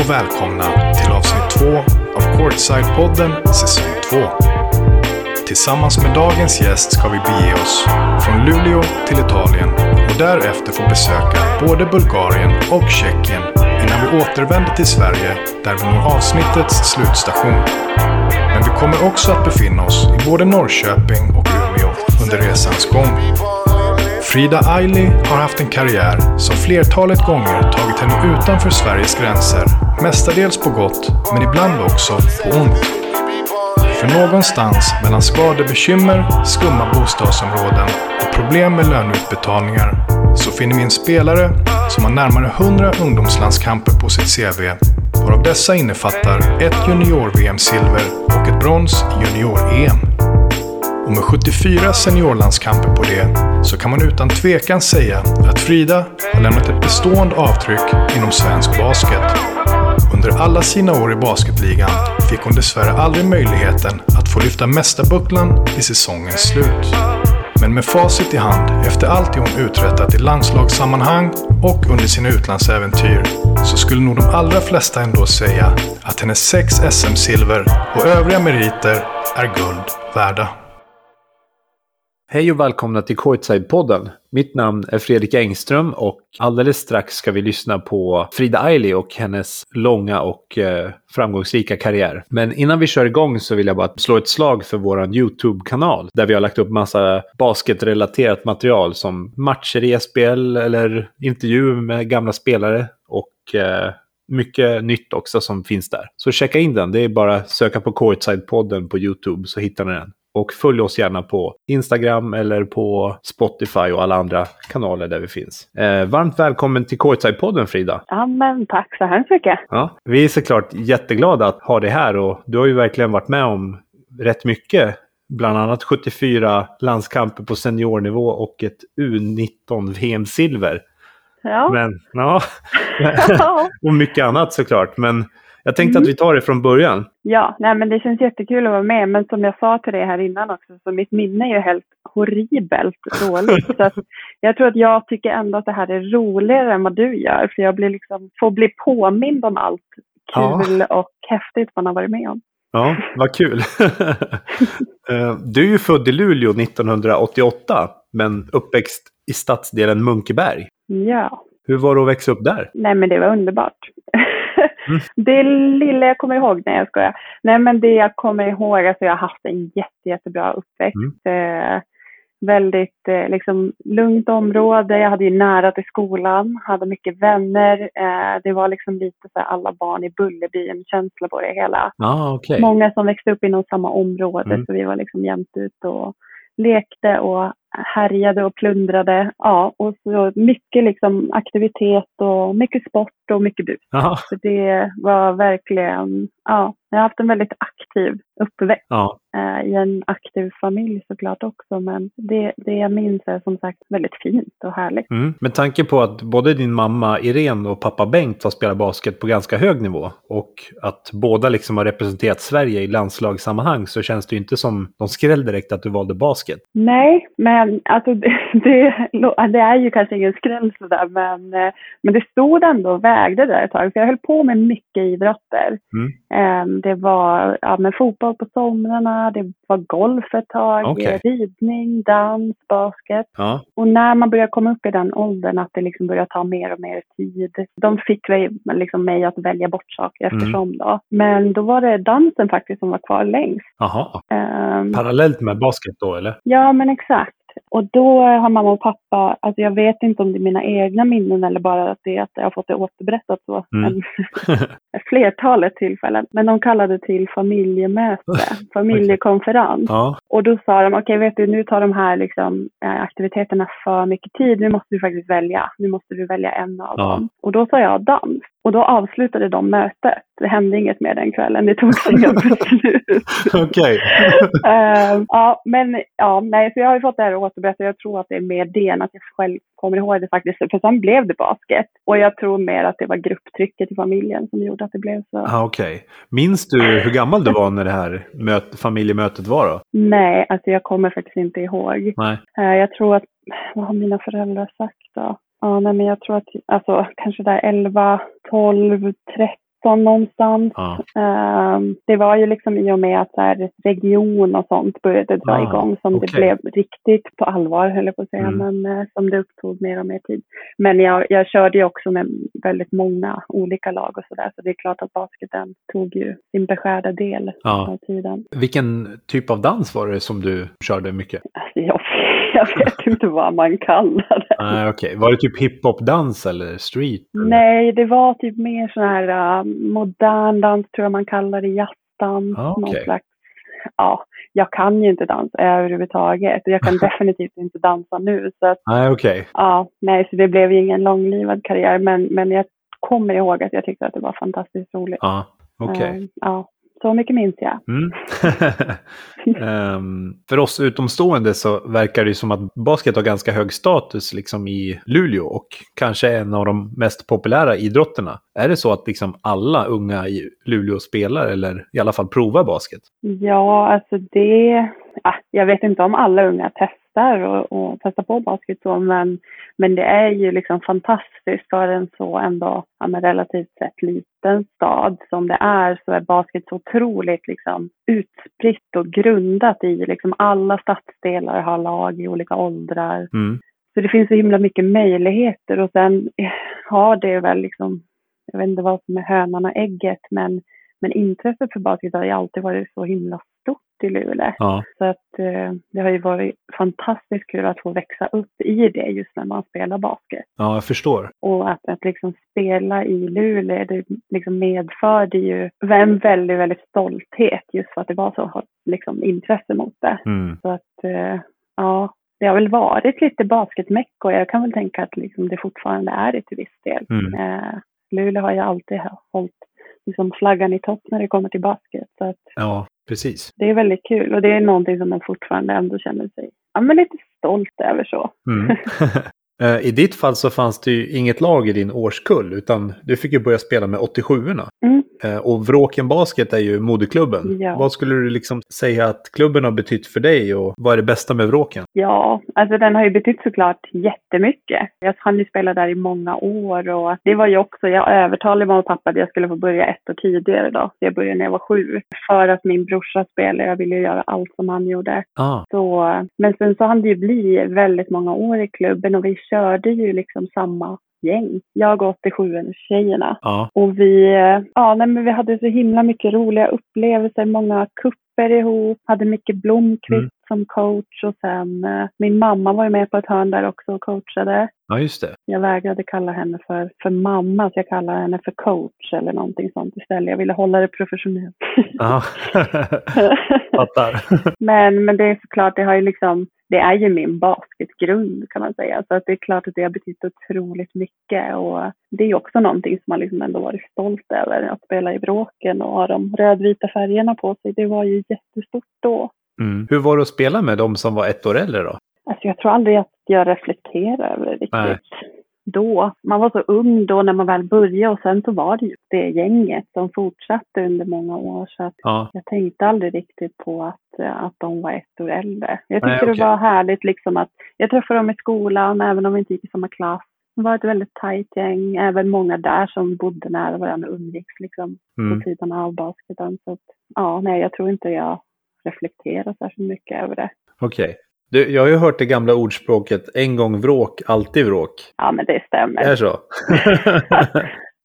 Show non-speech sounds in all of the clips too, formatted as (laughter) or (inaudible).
och välkomna till avsnitt 2 av Courtside-podden säsong 2. Tillsammans med dagens gäst ska vi bege oss från Luleå till Italien och därefter få besöka både Bulgarien och Tjeckien innan vi återvänder till Sverige där vi når avsnittets slutstation. Men vi kommer också att befinna oss i både Norrköping och Umeå under resans gång. Frida Aili har haft en karriär som flertalet gånger tagit henne utanför Sveriges gränser. Mestadels på gott, men ibland också på ont. För någonstans mellan skadebekymmer, skumma bostadsområden och problem med löneutbetalningar så finner vi en spelare som har närmare 100 ungdomslandskamper på sitt CV. Varav dessa innefattar ett junior-VM-silver och ett brons i junior-EM. Och med 74 seniorlandskamper på det så kan man utan tvekan säga att Frida har lämnat ett bestående avtryck inom svensk basket. Under alla sina år i basketligan fick hon dessvärre aldrig möjligheten att få lyfta mästarbucklan vid säsongens slut. Men med facit i hand efter allt det hon uträttat i landslagssammanhang och under sina utlandsäventyr så skulle nog de allra flesta ändå säga att hennes sex SM-silver och övriga meriter är guld värda. Hej och välkomna till Courtside-podden. Mitt namn är Fredrik Engström och alldeles strax ska vi lyssna på Frida Ailey och hennes långa och eh, framgångsrika karriär. Men innan vi kör igång så vill jag bara slå ett slag för vår YouTube-kanal där vi har lagt upp massa basketrelaterat material som matcher i SBL eller intervjuer med gamla spelare och eh, mycket nytt också som finns där. Så checka in den. Det är bara att söka på Courtside-podden på YouTube så hittar ni den. Och följ oss gärna på Instagram eller på Spotify och alla andra kanaler där vi finns. Eh, varmt välkommen till Courtside-podden Frida. Ja, men tack så hemskt mycket. Ja, vi är såklart jätteglada att ha dig här och du har ju verkligen varit med om rätt mycket. Bland annat 74 landskamper på seniornivå och ett U19 VM-silver. Ja. Men, (laughs) (laughs) ja. och mycket annat såklart. Men jag tänkte Mm. att vi tar det från början. Ja, nej men det känns jättekul att vara med. Men som jag sa till dig här innan också, så mitt minne är ju helt horribelt dåligt. (laughs) så jag tror att jag tycker ändå att det här är roligare än vad du gör. För jag blir liksom, får bli påmind om allt Ja. kul och häftigt man har varit med om. Ja, vad kul. (laughs) Eh, du är ju född i Luleå 1988, men uppväxt i stadsdelen Munkeberg. Ja, Hur var det att växa upp där? nej men det var underbart. Mm. (laughs) Det lilla jag kommer ihåg, nej jag skojar. Nej men det jag kommer ihåg, alltså jag har haft en jätte, jättebra uppväxt. Eh, väldigt eh, liksom, lugnt område. Jag hade ju nära till skolan, hade mycket vänner. Eh, det var liksom lite så här alla barn i Bullerbyn-känsla på det hela. Ah, okej. Många som växte upp inom samma område, Mm. så vi var liksom jämt ute och lekte och härjade och plundrade. Ja, och så mycket liksom aktivitet och mycket sport och mycket bus. Så det var verkligen, ja, jag har haft en väldigt aktiv uppväxt ja. eh, i en aktiv familj såklart också. Men det, det jag minns är som sagt väldigt fint och härligt. Mm. Med tanke på att både din mamma Irene och pappa Bengt har spelat basket på ganska hög nivå och att båda liksom har representerat Sverige i landslagssammanhang så känns det ju inte som de skräll direkt att du valde basket. Nej, men alltså (laughs) det, det, är ju kanske ingen skräll sådär, men, eh, men det stod ändå och vägde där ett tag. För jag höll på med mycket idrotter. Mm. Eh, Det var ja, men fotboll på somrarna, det var golf ett tag, Okej. ridning, dans, basket. Ja, Och när man börjar komma upp i den åldern att det liksom börjar ta mer och mer tid. De fick liksom mig att välja bort saker Mm. eftersom då. Men då var det dansen faktiskt som var kvar längst. jaha. Ehm, Parallellt med basket då eller? Ja, men exakt. Och då har mamma och pappa, alltså jag vet inte om det är mina egna minnen eller bara att det är att jag har fått det återberättat så. Mm. (laughs) Flertalet tillfällen. Men de kallade till familjemöte, (laughs) familjekonferens. Ja, Och då sa de, okej vet du, nu tar de här liksom, eh, aktiviteterna för mycket tid. Nu måste du faktiskt välja. Nu måste du välja en av Ja. dem. Och då sa jag dans. Och då avslutade de mötet. Det hände inget mer den kvällen. Det tog inga (laughs) beslut. okej. Eh, ja, men ja, nej, så jag har ju fått det här att återberätta. Jag tror att det är mer det än att jag själv kommer ihåg det faktiskt. För sen blev det basket. Och jag tror mer att det var grupptrycket i familjen som gjorde att det blev så. Ah, okej. Minns du hur gammal du var när det här möt, familjemötet var då? Nej, alltså jag kommer faktiskt inte ihåg. Nej. Eh, jag tror att, vad har mina föräldrar sagt då? Ja, nej, men jag tror att, alltså kanske där 11, 12, 13 13 någonstans. Ja. Um, det var ju liksom i och med att så här, region och sånt började dra ah, igång som okay. det blev riktigt på allvar, höll jag på att säga, mm. men uh, som det upptog mer och mer tid. Men jag, jag körde ju också med väldigt många olika lag och sådär, så det är klart att basketen tog ju sin beskärda del ja. av tiden. Vilken typ av dans var det som du körde mycket? Alltså, jag, jag vet inte vad man kallar det. Ah, okay. Var det typ hiphop-dans eller street? Eller? Nej, det var typ mer sån här uh, modern dans tror jag man kallar det, jazzdans. Ah, okay. slags, ja, jag kan ju inte dansa överhuvudtaget. Jag kan (laughs) definitivt inte dansa nu. Så att, ah, okay. ja, nej, så det blev ingen långlivad karriär. Men, men jag kommer ihåg att jag tyckte att det var fantastiskt roligt. Ah, okay. Uh, ja. Så mycket minns jag. Mm. um, (laughs) för oss utomstående så verkar det som att basket har ganska hög status liksom i Luleå och kanske en av de mest populära idrotterna. Är det så att liksom alla unga i Luleå spelar eller i alla fall provar basket? Ja, alltså det... jag vet inte om alla unga testar och, och testar på basket så, men, men det är ju liksom fantastiskt för en så ändå ja, relativt sett liten stad som det är så är basket så otroligt liksom utspritt och grundat i liksom alla stadsdelar har lag i olika åldrar. Mm. Så det finns så himla mycket möjligheter och sen har det väl liksom, jag vet inte vad som är hönan och ägget, men, men intresset för basket har ju alltid varit så himla i Luleå. Ja. Så att eh, det har ju varit fantastiskt kul att få växa upp i det just när man spelar basket. Ja, jag förstår. Och att, att liksom spela i Luleå, det liksom medförde ju en väldigt, väldigt stolthet just för att det var så liksom, intresse mot det. Mm. Så att eh, ja, det har väl varit lite basketmecka och jag kan väl tänka att liksom det fortfarande är det till viss del. Mm. Eh, Luleå har ju alltid hållit liksom flaggan i topp när det kommer till basket. Så att, ja, Precis. Det är väldigt kul och det är någonting som man fortfarande ändå känner sig ja, men lite stolt över så. Mm. (laughs) (laughs) Eh, I ditt fall så fanns det ju inget lag i din årskull utan du fick ju börja spela med 87orna. Mm. Eh, och Vråken Basket är ju moderklubben. Ja. Vad skulle du liksom säga att klubben har betytt för dig och vad är det bästa med Vråken? Ja, alltså den har ju betytt såklart jättemycket. Jag hann ju spela där i många år och det var ju också, jag övertalade mamma och pappa att jag skulle få börja ett år tidigare då. Jag började när jag var sju. För att min brorsa spelade, jag ville göra allt som han gjorde. Ah. Så, men sen så hann det ju bli väldigt många år i klubben och vi körde ju liksom samma gäng. Jag och 87-tjejerna. Ja. Och vi, ja, nej, men vi hade så himla mycket roliga upplevelser, många kupper ihop, hade mycket Blomqvist mm. som coach och sen eh, min mamma var ju med på ett hörn där också och coachade. Ja, just det. Jag vägrade kalla henne för, för mamma, så jag kallade henne för coach eller någonting sånt istället. Jag ville hålla det professionellt. Ja, (laughs) (laughs) fattar. (laughs) men, men det är såklart, det har ju liksom det är ju min basketgrund kan man säga. Så att det är klart att det har betytt otroligt mycket och det är också någonting som man liksom ändå varit stolt över. Att spela i Bråken och ha de rödvita färgerna på sig. Det var ju jättestort då. Mm. Hur var det att spela med dem som var ett år äldre då? Alltså jag tror aldrig att jag reflekterar över det riktigt. Nej då. Man var så ung då när man väl började och sen så var det ju det gänget som fortsatte under många år. Så att ja. jag tänkte aldrig riktigt på att, att de var ett år äldre. Jag tyckte okay. det var härligt liksom att jag träffade dem i skolan även om vi inte gick i samma klass. Det var ett väldigt tajt gäng, även många där som bodde nära varandra umgicks liksom mm. på sidan av basketen. Så att, ja, nej, jag tror inte jag reflekterar särskilt mycket över det. Okej. Okay. Du, jag har ju hört det gamla ordspråket en gång vråk, alltid vråk. Ja, men det stämmer. Det är så?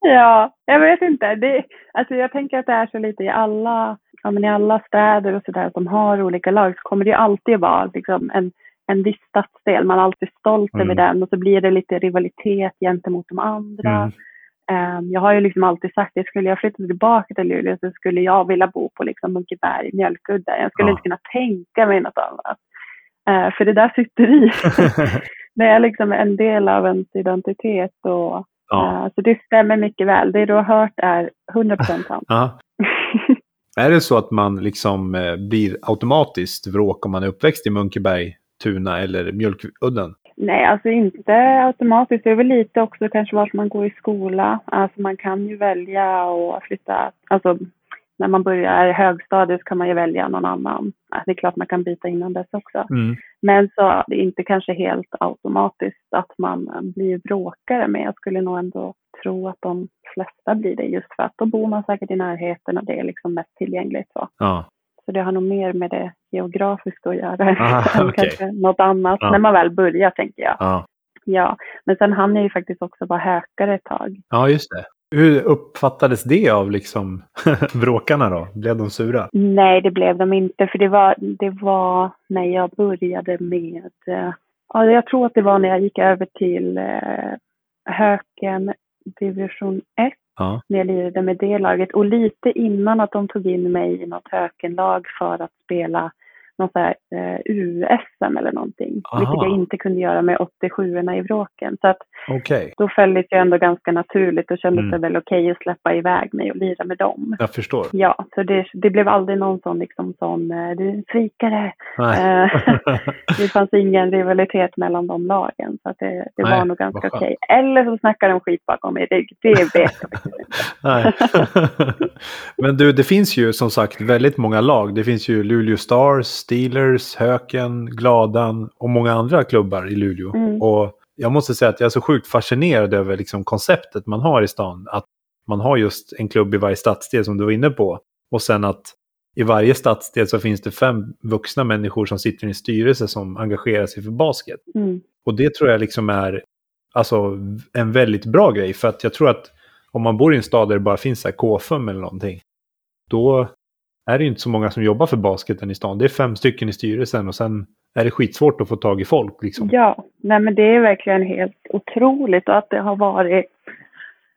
(laughs) ja, jag vet inte. Det, alltså jag tänker att det är så lite i alla, ja, men i alla städer och sådär som har olika lag så kommer det ju alltid vara liksom, en, en viss stadsdel. Man är alltid stolt mm. över den och så blir det lite rivalitet gentemot de andra. Mm. Um, jag har ju liksom alltid sagt att skulle jag flytta tillbaka till Luleå så skulle jag vilja bo på liksom Munkeberg, Mjölkudde. Jag skulle ja. inte kunna tänka mig något annat. Eh, för det där sitter i. (laughs) (laughs) det är liksom en del av ens identitet. Och, ja. eh, så det stämmer mycket väl. Det du har hört är 100% (laughs) sant. Är det så att man liksom eh, blir automatiskt vråk om man är uppväxt i Munkeberg, Tuna eller Mjölkudden? Nej, alltså inte automatiskt. Det är väl lite också kanske vart man går i skola. Alltså man kan ju välja att flytta. Alltså när man börjar högstadiet så kan man ju välja någon annan. Det är klart man kan byta innan dess också. Mm. Men så det är inte kanske helt automatiskt att man blir bråkare men jag skulle nog ändå tro att de flesta blir det just för att då bor man säkert i närheten och det är liksom mest tillgängligt. Så, Ja. så det har nog mer med det geografiska att göra Ah, (laughs) än okej. kanske något annat. Ja. När man väl börjar tänker jag. Ja. Ja, men sen hann jag ju faktiskt också vara hökare ett tag. ja, just det. Hur uppfattades det av liksom (laughs) bråkarna då? Blev de sura? Nej, det blev de inte, för det var, det var när jag började med, eh, ja, jag tror att det var när jag gick över till eh, Höken division 1, Ja. när jag lirade med det laget. Och lite innan att de tog in mig i något Hökenlag för att spela någon så här, eh, USM eller någonting. Aha. Vilket jag inte kunde göra med 87orna i Vråken. Så att Okej, då följdes jag ändå ganska naturligt och kändes Mm. det väl okej att släppa iväg mig och lira med dem. jag förstår. Ja, så det, det blev aldrig någon sån liksom sån, eh, du är en svikare. Eh, (laughs) det fanns ingen rivalitet mellan de lagen, så att det, det Nej, var nog ganska okej. Eller så snackar de skit bakom min rygg, det vet jag inte. (laughs) (laughs) Men du, det finns ju som sagt väldigt många lag. Det finns ju Luleå Stars, Steelers, Höken, Gladan och många andra klubbar i Luleå. Mm. Och jag måste säga att jag är så sjukt fascinerad över liksom konceptet man har i stan. Att man har just en klubb i varje stadsdel som du var inne på. Och sen att i varje stadsdel så finns det fem vuxna människor som sitter i en styrelse som engagerar sig för basket. Mm. Och det tror jag liksom är alltså, en väldigt bra grej. För att jag tror att om man bor i en stad där det bara finns så här KFUM eller någonting. Då är det inte så många som jobbar för basketen i stan. Det är fem stycken i styrelsen och sen är det skitsvårt att få tag i folk. Liksom. Ja, nej men det är verkligen helt otroligt och att det har varit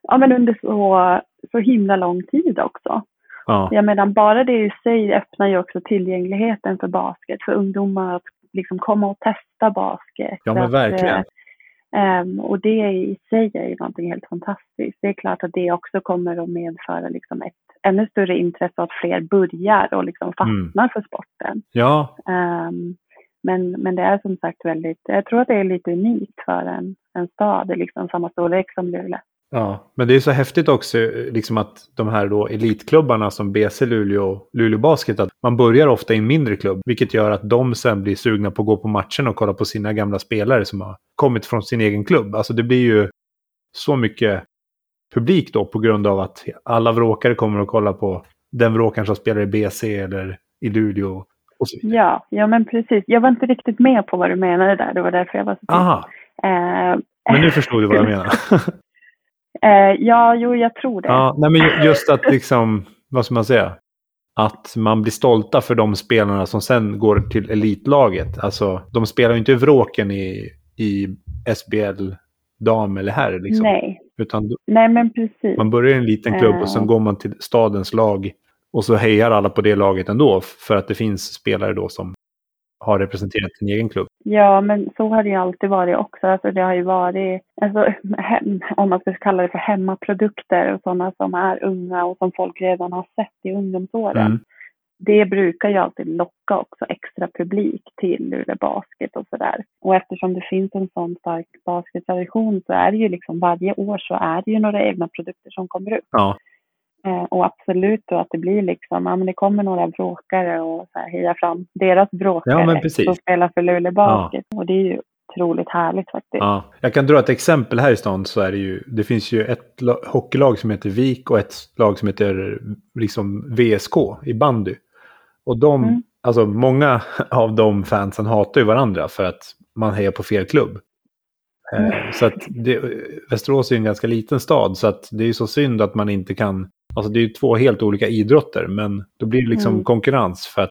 ja, men under så, så himla lång tid också. Ja. Jag menar, bara det i sig öppnar ju också tillgängligheten för basket, för ungdomar att liksom komma och testa basket. Ja, men Att, verkligen. eh, ehm, och det i sig är ju någonting helt fantastiskt. Det är klart att det också kommer att medföra liksom ett ännu större intresse att fler börjar och liksom fastnar för sporten. ja, Ehm, men, men det är som sagt väldigt, jag tror att det är lite unikt för en, en stad i liksom samma storlek som Luleå. Ja, men det är så häftigt också liksom att de här då elitklubbarna som BC Luleå och Luleå Basket, att man börjar ofta i en mindre klubb, vilket gör att de sen blir sugna på att gå på matchen och kolla på sina gamla spelare som har kommit från sin egen klubb. Alltså det blir ju så mycket publik då på grund av att alla vråkare kommer att kolla på den vråkaren som spelar i BC eller i Luleå. Och så vidare. Ja, ja men precis. Jag var inte riktigt med på vad du menade där, det var därför jag var så. Aha, Eh, men nu förstod du vad jag menar. (laughs) (laughs) eh, ja, jo, jag tror det. Ja, nej men ju- just att liksom, vad ska man säga? Att man blir stolta för de spelarna som sen går till elitlaget. Alltså, de spelar ju inte vråken i, i SBL dam eller herr liksom. Nej, Utan nej men precis. man börjar i en liten klubb och sen Eh. går man till stadens lag. Och så hejar alla på det laget ändå. För att det finns spelare då som har representerat sin egen klubb. Ja, men så har det ju alltid varit också. Alltså det har ju varit, alltså, hem, om man ska kalla det för hemmaprodukter och sådana som är unga och som folk redan har sett i ungdomsåren. Mm. Det brukar ju alltid locka också extra publik till Luleå Basket och sådär. Och eftersom det finns en sån stark baskettradition så är det ju liksom varje år så är det ju några egna produkter som kommer upp. Ja, och absolut då att det blir liksom, ja men det kommer några bråkare och så här hejar fram deras bråkare Ja, men precis. som spelar för Luleå Basket. Och det är ju otroligt härligt faktiskt. ja. Jag kan dra ett exempel här i stan så är det ju, det finns ju ett la- hockeylag som heter Vik och ett lag som heter liksom VSK i bandy. Och de, Mm. alltså många (laughs) av de fansen hatar ju varandra för att man hejar på fel klubb. Mm. Eh, Så att det, Västerås är ju en ganska liten stad så att det är ju så synd att man inte kan, alltså det är ju två helt olika idrotter men då blir det liksom Mm. konkurrens för att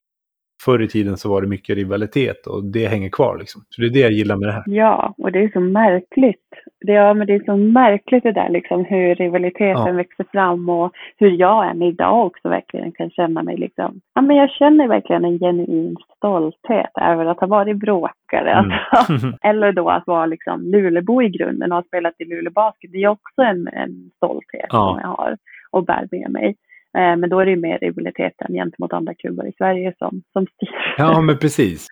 förr i tiden så var det mycket rivalitet och det hänger kvar liksom. Så det är det jag gillar med det här. Ja, och det är så märkligt. Det, ja, men det är så märkligt det där liksom hur rivaliteten Ja. växer fram och hur jag än idag också verkligen kan känna mig liksom, ja men jag känner verkligen en genuin stolthet över att ha varit bråkare. Mm. Alltså. (laughs) Eller då att vara liksom Lulebo i grunden och ha spelat i Luleå Basket. Det är också en, en stolthet Ja. som jag har och bär med mig. Eh, Men då är det ju mer rivaliteten gentemot andra klubbar i Sverige som, som styr. Ja, men precis.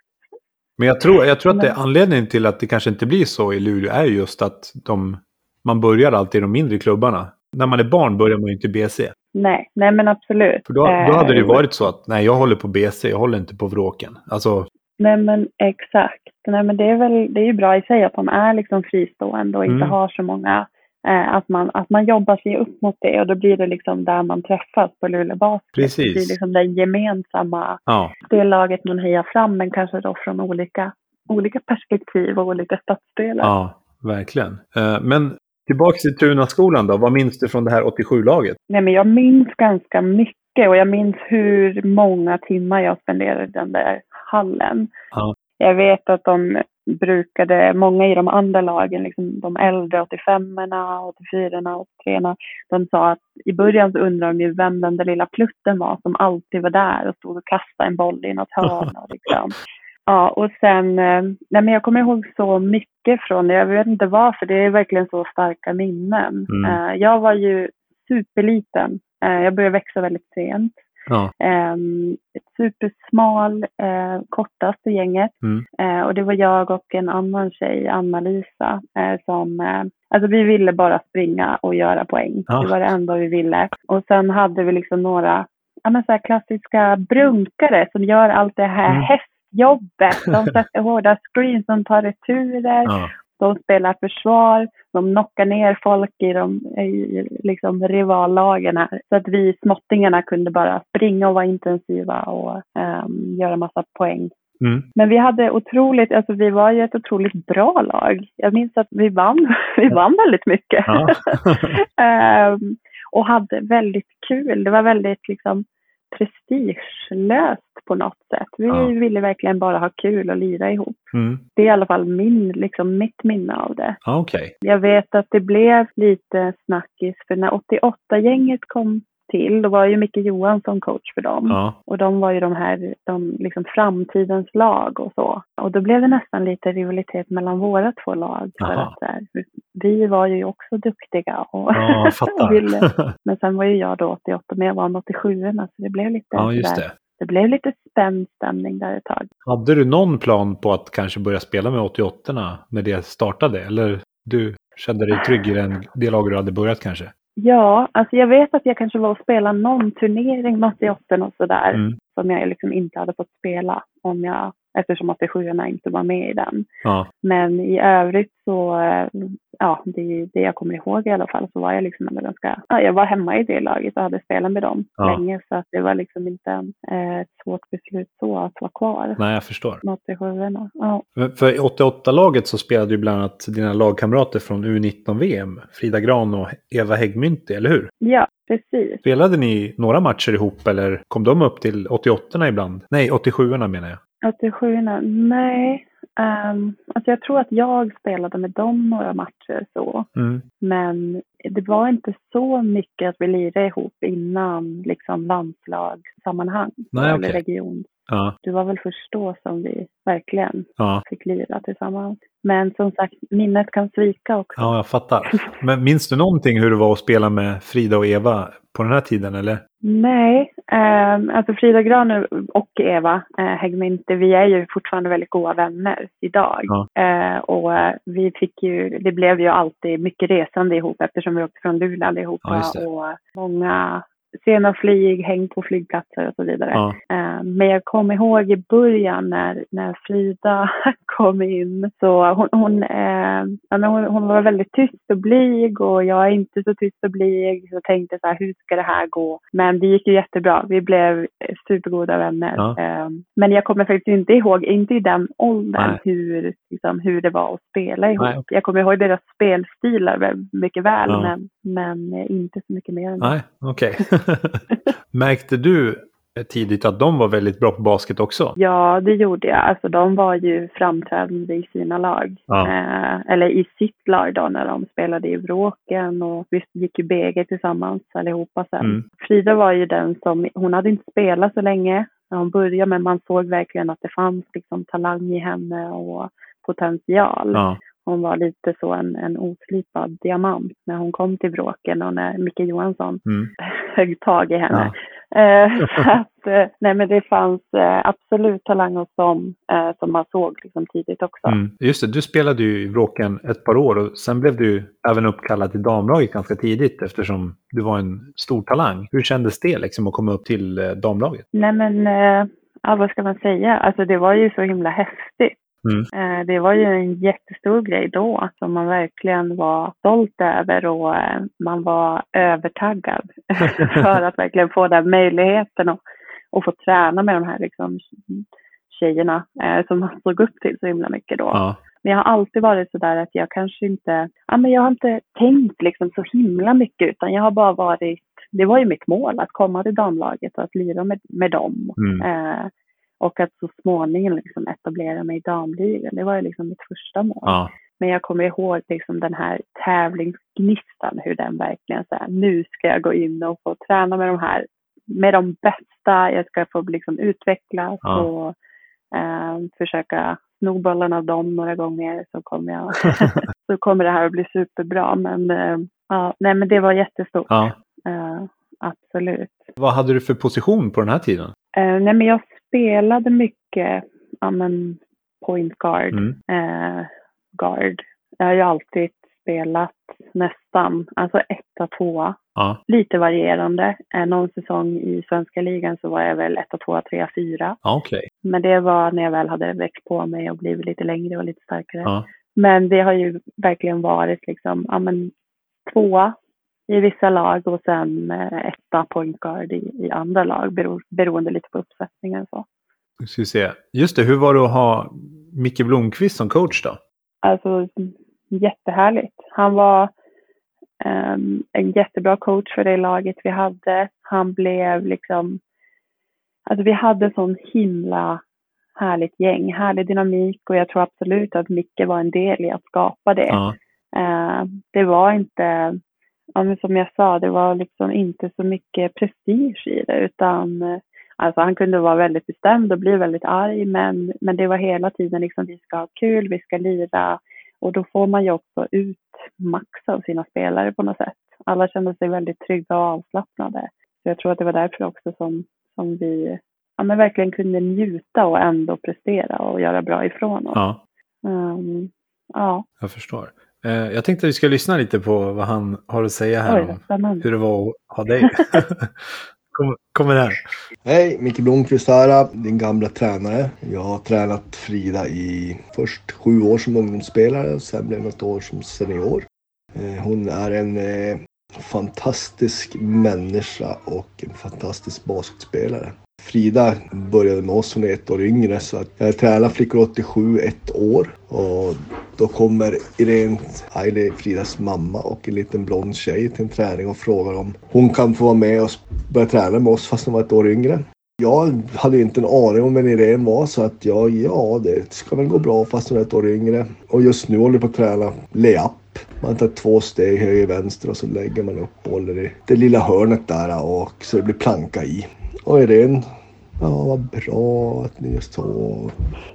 Men jag tror, jag tror att det anledningen till att det kanske inte blir så i Luleå är ju just att de, man börjar alltid i de mindre klubbarna. När man är barn börjar man ju inte i BC. nej, nej men absolut. För då, då hade det ju Eh, varit så att nej, jag håller på BC, jag håller inte på Vråken. Alltså, Nej men exakt. Nej men det är väl, det är ju bra i sig att de är liksom fristående och inte Mm. har så många, eh, att, man, att man jobbar sig upp mot det och då blir det liksom där man träffas på Luleå Basket. Precis. Det blir liksom det gemensamma, ja, det laget man hejar fram men kanske då från olika, olika perspektiv och olika stadsdelar. ja, verkligen. Eh, men tillbaks till Tunaskolan då, vad minns du från det här 87-laget? Nej men jag minns ganska mycket och jag minns hur många timmar jag spenderade i den där hallen. Ja. Jag vet att de brukade, många i de andra lagen, liksom de äldre 85orna, 84orna, 83orna, de sa att i början så undrade de ju vem den där lilla plutten var som alltid var där och stod och kastade en boll i något hörn. Och (laughs) liksom. Ja, och sen, eh, nej men jag kommer ihåg så mycket från det. Jag vet inte varför, det är verkligen så starka minnen. Mm. Eh, Jag var ju superliten. Eh, Jag började växa väldigt sent. Ja, ett supersmal, eh, kortaste gänget. Mm. Eh, och det var jag och en annan tjej, Anna-Lisa, eh, som, eh, alltså vi ville bara springa och göra poäng. Ja. Det var det enda vi ville. Och sen hade vi liksom några, ja men så här klassiska brunkare som gör allt det här Mm. hästjobbet. De sätter hårda screens, de tar returer, ja, de spelar försvar, de knockar ner folk i de i, liksom rivallagen här. Så att vi småttingarna kunde bara springa och vara intensiva och ehm, göra massa poäng. mm. Men vi hade otroligt, alltså vi var ju ett otroligt bra lag. Jag minns att vi vann, (laughs) vi vann väldigt mycket. ja. (laughs) Ehm, och hade väldigt kul. Det var väldigt liksom prestigelöst på något sätt. Vi Ja. ville verkligen bara ha kul och lira ihop. Mm. Det är i alla fall min, liksom mitt minne av det. okej. Jag vet att det blev lite snackis för när 88-gänget kom till, då var ju Micke Johansson coach för dem. Ja, Och de var ju de här, de liksom framtidens lag och så. Och då blev det nästan lite rivalitet mellan våra två lag. För att här, vi var ju också duktiga. Och ja (laughs) ville. (laughs) Men sen var ju jag då 88, men jag var 87 så det blev lite ja, just det. det blev lite spänd stämning där ett tag. Hade du någon plan på att kanske börja spela med 88 när det startade? Eller du kände dig trygg i den, det lag du hade börjat kanske? Ja, alltså jag vet att jag kanske var och spelade någon turnering med 88 och sådär. Mm. Som jag liksom inte hade fått spela om jag, eftersom 87 inte var med i den. Ja, Men i övrigt så, eh, ja, det, det jag kommer ihåg i alla fall så var jag liksom ändå ganska, ja, jag var hemma i det laget och hade spelat med dem Ja. länge så att det var liksom inte eh, ett svårt beslut så att vara kvar. nej jag förstår. med 87 ja. För i 88-laget så spelade ju bland annat dina lagkamrater från U19-VM, Frida Gran och Eva Häggmynti, eller hur? ja, precis. Spelade ni några matcher ihop eller kom de upp till 88 ibland? Nej, 87 menar jag. 87 nej. Um, alltså jag tror att jag spelade med dem några matcher så. Mm. Men det var inte så mycket att vi lirade ihop innan liksom landslagssammanhang. Nej, eller okej. region. Ja, Det var väl först då som vi verkligen ja, fick lira tillsammans. Men som sagt, minnet kan svika också. ja, jag fattar. (laughs) Men minns du någonting hur det var att spela med Frida och Eva på den här tiden eller? Nej, um, alltså Frida Gran och Eva eh, Häggmynte, vi är ju fortfarande väldigt goda vänner idag. Ja. Eh, och eh, vi fick ju, det blev ju alltid mycket resande ihop eftersom vi åkte från Luleå allihopa. Ja, och många sena flyg, häng på flygplatser och så vidare. Ja, Eh, Men jag kommer ihåg i början när, när Frida (laughs) kom in. Så hon, hon, eh, hon, hon var väldigt tyst och blyg och jag är inte så tyst och blyg. Så jag tänkte så här, hur ska det här gå? Men det gick ju jättebra. Vi blev supergoda vänner. Ja. Eh, Men jag kommer faktiskt inte ihåg, inte i den åldern, Nej. hur, liksom, hur det var att spela ihop. Nej. Jag kommer ihåg deras spelstilar mycket väl, Ja. men, men inte så mycket mer än det. nej, okej. (laughs) (laughs) Märkte du tidigt att de var väldigt bra på basket också? Ja, det gjorde jag. Alltså de var ju framträdande i sina lag. Ja. Eh, eller i sitt lag då när de spelade i Vråken och vi gick ju BG tillsammans allihopa sen. Mm. Frida var ju den som, hon hade inte spelat så länge när hon började men man såg verkligen att det fanns liksom talang i henne och potential. Ja, Hon var lite så en, en oslipad diamant när hon kom till Vråken och när Micke Johansson mm. (laughs) högg tag i henne. ja. Eh, (laughs) så att, eh, nej men det fanns eh, absolut talang hos dem som man såg liksom tidigt också. Mm. Just det, du spelade ju i Bråken ett par år och sen blev du även uppkallad till damlaget ganska tidigt eftersom du var en stor talang. Hur kändes det liksom att komma upp till damlaget? Nej men, ja, vad ska man säga? Alltså det var ju så himla häftigt. Mm. Eh, Det var ju en jättestor grej då som man verkligen var stolt över och eh, man var övertaggad (laughs) för att verkligen få den möjligheten och, och få träna med de här liksom, tjejerna eh, som man såg upp till så himla mycket då. Ja. Men jag har alltid varit så där att jag kanske inte, ja men jag har inte tänkt liksom så himla mycket utan jag har bara varit, det var ju mitt mål att komma till damlaget och att lira med, med dem. Mm. Eh, och att så småningom liksom etablera mig i damligan. Det var ju liksom mitt första mål. Ja. Men jag kommer ihåg liksom den här tävlingsgnistan, hur den verkligen så här, nu ska jag gå in och få träna med de här, med de bästa, jag ska få liksom utvecklas Ja. och eh, försöka sno bollen av dem några gånger så kommer jag, (laughs) (laughs) så kommer det här att bli superbra. Men eh, ja, nej men det var jättestort, ja. eh, absolut. Vad hade du för position på den här tiden? Eh, nej men jag spelade mycket, ja men point guard, Mm. eh, guard. Jag har ju alltid spelat nästan, alltså etta, tvåa. Ja. Lite varierande. Eh, någon säsong i svenska ligan så var jag väl etta, tvåa, trea, fyra. Ja, okej. Men det var när jag väl hade växt på mig och blivit lite längre och lite starkare. Ja. Men det har ju verkligen varit liksom, ja men tvåa i vissa lag och sen eh, etta point guard i, i andra lag bero, beroende lite på uppsättningen och så. Ska vi se. Just det, hur var det att ha Micke Blomqvist som coach då? Alltså jättehärligt. Han var ehm, en jättebra coach för det laget vi hade. Han blev liksom, alltså vi hade sån himla härligt gäng, härlig dynamik och jag tror absolut att Micke var en del i att skapa det. Ja. Eh, det var inte, ja, men som jag sa, det var liksom inte så mycket prestige i det utan eh, alltså han kunde vara väldigt bestämd och bli väldigt arg men, men det var hela tiden liksom vi ska ha kul, vi ska lira och då får man ju också ut max av sina spelare på något sätt. Alla kände sig väldigt trygga och avslappnade. Så jag tror att det var därför också som, som vi ja, men verkligen kunde njuta och ändå prestera och göra bra ifrån oss. ja, Ehm, ja. jag förstår. Eh, jag tänkte att vi ska lyssna lite på vad han har att säga här Oj, om hur det var att ha dig. (laughs) Kom, kommer här. Hej, Micke Blomqvist här, din gamla tränare. Jag har tränat Frida i först sju år som ungdomsspelare, sen blev det ett år som senior. Eh, Hon är en eh, fantastisk människa och en fantastisk basketspelare. Frida började med oss, hon är ett år yngre, så att jag tränar flickor 87 ett år. Och då kommer Irene Aili, Fridas mamma och en liten blond tjej till en träning och frågar om hon kan få vara med och börja träna med oss fast hon var ett år yngre. Jag hade inte en aning om vem Irene var så att jag, ja det ska väl gå bra fast hon är ett år yngre. Och just nu håller jag på att träna layup. Man tar två steg höger vänster och så lägger man upp bollen i det lilla hörnet där och så det blir planka i. Och Irene, ja vad bra att ni är så.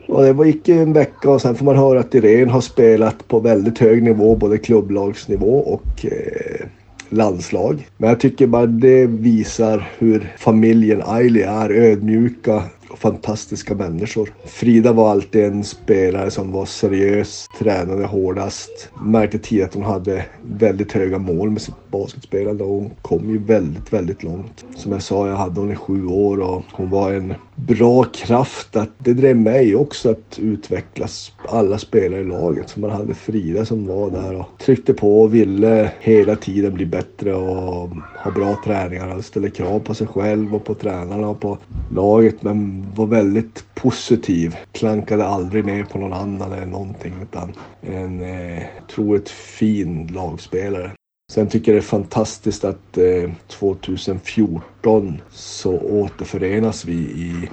Och det gick en vecka och sen får man höra att Irene har spelat på väldigt hög nivå, både klubblagsnivå och eh, landslag. Men jag tycker bara det visar hur familjen Ailey är ödmjuka fantastiska människor. Frida var alltid en spelare som var seriös, tränade hårdast. Märkte tidigt att hon hade väldigt höga mål med sitt basketspelande och hon kom ju väldigt, väldigt långt. Som jag sa, jag hade hon i sju år och hon var en bra kraft. Att det drev mig också att utvecklas alla spelare i laget. Så man hade Frida som var där och tryckte på och ville hela tiden bli bättre och ha bra träningar. Och ställde krav på sig själv och på tränarna och på laget. Men var väldigt positiv. Klankade aldrig ner på någon annan eller någonting. Utan en eh, otroligt fin lagspelare. Sen tycker jag det är fantastiskt att eh, 2014 så återförenas vi i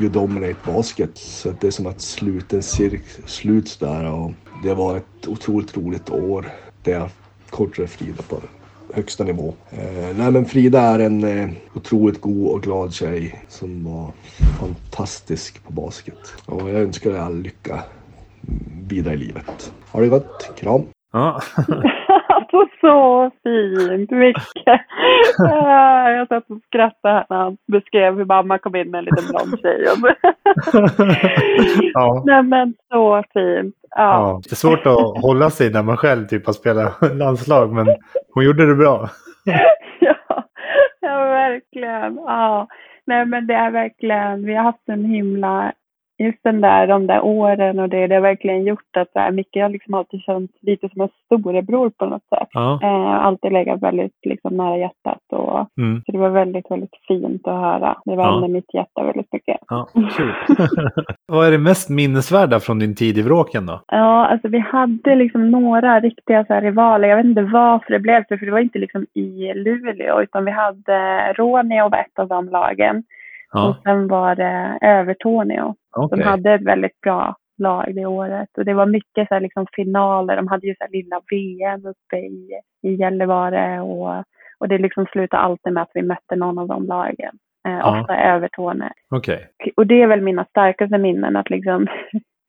You Dominate Basket. Så att det är som att sluten cirk sluts där och det var ett otroligt roligt år där jag coachade Frida på högsta nivå. Eh, nej men Frida är en eh, otroligt god och glad tjej som var fantastisk på basket. Och jag önskar dig all lycka vidare i livet. Ha det gott, kram! Ja, (laughs) Alltså så fint, mycket. Jag satt och skrattade när han beskrev hur mamma kom in med en liten blond tjej. (laughs) ja. Nej men så fint. Ja. ja. det är svårt att hålla sig när man själv typ har spelat landslag men hon gjorde det bra. (laughs) ja, ja, verkligen. Ja. Nej men det är verkligen, vi har haft en himla just den där, de där åren och det, det har verkligen gjort att så här, Micke har liksom alltid känt lite som en storebror på något sätt. Ja. Eh, alltid legat väldigt liksom, nära hjärtat. Och, mm. Så det var väldigt, väldigt fint att höra. Det värmde ja. mitt hjärta väldigt mycket. Ja, (laughs) Vad är det mest minnesvärda från din tid i Vråken då? Ja, alltså vi hade liksom några riktiga så här, rivaler. Jag vet inte varför det blev så, för det var inte liksom i Luleå, utan vi hade och var ett av de lagen. Ja. Och sen var det Övertorneå. Okay. De hade ett väldigt bra lag det året. Och det var mycket så här, liksom, finaler. De hade ju så här, lilla VM uppe i, i Gällivare. Och, och det liksom slutade alltid med att vi mötte någon av de lagen. Eh, ja. Ofta Övertorneå. Okay. Och det är väl mina starkaste minnen. att liksom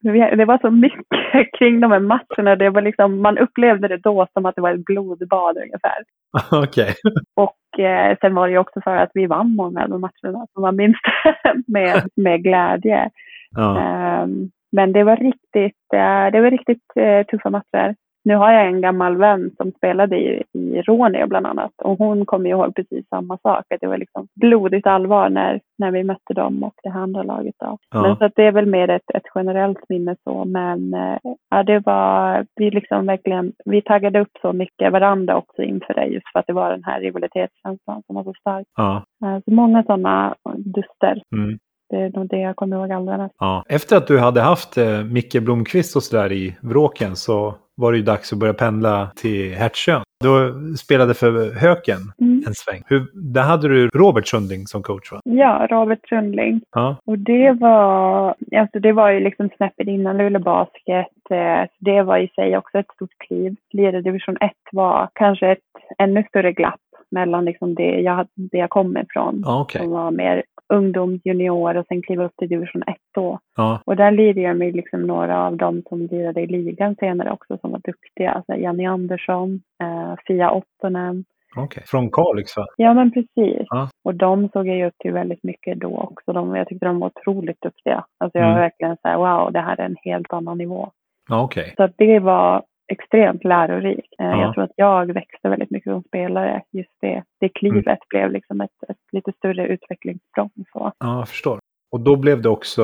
det var så mycket (laughs) kring de här matcherna. Det var liksom, man upplevde det då som att det var ett blodbad ungefär. (laughs) Okay. Och eh, sen var det ju också för att vi vann många av de matcherna, som man minns (laughs) med, med glädje. Ja. Um, men det var riktigt, uh, det var riktigt uh, tuffa matcher. Nu har jag en gammal vän som spelade i, i Råneå bland annat och hon kommer ihåg precis samma sak. Att det var liksom blodigt allvar när, när vi mötte dem och det andra laget. Då. Ja. Men så att det är väl mer ett, ett generellt minne så. Men eh, ja, det var, vi liksom verkligen, vi taggade upp så mycket varandra också inför det just för att det var den här rivalitetskänslan som var så stark. Ja. Eh, så många sådana duster. Mm. Det är nog det jag kommer ihåg allra mest. Ja. Efter att du hade haft eh, Micke Blomqvist och sådär i Vråken så var det ju dags att börja pendla till Hertsön. Du spelade för Höken mm. en sväng. Hur, där hade du Robert Sundling som coach va? Ja, Robert Sundling. Ja. Och det var, alltså det var ju liksom snäppet innan Luleå Basket. Eh, det var i sig också ett stort kliv. Lira division 1 var kanske ett ännu större glapp mellan liksom det, jag, det jag kom ifrån. okay. Som var mer ungdom, junior och sen kliva upp till division 1 då. Ja. Och där lirade jag med liksom några av dem som lirade i ligan senare också som var duktiga. Alltså Jenny Andersson, eh, Fia Ottonen. Okay. från Kalix va? Ja men precis. Ja. Och de såg jag upp till väldigt mycket då också. De, jag tyckte de var otroligt duktiga. Alltså jag mm. var verkligen så här, wow, det här är en helt annan nivå. Okay. Så det var extremt lärorik. Eh, ja. Jag tror att jag växte väldigt mycket som spelare. Just det, det klivet mm. blev liksom ett, ett lite större utvecklingssprång. Ja, jag förstår. Och då blev det också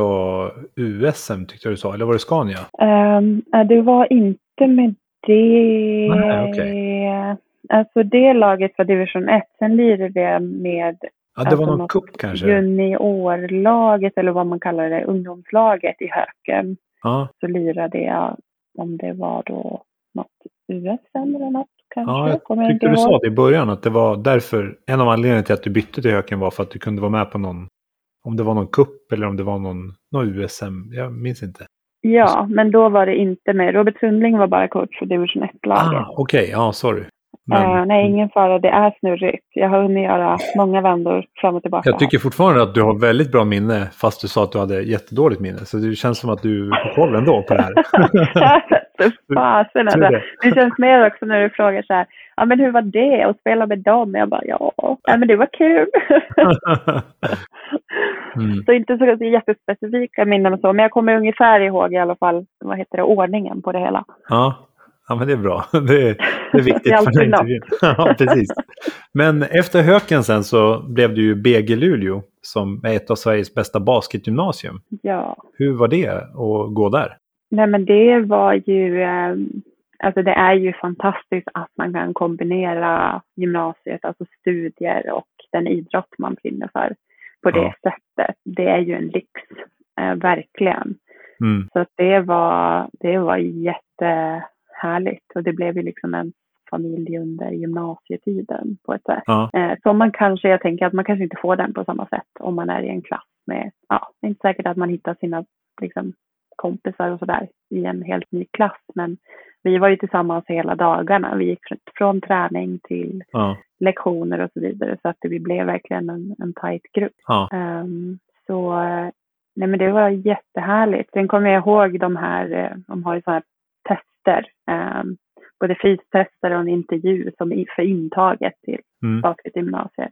USM tyckte du sa, eller var det Scania? Um, det var inte med det. Nej, okay. Alltså det laget var division 1. Sen lirade det med Ja, det var alltså någon cup kanske? Juniorlaget eller vad man kallar det, ungdomslaget i Höken. Ja. Så lirade jag, om det var då något USM eller något kanske. Ja, jag tyckte du sa det i början att det var därför, en av anledningarna till att du bytte till Höken var för att du kunde vara med på någon, om det var någon kupp eller om det var någon, någon USM, jag minns inte. Ja, men då var det inte med. Robert Sundling var bara coach för division 1-laget. Ah, Okej, okay. ja sorry. Men... Uh, nej, ingen fara. Det är snurrigt. Jag har hunnit göra många vändor fram och tillbaka. Jag tycker fortfarande att du har väldigt bra minne, fast du sa att du hade jättedåligt minne. Så det känns som att du har koll ändå på det här. (laughs) fasen alltså. Det känns mer också när du frågar så här, ja men hur var det att spela med dem? Jag bara, ja, ja men det var kul. (laughs) mm. Så inte så jättespecifika minnen och så, men jag kommer ungefär ihåg i alla fall, vad heter det, ordningen på det hela. Ja. Ja, men det är bra. (laughs) Det är, det är (laughs) viktigt för den intervjun. (laughs) ja, precis. Men efter Höken sen så blev du ju BG Luleå som är ett av Sveriges bästa basketgymnasium. Ja. Hur var det att gå där? Nej, men det var ju... Eh, alltså det är ju fantastiskt att man kan kombinera gymnasiet, alltså studier och den idrott man brinner för på det ja. sättet. Det är ju en lyx, eh, verkligen. Mm. Så det var, det var jätte härligt och det blev ju liksom en familj under gymnasietiden på ett sätt. Ja. Eh, så man kanske, jag tänker att man kanske inte får den på samma sätt om man är i en klass med, ja, det är inte säkert att man hittar sina liksom, kompisar och sådär i en helt ny klass, men vi var ju tillsammans hela dagarna. Vi gick från träning till ja. lektioner och så vidare, så att det blev verkligen en, en tajt grupp. Ja. Um, så nej men det var jättehärligt. Sen kommer jag ihåg de här, eh, de har ju sådana här tester. Um, både fystester och en intervju som för intaget till Mm. basketgymnasiet.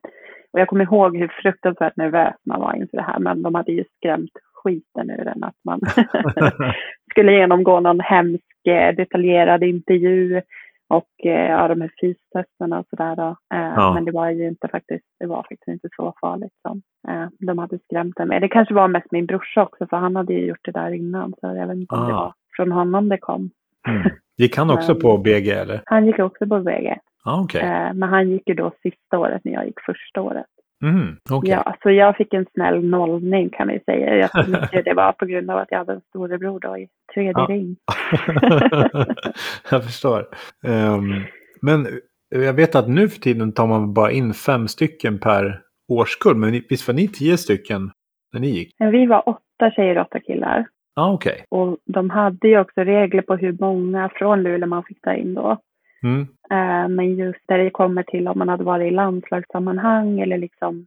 Och jag kommer ihåg hur fruktansvärt nervös man var inför det här, men de hade ju skrämt skiten ur en att man (laughs) skulle genomgå någon hemsk eh, detaljerad intervju och eh, ja, de här fystesterna och sådär då. Eh, Ja. Men det var ju inte faktiskt, det var faktiskt inte så farligt som eh, de hade skrämt en med. Det kanske var mest min brorsa också, för han hade ju gjort det där innan, så jag vet inte om det Ah. var från honom det kom. Mm. Gick han också Men- på BG eller? Han gick också på VG, Ja, okej. eh, men han gick ju då sista året när jag gick första året. Mm, okej. Ja, så jag fick en snäll nollning kan vi säga. Jag tror (laughs) mycket det var på grund av att jag hade en storebror då i tredje Ja. ring. (laughs) jag förstår. Ehm, men jag vet att nu för tiden tar man bara in fem stycken per årskull. Men visst var ni tio stycken när ni gick? Vi var åtta tjejer och åtta killar. Ja, okej. Och de hade ju också regler på hur många från Luleå man fick ta in då. Mm. Eh, men just där det kommer till om man hade varit i landslagssammanhang eller liksom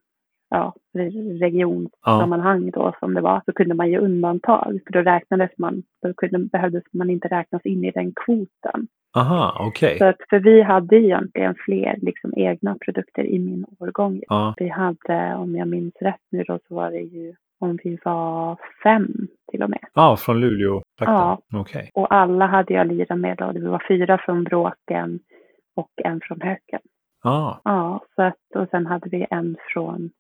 ja, re- regionsammanhang då som det var, så kunde man ge undantag. För då räknades man, då kunde, behövdes man inte räknas in i den kvoten. Aha, okej. Så att, för vi hade egentligen fler liksom, egna produkter i min årgång. Ja, Vi hade, om jag minns rätt nu då, så var det ju om vi var fem till och med. ja från Luleå. Ja. Okej. Och alla hade jag lirat med då. Det var fyra från Bråken och en från Höken. Ja, Ja, så att, och sen hade vi en från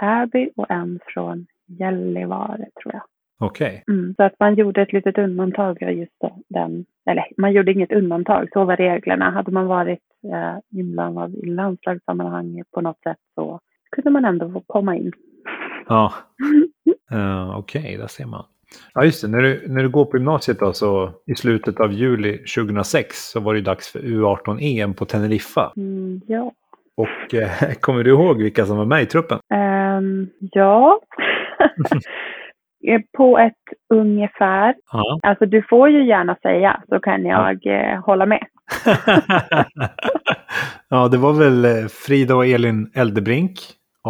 Täby och en från Gällivare tror jag. okej. Mm. Så att man gjorde ett litet undantag just den, eller man gjorde inget undantag, så var reglerna. Hade man varit eh, inblandad i landslagssammanhang på något sätt så kunde man ändå få komma in. Ja, uh, (laughs) okej, där ser man. Ja, just det. När du, när du går på gymnasiet då, så i slutet av juli 2006 så var det ju dags för U18-EM på Teneriffa. Mm, ja. Och eh, (laughs) kommer du ihåg vilka som var med i truppen? Ehm, ja. (laughs) Eh, på ett ungefär. Ja. Alltså du får ju gärna säga så kan jag eh, hålla med. (laughs) ja, det var väl eh, Frida och Elin Eldebrink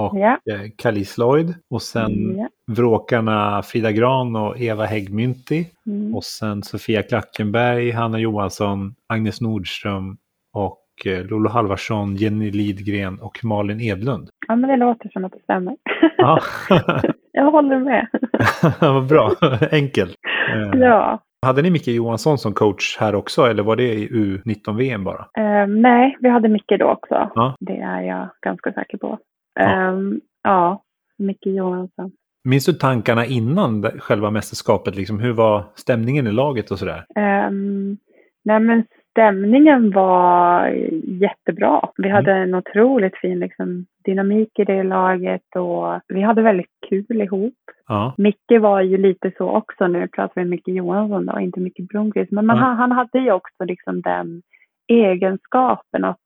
och Ja. eh, Kalis Lloyd. Och sen Ja. vråkarna Frida Gran och Eva Häggmynti. Mm. Och sen Sofia Klackenberg, Hanna Johansson, Agnes Nordström och eh, Lolo Halvarsson, Jenny Lidgren och Malin Edlund. ja, men det låter som att det stämmer. Ja, (laughs) (laughs) jag håller med. (laughs) vad bra. Enkelt. Eh, ja. Hade ni Micke Johansson som coach här också eller var det i U19-VM bara? Ehm, nej, vi hade Micke då också. Ja. Det är jag ganska säker på. Ja. Ehm, ja, Micke Johansson. Minns du tankarna innan själva mästerskapet? Liksom, hur var stämningen i laget och sådär? Um, nej men stämningen var jättebra. Vi hade en otroligt fin liksom, dynamik i det laget och vi hade väldigt kul ihop. Ja, Micke var ju lite så också, nu pratar vi Micke Johansson då, inte Micke Blomqvist. Men man, han, han hade ju också liksom den egenskapen att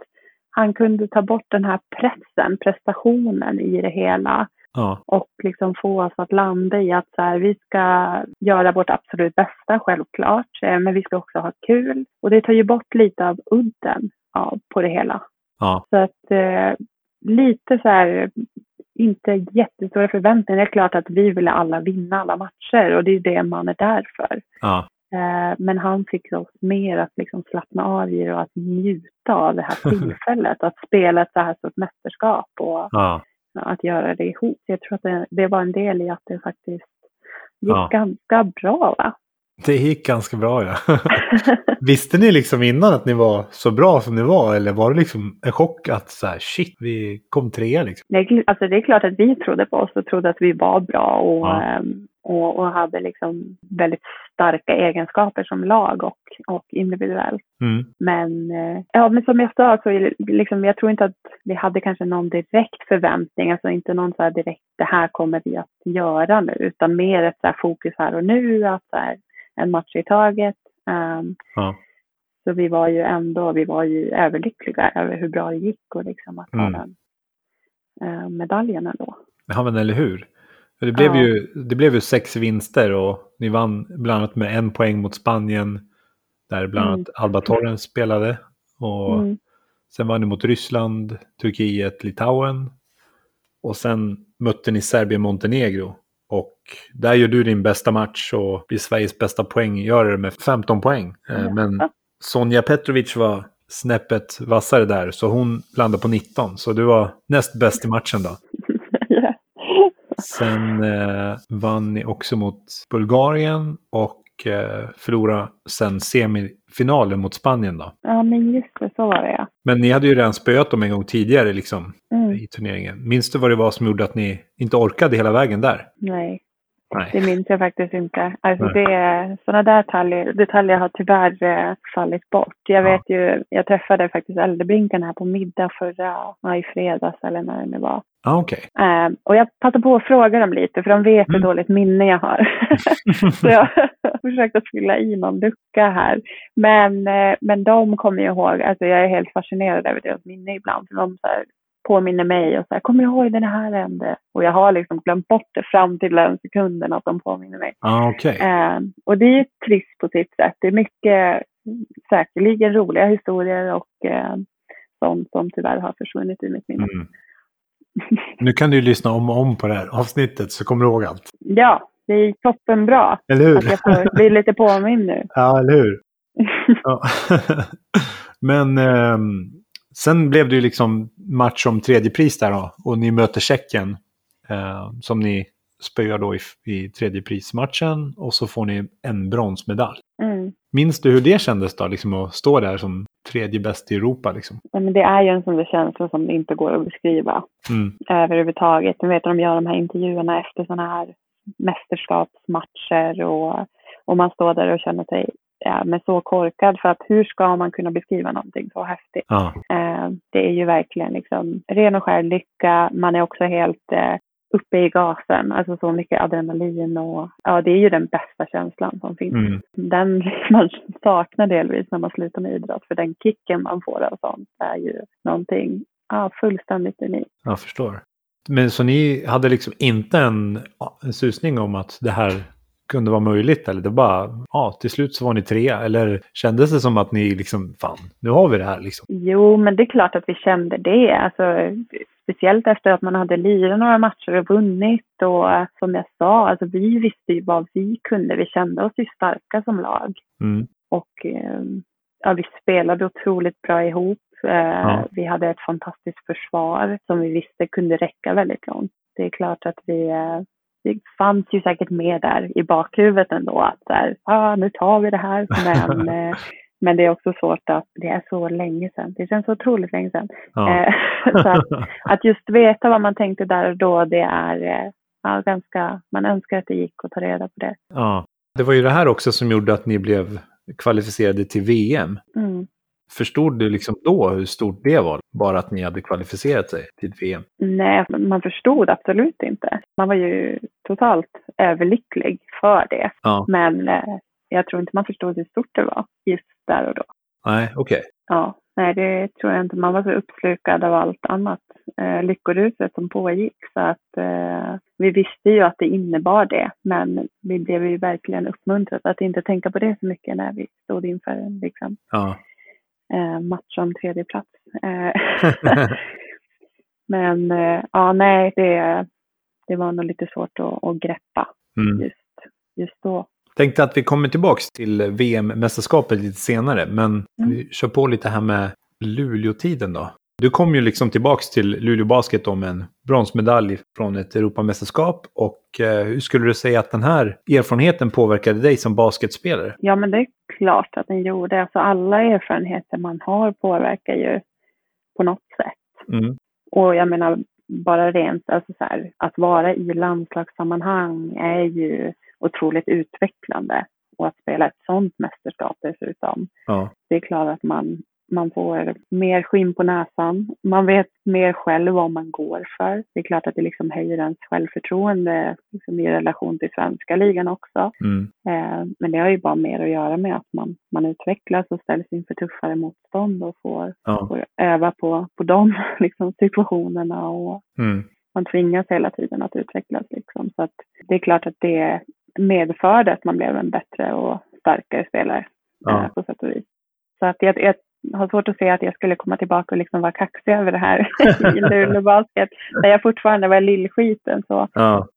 han kunde ta bort den här pressen, prestationen i det hela ja, och liksom få oss att landa i att så här, vi ska göra vårt absolut bästa, självklart, eh, men vi ska också ha kul. Och det tar ju bort lite av udden ja, på det hela. ja, Så att eh, lite så här, inte jättestora förväntningar. Det är klart att vi ville alla vinna alla matcher och det är det man är där för. ja, men han fick oss mer att liksom slappna av i det och att njuta av det här (laughs) tillfället. att spela ett så här stort mästerskap och ja. att göra det ihop. Jag tror att det, det var en del i att det faktiskt gick Ja. ganska bra. Va? Det gick ganska bra ja. (laughs) Visste ni liksom innan att ni var så bra som ni var? Eller var det liksom en chock att så här, shit, vi kom trea liksom? Är- alltså det är klart att vi trodde på oss och trodde att vi var bra och, Ja. ehm, och, och hade liksom väldigt starka egenskaper som lag och, och individuellt. Mm. Men, eh, ja, men som jag sa, så liksom, jag tror inte att vi hade kanske någon direkt förväntning, alltså inte någon så här direkt, det här kommer vi att göra nu, utan mer ett så här fokus här och nu, att så här, en match i taget. Ehm, Ja. Så vi var ju ändå, vi var ju överlyckliga över hur bra det gick och liksom att ha Mm. den eh, medaljen ändå. Ja, men eller hur? Det blev, Ja. ju, det blev ju sex vinster och ni vann bland annat med en poäng mot Spanien. Där bland Mm. annat Alba Torrens spelade. Och Mm. sen vann ni mot Ryssland, Turkiet, Litauen. Och sen mötte ni Serbien-Montenegro. Och där gör du din bästa match och blir Sveriges bästa poänggörare med 15 poäng. Ja. Men Sonja Petrovic var snäppet vassare där. Så hon landade på 19. Så du var näst bäst i matchen då. Sen eh, vann ni också mot Bulgarien och eh, förlorade sen semifinalen mot Spanien då. ja, men just det, så var det ja. Men ni hade ju redan spöat dem en gång tidigare liksom Mm. i turneringen. Minns du vad det var som gjorde att ni inte orkade hela vägen där? Nej, Nej. det minns jag faktiskt inte. Alltså Nej. det, sådana där detaljer, detaljer har tyvärr eh, fallit bort. Jag Ja. vet ju, jag träffade faktiskt Äldrebrinken här på middag förra, ja, i fredags eller när det nu var. Ja, okej. Eh, och jag passade på att fråga dem lite för de vet hur Mm. dåligt minne jag har. (laughs) Så jag (laughs) har försökt att fylla i någon lucka här. Men, eh, men de kommer ju ihåg, alltså jag är helt fascinerad över deras minne ibland. För de så här, påminner mig och så här, kommer du ihåg den här hände? Och jag har liksom glömt bort det fram till den sekunden att de påminner mig. Ja, okej. Eh, och det är ju trist på sitt sätt. Det är mycket säkerligen roliga historier och eh, sånt som tyvärr har försvunnit ur mitt minne. Mm. Nu kan du ju lyssna om och om på det här avsnittet så kommer du ihåg allt. Ja, det är toppenbra Eller hur? att jag får bli lite påmind nu. (laughs) Ja, eller hur? (laughs) Ja. (laughs) Men ehm, sen blev det ju liksom match om tredje pris där då. Och ni möter Tjeckien. Eh, som ni spöar då i, i tredje prismatchen. Och så får ni en bronsmedalj. Mm. Minns du hur det kändes då? Liksom att stå där som tredje bäst i Europa liksom. Ja, men det är ju en sån där känsla som det inte går att beskriva Mm. överhuvudtaget. Du vet de gör de här intervjuerna efter sådana här mästerskapsmatcher och, och man står där och känner sig ja, men så korkad för att hur ska man kunna beskriva någonting så häftigt? Ja. Eh, det är ju verkligen liksom ren och skär lycka. Man är också helt eh, uppe i gasen, alltså så mycket adrenalin och ja, det är ju den bästa känslan som finns. Mm. Den (laughs) man saknar delvis när man slutar med idrott, för den kicken man får av sånt är ju någonting ja, fullständigt unikt. Jag förstår. Men så ni hade liksom inte en, en susning om att det här kunde vara möjligt? Eller det bara, ja, till slut så var ni trea? Eller kändes det som att ni liksom, fan, nu har vi det här liksom? Jo, men det är klart att vi kände det. Alltså, speciellt efter att man hade lirat några matcher och vunnit. Och som jag sa, alltså, vi visste ju vad vi kunde. Vi kände oss ju starka som lag. Mm. Och eh, ja, vi spelade otroligt bra ihop. Eh, Ja. Vi hade ett fantastiskt försvar som vi visste kunde räcka väldigt långt. Det är klart att vi, eh, det fanns ju säkert med där i bakhuvudet ändå att så här, ah, nu tar vi det här. Men, (laughs) eh, men det är också svårt att, det är så länge sedan. Det känns så otroligt länge sedan. Ja. Eh, (laughs) så att, att just veta vad man tänkte där och då, det är eh, ja, ganska, man önskar att det gick att ta reda på det. ja. Det var ju det här också som gjorde att ni blev kvalificerade till VM. Mm. Förstod du liksom då hur stort det var? Bara att ni hade kvalificerat sig till VM? Nej, man förstod absolut inte. Man var ju totalt överlycklig för det. Ja. Men eh, jag tror inte man förstod hur stort det var just där och då. Nej, okej. Ja, nej det tror jag inte. Man var så uppslukad av allt annat eh, lyckoruset som pågick. Så att eh, vi visste ju att det innebar det. Men vi blev ju verkligen uppmuntrade att inte tänka på det så mycket när vi stod inför en liksom, Ja. Eh, match om tredje plats. Eh, (laughs) (laughs) men eh, ja, nej, det, det var nog lite svårt att, att greppa Mm. just, just då. Tänkte att vi kommer tillbaks till VM-mästerskapet lite senare, men vi kör på lite här med Luleå-tiden då. Du kom ju liksom tillbaks till Luleå Basket om en bronsmedalj från ett Europamästerskap. Och eh, hur skulle du säga att den här erfarenheten påverkade dig som basketspelare? Ja, men det är klart att den gjorde. Alltså alla erfarenheter man har påverkar ju på något sätt. Mm. Och jag menar, bara rent alltså så här, att vara i landslagssammanhang är ju otroligt utvecklande. Och att spela ett sådant mästerskap dessutom. Ja. Det är klart att man, man får mer skinn på näsan. Man vet mer själv vad man går för. Det är klart att det liksom höjer ens självförtroende liksom i relation till svenska ligan också. Mm. Eh, men det har ju bara mer att göra med att man, man utvecklas och ställs inför tuffare motstånd och får, Ja. får öva på, på de (laughs) liksom, situationerna. Och Mm. man tvingas hela tiden att utvecklas. Liksom. Så att det är klart att det medförde att man blev en bättre och starkare spelare Ja. eh, på sätt och vis. Så att jag, jag har svårt att se att jag skulle komma tillbaka och liksom vara kaxig över det här (laughs) i Luleå Basket. Där jag fortfarande var lillskiten. Så. Ja.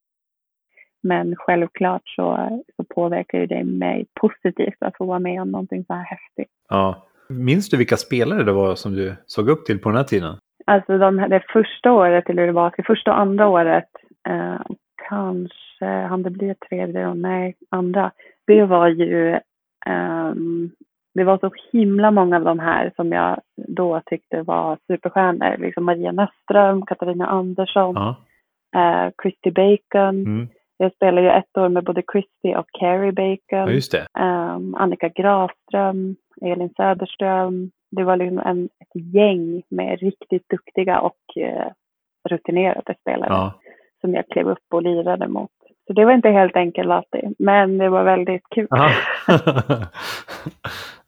Men självklart så, så påverkar ju det mig positivt att få vara med om någonting så här häftigt. Ja. Minns du vilka spelare det var som du såg upp till på den här tiden? Alltså de, det första året i Luleå Basket, första och andra året, eh, kanske, han det blir tredje då? Nej, andra. Det var ju, um, det var så himla många av de här som jag då tyckte var superstjärnor. Liksom Maria Näsström, Katarina Andersson, Ja. eh, Christy Bacon. Mm. Jag spelade ju ett år med både Christy och Carrie Bacon. ja. Ehm, Annika Grafström, Elin Söderström. Det var liksom en, ett gäng med riktigt duktiga och eh, rutinerade spelare Ja. som jag klev upp och lirade mot. Så det var inte helt enkelt alltid, men det var väldigt kul. (laughs)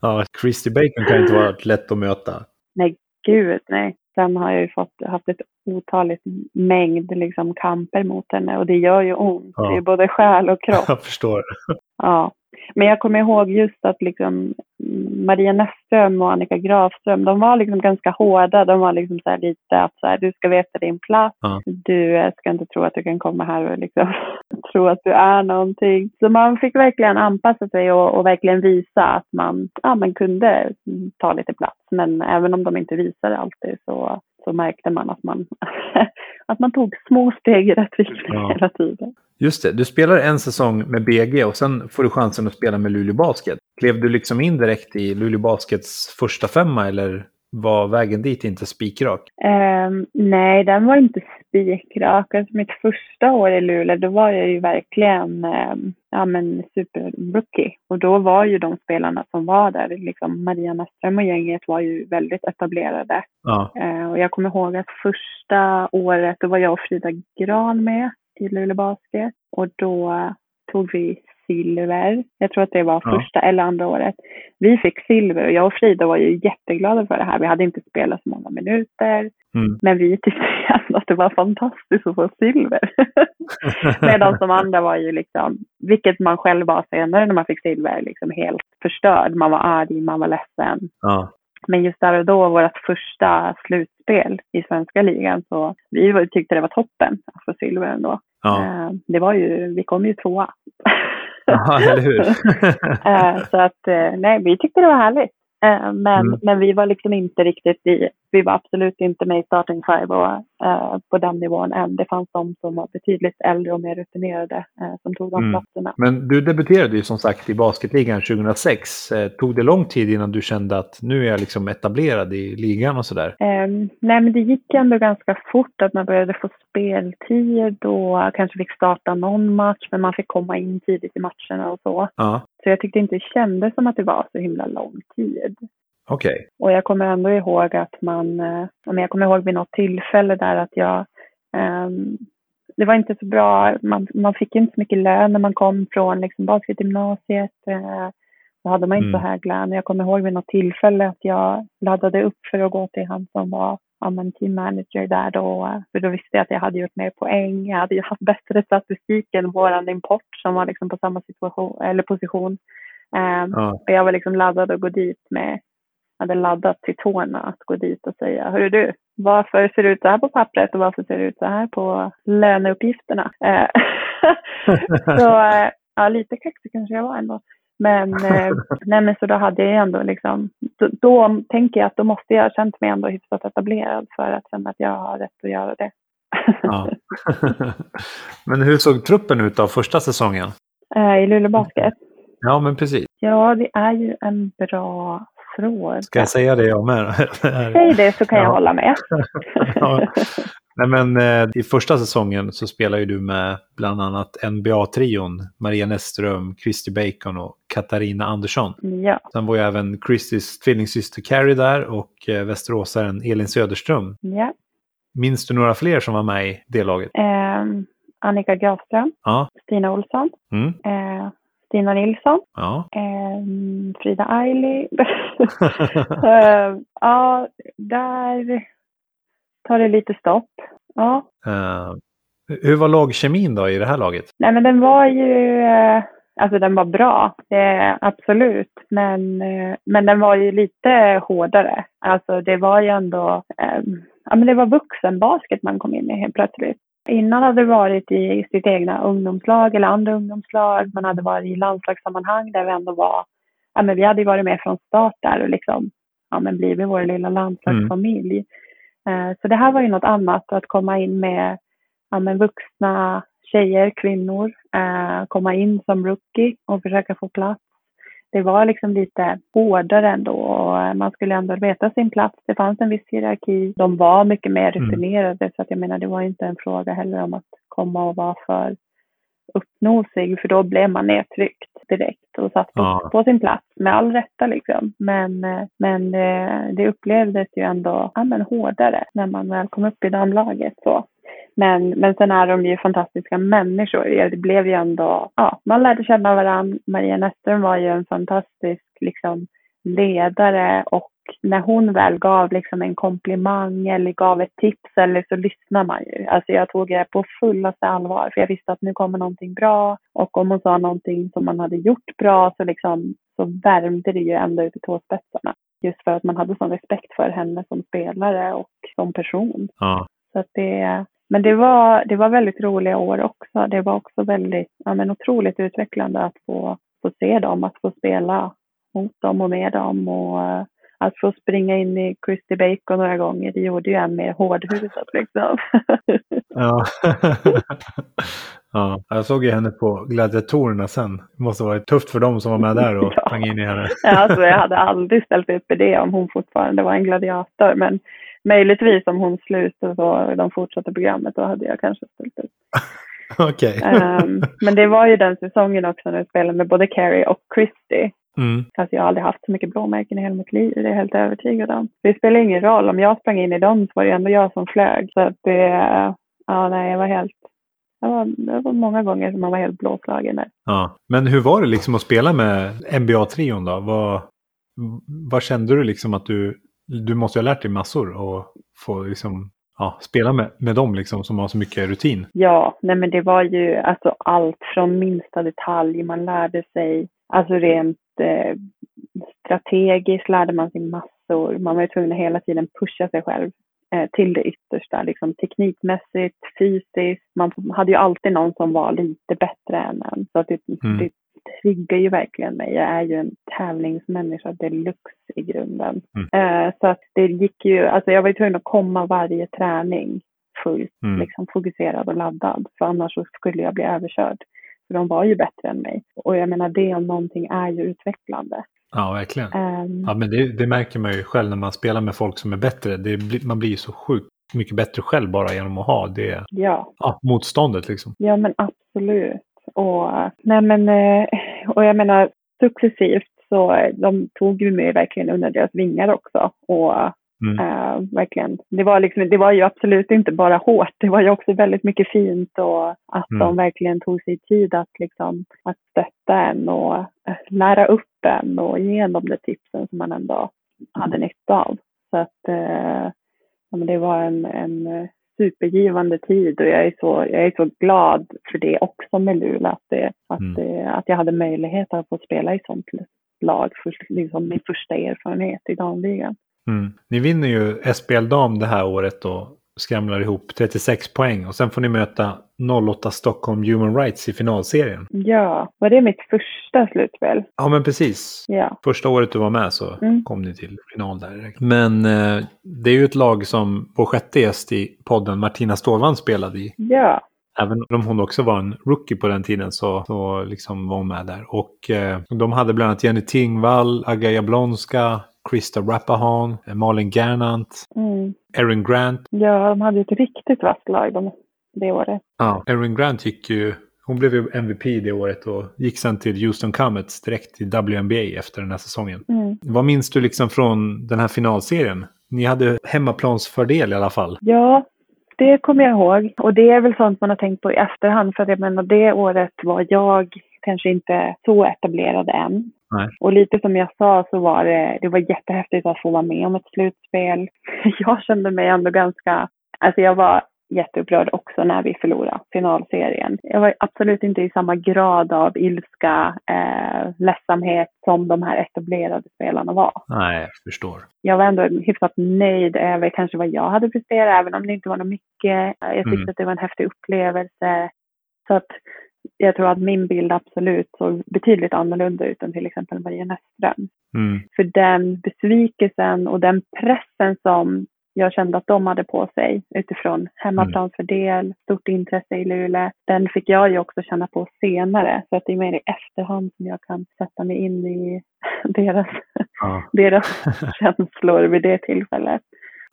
Ja, Christy Bacon kan inte vara lätt att möta. Nej, gud nej. Sen har jag ju fått, haft ett otaligt mängd liksom, kamper mot henne och det gör ju ont. Ja. Det är både själ och kropp. (laughs) Jag förstår. Ja. Men jag kommer ihåg just att liksom Maria Näsström och Annika Grafström, de var liksom ganska hårda. De var liksom så lite att så här, du ska veta din plats. Ja. Du eh, ska inte tro att du kan komma här och liksom (laughs) tro att du är någonting. Så man fick verkligen anpassa sig och, och verkligen visa att man, ja, man kunde ta lite plats. Men även om de inte visade alltid så, så märkte man att man, (laughs) att man tog små steg i rätt riktning Ja. hela tiden. Just det, du spelar en säsong med BG och sen får du chansen att spela med Luleå Basket. Klev du liksom in direkt i Luleå Baskets första femma eller var vägen dit inte spikrak? Ehm, nej, den var inte spikrak. Alltså mitt första år i Luleå, då var jag ju verkligen um, ja, men super-rookie. Och då var ju de spelarna som var där, liksom Maria Näsström och gänget var ju väldigt etablerade. Ja, Eh, och jag kommer ihåg att första året, då var jag och Frida Gran med i Luleå Basket. Och då tog vi silver. Jag tror att det var Ja. första eller andra året. Vi fick silver och jag och Frida var ju jätteglada för det här. Vi hade inte spelat så många minuter. Mm. Men vi tyckte (laughs) ändå att det var fantastiskt att få silver. (laughs) Medan de andra var ju liksom, vilket man själv var senare när man fick silver, liksom helt förstörd. Man var arg, man var ledsen. ja, Men just där och då, vårt första slutspel i svenska ligan, så vi tyckte det var toppen att få silver ändå. ja. Eh, Det var ju, vi kom ju tvåa. (laughs) ja eller hur? (laughs) Eh, så att, eh, nej, vi tyckte det var härligt. Eh, Men, Mm. men vi var liksom inte riktigt i, vi var absolut inte med i starting five och, eh, på den nivån än. Det fanns de som var betydligt äldre och mer rutinerade eh, som tog de Mm. platserna. Men du debuterade ju som sagt i basketligan 2006. Eh, Tog det lång tid innan du kände att nu är jag liksom etablerad i ligan och sådär? Ehm, nej, men det gick ändå ganska fort att man började få speltid och kanske fick starta någon match, men man fick komma in tidigt i matcherna och så. Ja, Så jag tyckte inte det kändes som att det var så himla lång tid. okej. Och jag kommer ändå ihåg att man, eh, men jag kommer ihåg vid något tillfälle där att jag, ehm, det var inte så bra, man, man fick inte så mycket lön när man kom från liksom basketgymnasiet. Eh, då hade man inte Mm. så hög lön. Jag kommer ihåg vid något tillfälle att jag laddade upp för att gå till han som var ja, men team manager där då. För då visste jag att jag hade gjort mer poäng. Jag hade ju haft bättre statistik än våran import som var liksom på samma situation, eller position. Ehm, Ja, och jag var liksom laddad att gå dit med, hade laddat till tårna att gå dit och säga, hörru du, varför ser det ut så här på pappret och varför ser det ut så här på löneuppgifterna? Eh, (laughs) så eh, ja, lite kaxig kanske jag var ändå. Men, (laughs) eh, nej, men så då hade jag ändå liksom, då, då tänker jag att då måste jag ha känt mig ändå hyfsat etablerad för att känna att jag har rätt att göra det. ja. (laughs) Men hur såg truppen ut av första säsongen? Eh, I Luleå Basket? Ja, men precis. Ja, det är ju en bra fråga. Ska jag säga det jag (laughs) med? Säg det så kan jag Ja. hålla med. Ja. Nej, men eh, i första säsongen så spelar ju du med bland annat NBA-trion Maria Näsström, Christy Bacon och Katarina Andersson. ja. Sen var ju även Christys tvillingsyster Carrie där och eh, västeråsaren Elin Söderström. ja. Minns du några fler som var med i det laget? Ehm, Annika Grafström, Ja. Stina Olsson, Mm. eh, Stina Nilsson, Ja. ehm, Frida Ailey. (laughs) (laughs) Ehm, ja, där tar det lite stopp. Ja, Eh, hur var lagkemin då i det här laget? nej men den var ju, eh, alltså den var bra, absolut. Men, eh, men den var ju lite hårdare. Alltså det var ju ändå, ja men det var vuxenbasket man kom in i helt plötsligt. Innan hade det varit i sitt egna ungdomslag eller andra ungdomslag. Man hade varit i landslagssammanhang där vi ändå var, ja men vi hade ju varit med från start där och liksom ja, men blivit vår lilla landslagsfamilj. Mm. Så det här var ju något annat, att komma in med ja, men vuxna tjejer, kvinnor, komma in som rookie och försöka få plats det var liksom lite hårdare ändå och man skulle ändå veta sin plats. Det fanns en viss hierarki. De var mycket mer mm. rutinerade mm. så att jag menar det var inte en fråga heller om att komma och vara för uppnosig för då blev man nedtryckt direkt och satt på, ja. på sin plats med all rätta liksom. Men, men det, det upplevdes ju ändå ja, men hårdare när man väl kom upp i damlaget. Så. Men, men sen är de ju fantastiska människor. Det blev ju ändå, ja, man lärde känna varandra. Maria Näsström var ju en fantastisk liksom, ledare och när hon väl gav liksom en komplimang eller gav ett tips eller så lyssnar man ju. Alltså jag tog det på fullaste allvar för jag visste att nu kommer någonting bra och om hon sa någonting som man hade gjort bra så liksom så värmde det ju ända ut i tåspetsarna. Just för att man hade sån respekt för henne som spelare och som person. Ja. Så att det, men det var, det var väldigt roliga år också. Det var också väldigt, ja, men otroligt utvecklande att få, få se dem, att få spela mot dem och med dem och uh, att få springa in i Christy Bacon några gånger, det gjorde ju en mer hårdhudat liksom. (laughs) ja. (laughs) ja, jag såg ju henne på gladiatorerna sen. Det måste varit tufft för dem som var med där och (laughs) ja. in i henne. ja, alltså jag hade aldrig ställt upp i det om hon fortfarande var en gladiator, men möjligtvis om hon slutade och de fortsatte programmet, då hade jag kanske ställt upp. Okej. Okay. um, ehm, men det var ju den säsongen också när jag spelade med både Carrie och Christy. Mm. Fast jag har aldrig haft så mycket blåmärken i hela mitt liv, det är jag helt övertygad om. Det spelar ingen roll, om jag sprang in i dem så var det ändå jag som flög. Så att det, ja nej, jag var helt, det var, det var många gånger som man var helt blåslagen där. Ja. Men hur var det liksom att spela med NBA-trion då? Vad, vad kände du liksom att du du måste ha lärt dig massor och få liksom, ja, spela med, med dem liksom, som har så mycket rutin. Ja, nej men det var ju alltså allt från minsta detalj. Man lärde sig, alltså rent eh, strategiskt lärde man sig massor. Man var ju tvungen att hela tiden pusha sig själv eh, till det yttersta, liksom teknikmässigt, fysiskt. Man hade ju alltid någon som var lite bättre än en. Så det, mm. det triggar ju verkligen mig. Jag är ju en tävlingsmänniska deluxe i grunden. Mm. Uh, så att det gick ju, alltså jag var ju tvungen att komma varje träning fullt mm. liksom fokuserad och laddad. För annars så skulle jag bli överkörd. För de var ju bättre än mig. Och jag menar det om någonting är ju utvecklande. Ja, verkligen. Um, ja, men det, det, märker man ju själv när man spelar med folk som är bättre. Det, man blir ju så sjukt mycket bättre själv bara genom att ha det ja. Ja, motståndet. Liksom. Ja, men absolut. Och, nej men, eh, och jag menar successivt så de tog ju mig verkligen under deras vingar också. Och mm. äh, verkligen, det var, liksom, det var ju absolut inte bara hårt, det var ju också väldigt mycket fint och att mm. de verkligen tog sig tid att, liksom, att stötta en och äh, lära upp en och ge en de där tipsen som man ändå hade nytta av. Så att ja, men det var en, en supergivande tid och jag är så, jag är så glad för det också med Luleå, att, det, att, mm. det, att jag hade möjlighet att få spela i sånt lag, för liksom min första erfarenhet i damligan. Mm. Ni vinner ju SPL dam det här året och skramlar ihop 36 poäng och sen får ni möta 08 Stockholm Human Rights i finalserien. Ja, var det mitt första slutspel? Ja, men precis. Ja. Första året du var med så mm. kom ni till final där. Men eh, det är ju ett lag som vår sjätte gäst i podden, Martina Stålvand, spelade i. Ja. Även om hon också var en rookie på den tiden så, så liksom var hon med där. Och eh, de hade bland annat Jenny Tingvall, Aga Jablonska, Krista Rappahan, Malin Gernandt, mm. Erin Grant. Ja, de hade ett riktigt vasst lag de, det året. Ja, Erin Grant gick ju hon blev ju MVP det året och gick sen till Houston Comets direkt till WNBA efter den här säsongen. Mm. Vad minns du liksom från den här finalserien? Ni hade hemmaplansfördel i alla fall. Ja, det kommer jag ihåg. Och det är väl sånt man har tänkt på i efterhand. För jag menar, det året var jag kanske inte så etablerad än. Nej. Och lite som jag sa så var det, det var jättehäftigt att få vara med om ett slutspel. (laughs) Jag kände mig ändå ganska, alltså jag var jätteupprörd också när vi förlorade finalserien. Jag var absolut inte i samma grad av ilska, eh, ledsamhet som de här etablerade spelarna var. Nej, jag förstår. Jag var ändå hyfsat nöjd över kanske vad jag hade presterat, även om det inte var något mycket. Jag tyckte mm. att det var en häftig upplevelse. Så att jag tror att min bild absolut såg betydligt annorlunda ut än till exempel Maria Näsström. Mm. För den besvikelsen och den pressen som jag kände att de hade på sig utifrån hemmaplansfördel, stort intresse i Luleå. Den fick jag ju också känna på senare. Så att det är mer i efterhand som jag kan sätta mig in i (laughs) deras, Ja. deras (laughs) känslor vid det tillfället.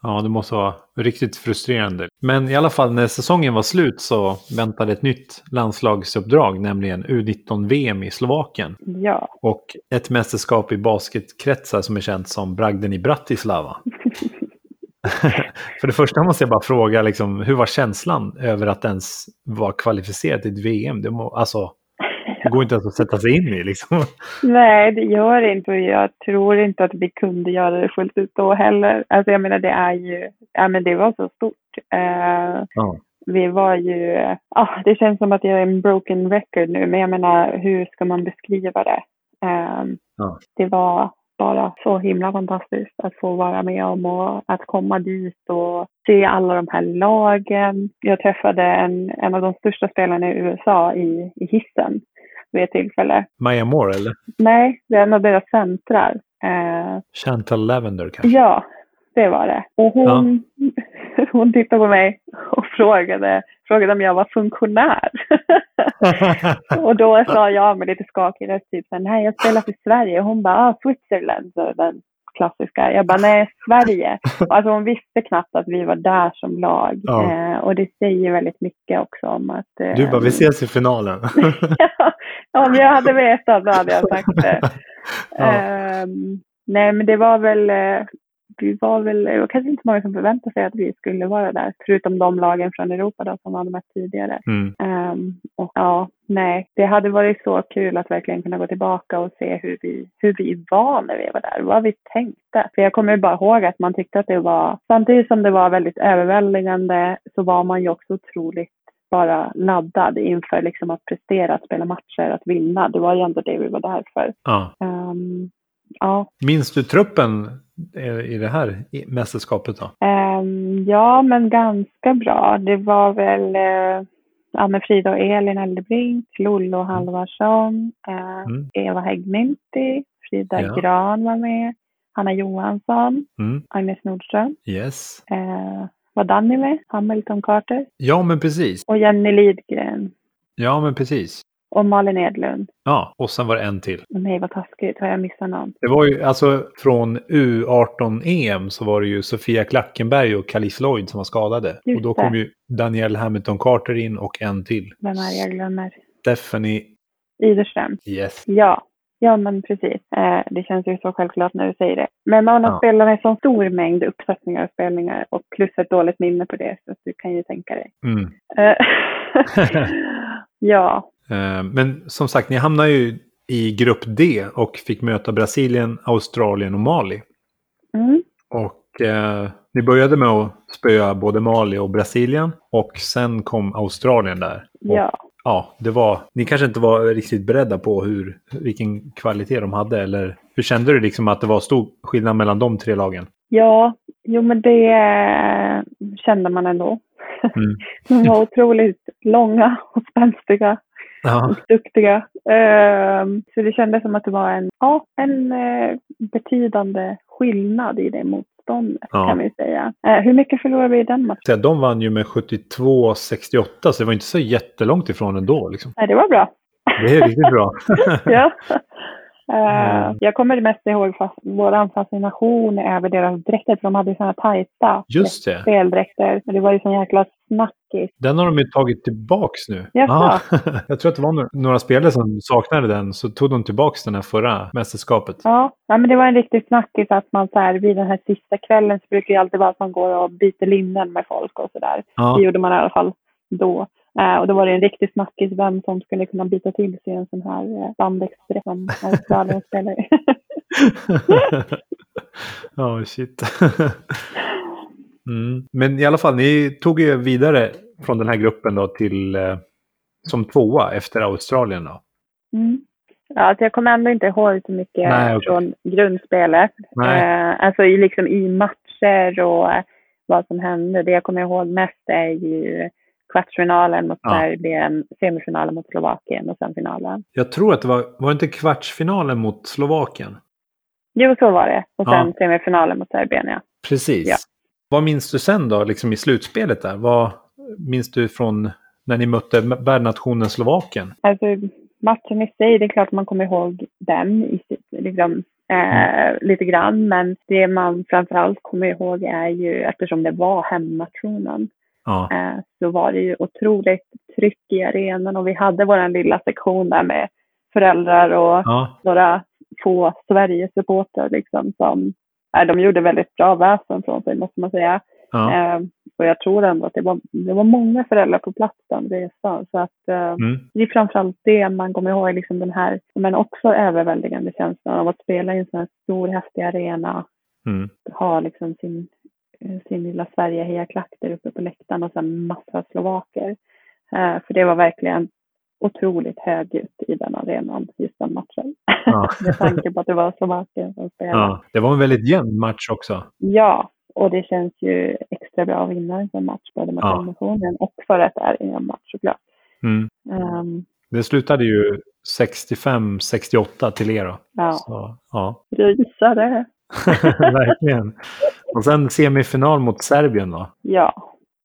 Ja, det måste vara riktigt frustrerande. Men i alla fall när säsongen var slut så väntade ett nytt landslagsuppdrag, nämligen U19-VM i Slovakien. Ja. Och ett mästerskap i basketkretsar som är känt som bragden i Bratislava. (laughs) För det första måste jag bara fråga, liksom, hur var känslan över att ens vara kvalificerad till ett VM? Det, må, alltså, det går inte ens att sätta sig in i. Liksom. (laughs) Nej, det gör det inte jag tror inte att vi kunde göra det fullt ut då heller. Alltså jag menar det är ju, ja men det var så stort. Eh, Ja. vi var ju, ja det känns som att jag är en broken record nu men jag menar hur ska man beskriva det? Eh, Ja. Det var bara så himla fantastiskt att få vara med om och att komma dit och se alla de här lagen. Jag träffade en, en av de största spelarna i USA i, i hissen vid ett tillfälle. Maja Moore eller? Nej, det är en av deras centrar. Eh, Chantal Lavender kanske? ja, det var det. Och hon, (laughs) hon tittade på mig och frågade, frågade om jag var funktionär. (laughs) och då sa jag med lite skakig röst typ nej jag spelar för Sverige. Och hon bara, ah, Switzerland, så den klassiska. Jag bara, nej Sverige. (laughs) Alltså hon visste knappt att vi var där som lag. Ja. Eh, och det säger väldigt mycket också om att... Eh, Du bara, vi ses i finalen. (laughs) ja, om jag hade vetat då hade jag sagt det. (laughs) Ja. Ehm, nej, men det var väl, eh, vi var väl, det var kanske inte många som förväntade sig att vi skulle vara där, förutom de lagen från Europa då, som hade mött tidigare. Mm. Ehm, och ja, nej, det hade varit så kul att verkligen kunna gå tillbaka och se hur vi, hur vi var när vi var där, vad vi tänkte. För jag kommer ju bara ihåg att man tyckte att det var, samtidigt som det var väldigt överväldigande så var man ju också otroligt bara laddad inför liksom att prestera, att spela matcher, att vinna. Det var ju ändå det vi var där för. Ja. Ehm, ja, Minns du truppen eh, i det här mästerskapet då? Ehm, ja, men ganska bra. Det var väl eh, ja, med Frida och Elin Eldebrink, Lollo Halvarsson, eh, Mm. Eva Häggminti, Frida Ja. Gran var med, Hanna Johansson, Mm. Agnes Nordström. Yes. Eh, var Danny med? Hamilton Carter. Ja, men precis. Och Jenny Lidgren. Ja, men precis. Och Malin Edlund. Ja, och sen var det en till. Nej, vad taskigt. Har jag missat någon? Det var ju alltså från U18-EM så var det ju Sofia Klackenberg och Kalis Lloyd som var skadade. Just och då det. kom ju Daniel Hamilton Carter in och en till. Vem är det jag glömmer? Stephanie. Iderström. Yes. Ja, ja men precis. Eh, det känns ju så självklart när du säger det. Men man har Ja. spelat med så stor mängd uppsättningar och spelningar och plus ett dåligt minne på det så du kan ju tänka dig. Mm. Eh, (laughs) (laughs) ja, Men som sagt, ni hamnar ju i grupp D och fick möta Brasilien, Australien och Mali. mm, Och eh, ni började med att spöa både Mali och Brasilien. Och sen kom Australien där. Och, ja. ja, det var, ni kanske inte var riktigt beredda på hur, vilken kvalitet de hade. Eller hur kände du liksom att det var stor skillnad mellan de tre lagen? Ja, jo men det eh, kände man ändå. Mm. (laughs) De var otroligt långa och spänstiga Ja, duktiga. Eh, så det kändes som att det var en, ja, en eh, betydande skillnad i det motståndet Ja. kan vi säga. Eh, hur mycket förlorade vi i den matchen? de vann ju med 72-68 så det var inte så jättelångt ifrån ändå. Liksom. Nej, det var bra. Det är riktigt bra. (laughs) ja. (laughs) Eh, Mm. Jag kommer mest ihåg fast, våran fascination över deras dräkter, för de hade ju sådana tajta Just det. speldräkter. Det var ju sån jäkla snackis. Den har de ju tagit tillbaks nu. Jaså? (laughs) Jag tror att det var några, några spelare som saknade den, så tog de tillbaks den här förra mästerskapet. Ja, ja, men det var en riktig snackis att man så här, vid den här sista kvällen så brukar det alltid vara att man går och byter linnen med folk och sådär. Ja. Det gjorde man i alla fall då. Eh, och då var det en riktig snackis vem som skulle kunna byta till sig en sån här eh, bandexdräkt som Australien spelar i. (laughs) Ja, shit. (laughs) mm. Men i alla fall, ni tog ju vidare från den här gruppen då till eh, som tvåa efter Australien då. Mm. Ja, alltså jag kommer ändå inte ihåg så mycket Nej, okej. från grundspelet. Eh, alltså i, liksom i matcher och eh, vad som hände. Det jag kommer ihåg mest är ju kvartsfinalen mot Ja. Serbien, semifinalen mot Slovakien och sen finalen. Jag tror att det var, var det inte kvartsfinalen mot Slovakien? Jo, så var det. Och sen Ja. semifinalen mot Serbien, ja. Precis. Ja. Vad minns du sen då, liksom i slutspelet där? Vad minns du från när ni mötte värdnationen Slovakien? Alltså matchen i sig, det är klart man kommer ihåg den i liksom, eh, lite grann. Men det man framförallt kommer ihåg är ju, eftersom det var hemnationen, Ja, eh, så var det ju otroligt tryck i arenan och vi hade vår lilla sektion där med föräldrar och ja, några få Sverigesupportrar liksom som, eh, de gjorde väldigt bra väsen från sig måste man säga. ja. Eh, och jag tror ändå att det var, det var många föräldrar på plats den resan. Så att eh, Mm. det är framförallt det man kommer ihåg, liksom den här, men också överväldigande känslan av att spela i en sån här stor häftig arena, Mm. ha liksom sin, sin lilla Sverige-hejaklack där uppe på läktaren och sen massa slovaker. Eh, för det var verkligen otroligt högljutt i den arenan just den matchen. Ja. (laughs) Med tanke på att det var Slovakien som spelade. ja. Det var en väldigt jämn match också. Ja, och det känns ju extra bra att vinna en sån match både mot Ja. emotionen och för att det är en match såklart. Mm. Um, Det slutade ju 65-68 till er då. ja, Så, ja, rysare. (laughs) verkligen. Och sen semifinal mot Serbien då. Ja,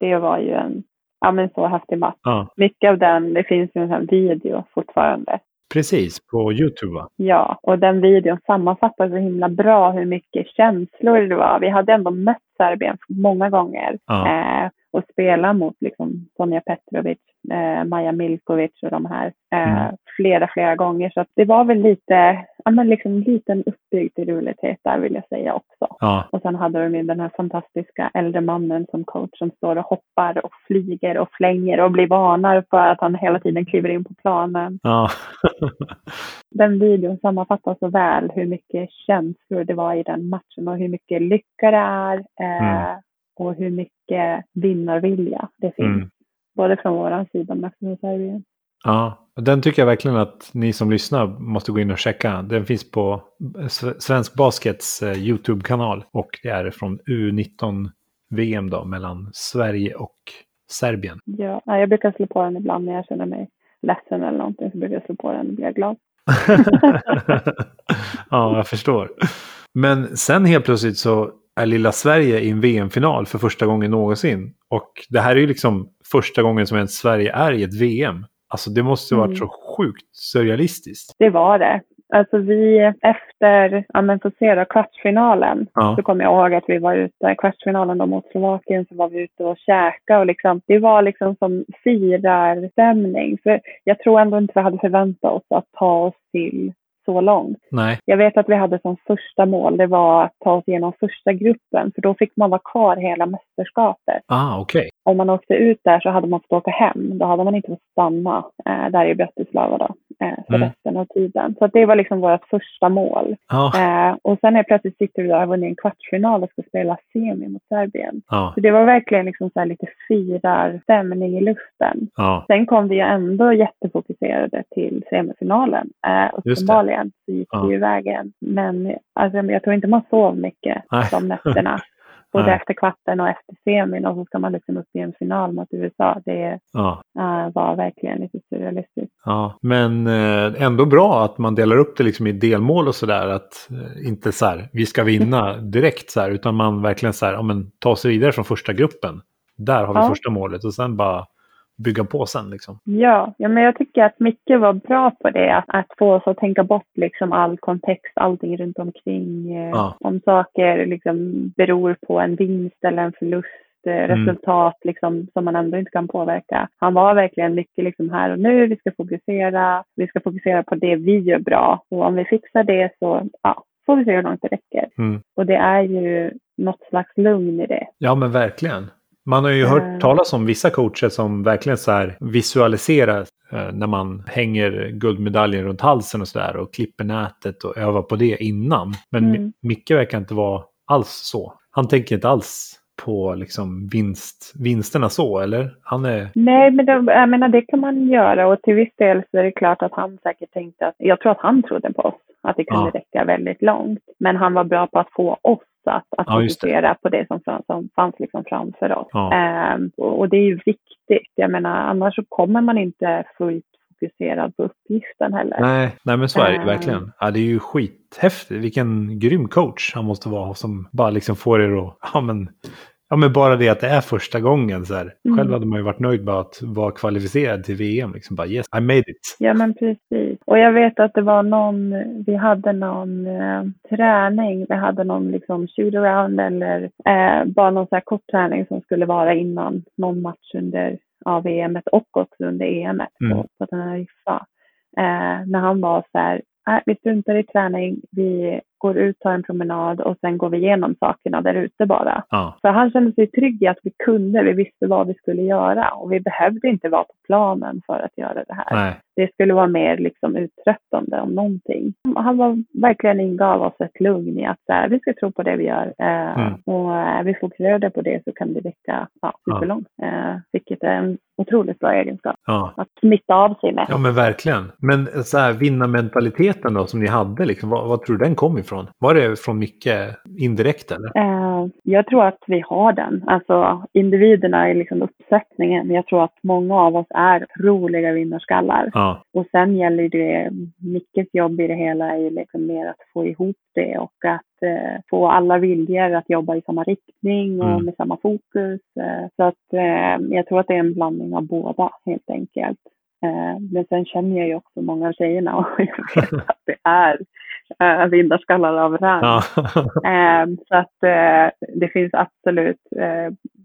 det var ju en ja, men så häftig match. Ja, Mycket av den, det finns ju en sån video fortfarande. precis. På YouTube va? Ja, och den videon sammanfattar så himla bra hur mycket känslor det var. Vi hade ändå mött Serbien många gånger Ja. eh, och spelat mot liksom Sonja Petrovic, eh, Maja Milkovic och de här eh, Mm. flera, flera gånger. Så det var väl lite, ja men liksom liten uppbyggd rolitet där vill jag säga också. Ja, Och sen hade de ju den här fantastiska äldre mannen som coach som står och hoppar och flyger och flänger och blir varnar för att han hela tiden kliver in på planen. ja. (laughs) Den videon sammanfattar så väl hur mycket känslor det var i den matchen och hur mycket lycka det är eh, Mm. och hur mycket vinnarvilja det finns. Mm. Både från våran sida men från Serbien. Ja, den tycker jag verkligen att ni som lyssnar måste gå in och checka. Den finns på Svensk Baskets eh, YouTube-kanal och det är från U19-VM då mellan Sverige och Serbien. Ja, ja, jag brukar slå på den ibland när jag känner mig ledsen eller någonting så brukar jag slå på den och bli glad. (laughs) ja, jag förstår. Men sen helt plötsligt så är lilla Sverige i en VM-final för första gången någonsin. Och det här är ju liksom första gången som ens Sverige är i ett VM. Alltså det måste ha varit Mm. så sjukt surrealistiskt. Det var det. Alltså vi efter, ja men får se då, kvartsfinalen Ja, så kommer jag ihåg att vi var ute, kvartsfinalen då mot Slovakien så var vi ute och käkade och liksom, det var liksom som firarstämning. För jag tror ändå inte vi hade förväntat oss att ta oss till så långt. nej. Jag vet att vi hade som första mål, det var att ta oss igenom första gruppen, för då fick man vara kvar hela mästerskapet. Ah, okej. Om man åkte ut där så hade man fått åka hem. Då hade man inte fått stanna eh, där i Bratislava då, eh, för Mm. resten av tiden. Så det var liksom vårt första mål. Ja, Eh, och sen är plötsligt sitter vi där och har vunnit en kvartsfinal och ska spela semi mot Serbien. ja, Så det var verkligen liksom så här lite firarstämning i luften. ja. Sen kom vi ju ändå jättefokuserade till semifinalen. Eh, uppenbarligen så gick det ju vägen. Men alltså, jag tror inte man sov mycket de nätterna. (laughs) Både Nej. efter kvarten och efter semin och så ska man liksom upp i en final mot USA. Det ja. eh, var verkligen lite surrealistiskt. Ja, men eh, ändå bra att man delar upp det liksom i delmål och sådär. Att eh, inte så här, vi ska vinna direkt så här, utan man verkligen så här, ja men ta sig vidare från första gruppen. Där har vi Ja. första målet och sen bara bygga på sen liksom. Ja, ja, men jag tycker att Micke var bra på det. Att, att få oss att tänka bort liksom all kontext, allting runt omkring. Eh, Ja. Om saker liksom beror på en vinst eller en förlust, eh, Mm. resultat liksom, som man ändå inte kan påverka. Han var verkligen mycket liksom här och nu, vi ska fokusera, vi ska fokusera på det vi gör bra. Och om vi fixar det så ja, får vi se hur långt det räcker. Mm. Och det är ju något slags lugn i det. Ja, men verkligen. Man har ju Eh. hört talas om vissa coacher som verkligen så här visualiserar eh, när man hänger guldmedaljen runt halsen och så där och klipper nätet och övar på det innan. Men Mm. Mi- Micke verkar inte vara alls så. Han tänker inte alls på liksom vinst, vinsterna så, eller? Han är... Nej, men det, jag menar, det kan man göra och till viss del så är det klart att han säkert tänkte att, jag tror att han trodde på oss, att det kunde Ja. räcka väldigt långt. Men han var bra på att få oss Så att, att Ja, fokusera på det som, som fanns liksom framför oss. Ja. Ehm, och, det är ju viktigt. Jag menar, annars så kommer man inte fullt fokuserad på uppgiften heller. Nej, nej, men så är det ju Eh. verkligen. Ja, det är ju skithäftigt. Vilken grym coach han måste vara som bara liksom får er att, ja men, ja men bara det att det är första gången så här. Mm. Själv hade man ju varit nöjd med att vara kvalificerad till VM. Liksom bara yes, I made it. Ja men precis. Och jag vet att det var någon, vi hade någon eh, träning, vi hade någon liksom shoot-around eller eh, bara någon så här kort träning som skulle vara innan någon match under ja, VM och också under EM Mm. på, på den här riffa. Eh, när han var så här, "Nej, vi struntar i träning, vi går ut, tar en promenad och sen går vi igenom sakerna där ute bara. Ja, Så han kände sig trygg i att vi kunde, vi visste vad vi skulle göra och vi behövde inte vara på planen för att göra det här nej, det skulle vara mer liksom uttröttande om någonting. Han var verkligen ingav oss ett lugn i att här, vi ska tro på det vi gör eh, Mm. och eh, vi fokuserar på det så kan det räcka ja, superlångt. Eh, vilket är en otroligt bra egenskap ja. att smitta av sig med. Ja men verkligen. Men så här vinnarmentaliteten då som ni hade, liksom, vad, vad tror du den kom ifrån? Var det från Micke indirekt eller? Eh, jag tror att vi har den. Alltså individerna är liksom uppsättningen. Jag tror att många av oss är roliga vinnarskallar. Ja, Och sen gäller det, Mickes jobb i det hela är liksom mer att få ihop det och att eh, få alla viljor att jobba i samma riktning och Mm. med samma fokus. Eh, så att jag tror att det är en blandning av båda helt enkelt. Men sen känner jag ju också många av tjejerna och jag vet att det är eh, vinnarskallar av rang. ja. (laughs) Eh, så att eh, det finns absolut,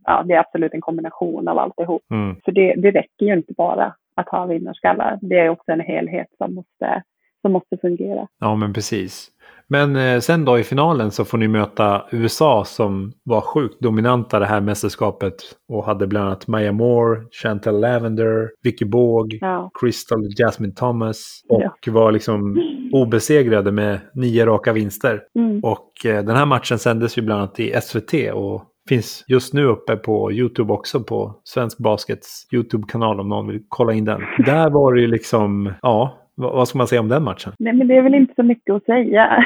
ja det är absolut en kombination av alltihop. Mm. För det, det räcker ju inte bara att ha vinnarskallar. Det är också en helhet som måste, som måste fungera. ja men precis. Men eh, sen då i finalen så får ni möta USA som var sjukt dominanta det här mästerskapet och hade bland annat Maya Moore, Chantal Lavender, Vicky Båg, Ja. Crystal Jasmine Thomas och Ja. var liksom obesegrade med nio raka vinster. Mm. Och eh, den här matchen sändes ju bland annat i SVT och finns just nu uppe på YouTube också på Svensk Baskets YouTube-kanal om någon vill kolla in den. Där var det ju liksom, ja, vad, ska man säga om den matchen? Nej, men det är väl inte så mycket att säga.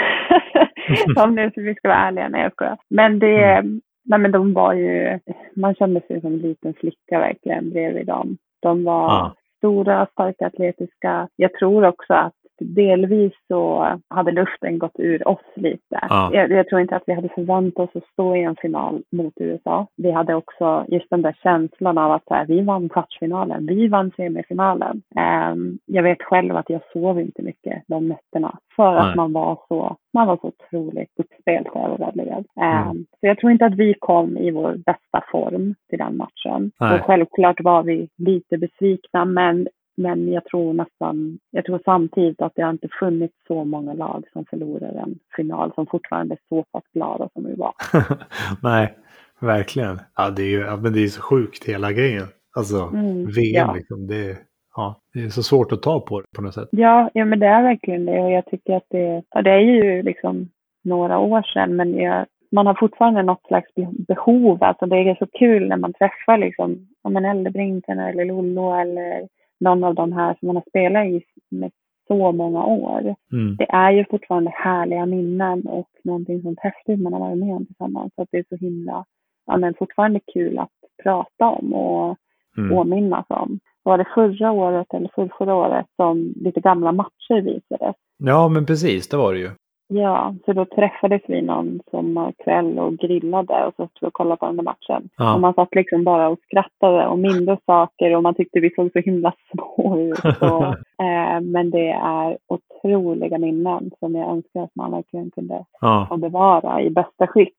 (laughs) Om nu vi ska vara ärliga. Nej, jag skojar. Men det, nej, men de var ju, man kände sig som en liten flicka verkligen bredvid dem. De var Ja. stora, starka, atletiska. Jag tror också att delvis så hade luften gått ur oss lite. Ja. Jag, jag tror inte att vi hade förväntat oss att stå i en final mot USA. Vi hade också just den där känslan av att här, vi vann kvartsfinalen, vi vann semifinalen. Ehm, jag vet själv att jag sov inte mycket de nätterna för Nej. att man var så, man var så otroligt uppspelt och överväldigad. Ehm, Mm. Så jag tror inte att vi kom i vår bästa form till den matchen. Nej. Och självklart var vi lite besvikna men men jag tror nästan, jag tror samtidigt att det har inte funnits så många lag som förlorar en final som fortfarande är så pass glada som vi var. (laughs) Nej, verkligen. Ja, det är ju men det är så sjukt hela grejen. Alltså, Mm, VM ja. liksom, det är, ja, det är så svårt att ta på det på något sätt. Ja, ja men det är verkligen det och jag tycker att det, ja, det är ju liksom några år sedan men jag, man har fortfarande något slags be- behov. Alltså det är så kul när man träffar liksom, ja men Eldebrinken eller Lollo eller någon av de här som man har spelat i med så många år. Mm. det är ju fortfarande härliga minnen och någonting sånt häftigt man har varit med om tillsammans. Så att det är så himla, ja men fortfarande kul att prata om och Mm. påminnas om. Var det förra året eller förrförra året som lite gamla matcher visades? Ja, men precis, det var det ju. Ja, så då träffades vi någon sommarkväll och grillade och så stod vi och kollade på den där matchen. Ja. Och man satt liksom bara och skrattade och mindes saker och man tyckte vi såg så himla (laughs) små ut. Och, (laughs) eh, men det är otroliga minnen som jag önskar att man verkligen kunde Ja, få bevara i bästa skick.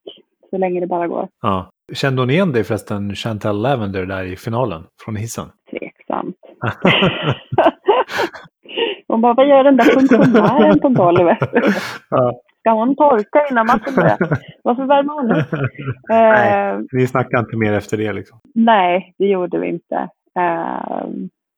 Så länge det bara går. ja. Kände hon igen dig förresten, Chantal Lavender, där i finalen från hissen? Tveksamt. (laughs) Hon bara, vad gör den där funktionären på golvet? (laughs) ja. Ska hon torka innan matchen börjar? Varför värmer hon upp? Nej. Eh, Ni snackade inte mer efter det liksom? Nej, det gjorde vi inte. Eh,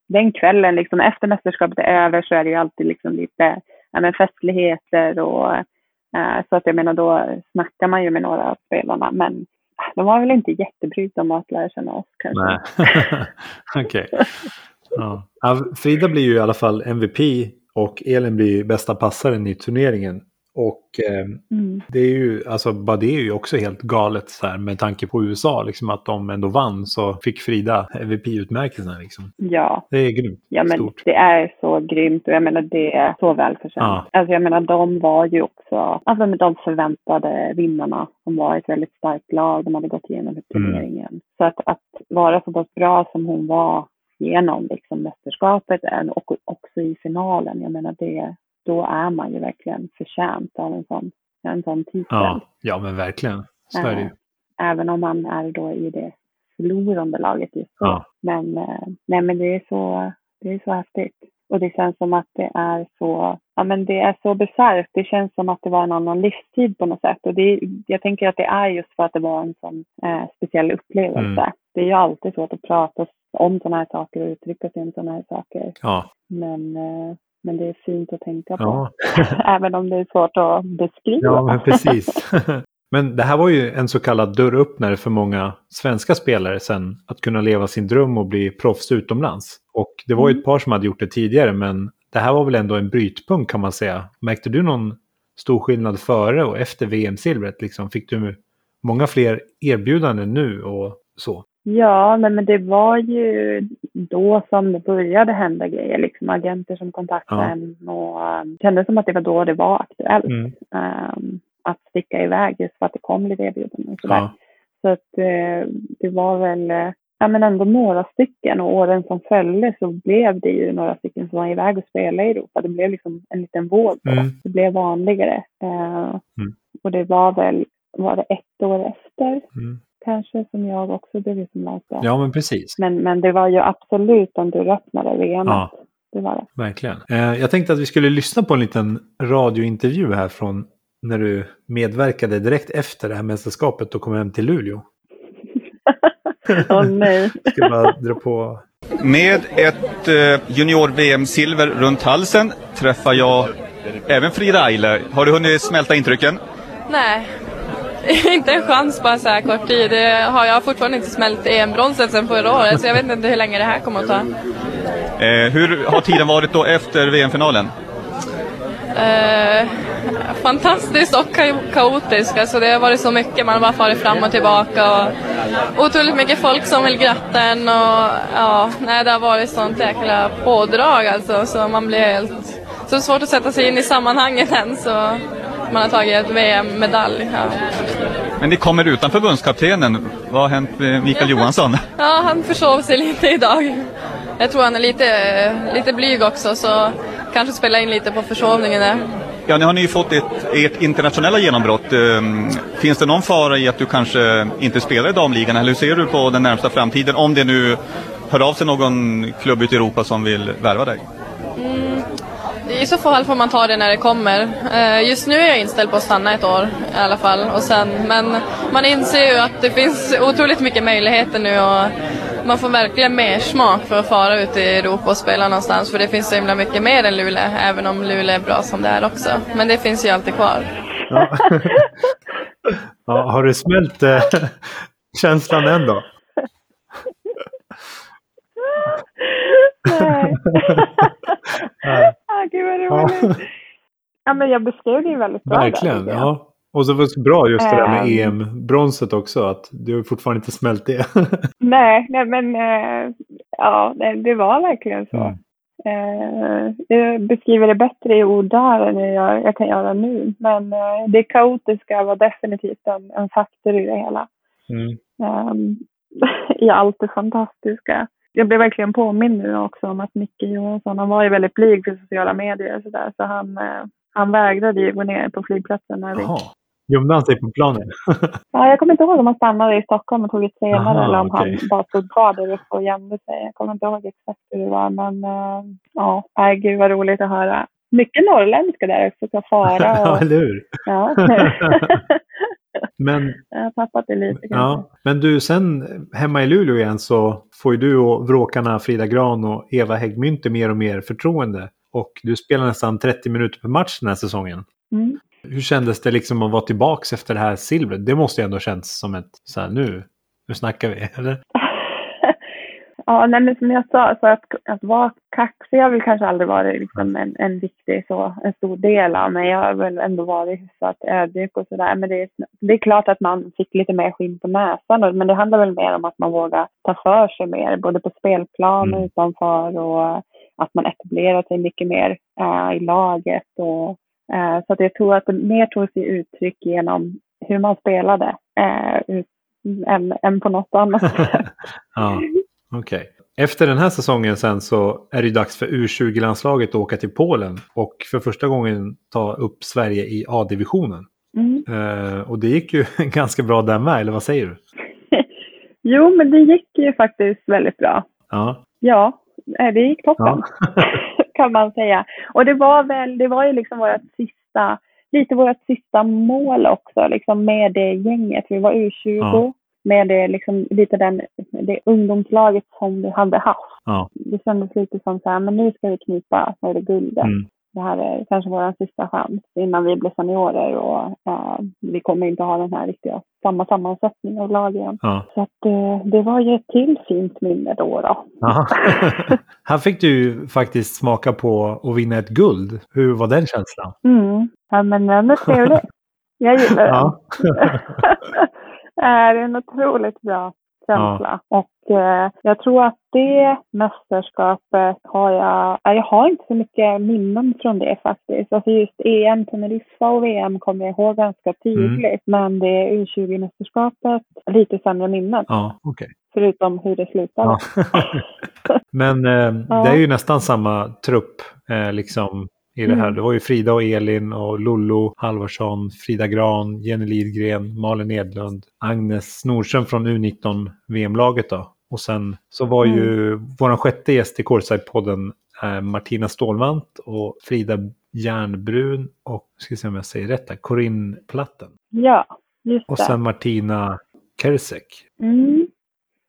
den kvällen, liksom, efter mästerskapet är över, så är det ju alltid liksom lite ja, men festligheter. Och, eh, så att jag menar, då snackar man ju med några av spelarna. Men de var väl inte jättebrydda om att lära känna oss kanske. Nej. (laughs) Okej. Ja. Frida blir ju i alla fall MVP och Elin blir ju bästa passaren i turneringen. Och eh, Mm. det är ju, alltså bara det är ju också helt galet så här med tanke på USA, liksom att de ändå vann så fick Frida MVP-utmärkelsen liksom. Ja, Det är grymt. ja men Stort. det är så grymt och jag menar det är så välförtjänt. Ja. Alltså jag menar de var ju också, alltså med de förväntade vinnarna. De var ett väldigt starkt lag, de hade gått igenom Mm. turneringen. Så att, att vara så pass bra som hon var genom liksom mästerskapet och också i finalen, jag menar det, då är man ju verkligen förtjänt av en sån, en sån titel. Ja, ja men verkligen. Så är det ju. Även om man är då i det förlorande laget just då. Ja. Men, eh, nej, men det, är så, det är så häftigt. Och det känns som att det är så, ja men det är så bisarrt. Det känns som att det var en annan livstid på något sätt. Och det, jag tänker att det är just för att det var en sån eh, speciell upplevelse. Mm. Det är ju alltid svårt att prata om sådana här saker och uttrycka sig om sådana här saker. Ja. Men, eh, men det är fint att tänka på. Ja. (laughs) Även om det är svårt att beskriva. ja, men precis. (laughs) men det här var ju en så kallad dörröppnare för många svenska spelare sen att kunna leva sin dröm och bli proffs utomlands. Och det var ju ett par som hade gjort det tidigare, men det här var väl ändå en brytpunkt kan man säga. Märkte du någon stor skillnad före och efter VM-silvret? Liksom? Fick du många fler erbjudanden nu och så? Ja, men, men det var ju då som det började hända grejer. Liksom agenter som kontaktade Ja. en och um, kändes som att det var då det var aktuellt Mm. um, att sticka iväg just för att det kom lite erbjudanden och sådär. Ja. Så att eh, det var väl eh, ja, men ändå några stycken och åren som följde så blev det ju några stycken som var iväg och spelade i Europa. Det blev liksom en liten våg då. Mm. Det blev vanligare. Eh, Mm. Och det var väl, var det ett år efter Mm. Kanske som jag också blev utomlands. ja, men precis. Men, men det var ju absolut en dörröppnare, VM. Ja. Det var det. Verkligen. Eh, jag tänkte att vi skulle lyssna på en liten radiointervju här från när du medverkade direkt efter det här mästerskapet och kom hem till Luleå. (laughs) Åh nej. (laughs) Jag ska bara dra på. Med ett eh, junior-VM-silver runt halsen träffar jag även Frida Eile. Har du hunnit smälta intrycken? Nej, (laughs) inte en chans bara så här kort tid. Det har jag fortfarande inte smält EM-bronset sedan förra året så jag vet inte hur länge det här kommer att ta. Eh, hur har tiden varit då efter VM-finalen? Eh, fantastiskt och ka- kaotiskt. Alltså det har varit så mycket. Man har bara farit fram och tillbaka. Och otroligt mycket folk som vill gratta en. Och, ja, nej, det har varit sånt jäkla pådrag alltså. Så man blir helt... Så svårt att sätta sig in i sammanhanget än. Så man har tagit VM-medalj. Ja. Men ni kommer utan förbundskaptenen. Vad har hänt med Mikael Johansson? (laughs) Ja, han försov sig lite idag. Jag tror han är lite, lite blyg också, så kanske spelar in lite på försovningen där. Ja, nu har ni ju fått ett, ert internationella genombrott. Ehm, Finns det någon fara i att du kanske inte spelar i damligan? Eller hur ser du på den närmsta framtiden? Om det nu hör av sig någon klubb ute i Europa som vill värva dig? I så fall får man ta det när det kommer. Eh, Just nu är jag inställd på att stanna ett år i alla fall. Och sen, men man inser ju att det finns otroligt mycket möjligheter nu och man får verkligen mer smak för att fara ut i Europa och spela någonstans. För det finns så himla mycket mer än Luleå, även om Luleå är bra som det är också. Men det finns ju alltid kvar. Ja. (laughs) ja, har du smält eh, (laughs) känslan än då? Nej. (laughs) Ja, ah, gud vad roligt. Ja, men jag beskrev det ju väldigt bra. där, verkligen. jag. Ja. Och så var det så bra just det där med Ehm. EM-bronset också. Att du har fortfarande inte smält det. (laughs) Nej, nej men eh, ja, det, var verkligen så. Mm. Eh, jag beskriver det bättre i ord där än jag, jag kan göra nu. Men eh, det kaotiska var definitivt en, en faktor i det hela. Mm. Ehm, (laughs) I allt det fantastiska. Jag blev verkligen påmind nu också om att Micke Johansson, han var ju väldigt blyg för sociala medier och sådär. Så han, eh, han vägrade ju gå ner på flygplatsen när vi. Gömde han sig på planen? (laughs) Ja, jag kommer inte ihåg om han stannade i Stockholm och tog ett senare Aha, eller om okej. han bara stod kvar där uppe och gömde sig. Jag kommer inte ihåg exakt hur det var, men äh, ja, nej, gud vad roligt att höra. Mycket norrländska där också, så fara (laughs) ja, och eller hur? ja. (laughs) Men, jag har tappat det lite kanske. ja. Men du, sen hemma i Luleå igen så får ju du och vråkarna Frida Gran och Eva Häggmynte mer och mer förtroende. Och du spelar nästan 30 minuter per match den här säsongen. Mm. Hur kändes det liksom att vara tillbaks efter det här silvret? Det måste ju ändå känns som ett så här nu, nu snackar vi, eller? Ja, nej, men som jag sa, så att, att vara kaxig har väl kanske aldrig varit liksom en, en viktig, så, en stor del av mig. Jag har väl ändå varit hyfsat ödmjuk och sådär. Men det är, det är klart att man fick lite mer skinn på näsan. Men det handlar väl mer om att man vågar ta för sig mer, både på spelplan och mm. utanför. Och att man etablerar sig mycket mer äh, i laget. Och, äh, så att jag tror att det mer tog sig uttryck genom hur man spelade äh, än, än på något annat (laughs) sätt. ja. Okej. Okay. Efter den här säsongen sen så är det dags för U20-landslaget att åka till Polen och för första gången ta upp Sverige i A-divisionen. Mm. Uh, och det gick ju (laughs) ganska bra där med, eller vad säger du? (laughs) jo, men det gick ju faktiskt väldigt bra. Ja. Ja, det gick toppen. Ja. (laughs) kan man säga. Och det var väl, det var ju liksom vårt sista, lite vårt sista mål också, liksom med det gänget. Vi var U20. Ja med det, liksom, lite den, det ungdomslaget som vi hade haft. Ja. Det kändes lite som så här, men nu ska vi knipa med det guldet. Mm. Det här är kanske vår sista chans innan vi blir seniorer och uh, vi kommer inte ha den här riktiga samma sammansättning av lag igen. Ja. Så att, uh, det var ju ett till fint minne då. då. (laughs) här fick du faktiskt smaka på att vinna ett guld. Hur var den känslan? Mm. Ja, men den är trevlig. Jag gillar den. (laughs) är en otroligt bra känsla. Ja. Och eh, jag tror att det mästerskapet har jag, jag har inte så mycket minnen från det faktiskt. Alltså just EM, Teneriffa och VM kommer jag ihåg ganska tydligt. Mm. Men det är U20-mästerskapet, lite sämre minnen. Ja, okay. Förutom hur det slutade. Ja. (laughs) men eh, (laughs) det är ju nästan samma trupp, eh, liksom i det här. Mm. Det var ju Frida och Elin och Lollo Halvarsson, Frida Gran, Jenny Lidgren, Malin Edlund, Agnes Nordström från U19 VM-laget då. Och sen så var mm. ju vår sjätte gäst i Courtside-podden eh, Martina Stålvant och Frida Järnbrun och, ska se om jag säger rätt här, Corinne Platten. Ja, just det. Och sen Martina Kersek. Mm.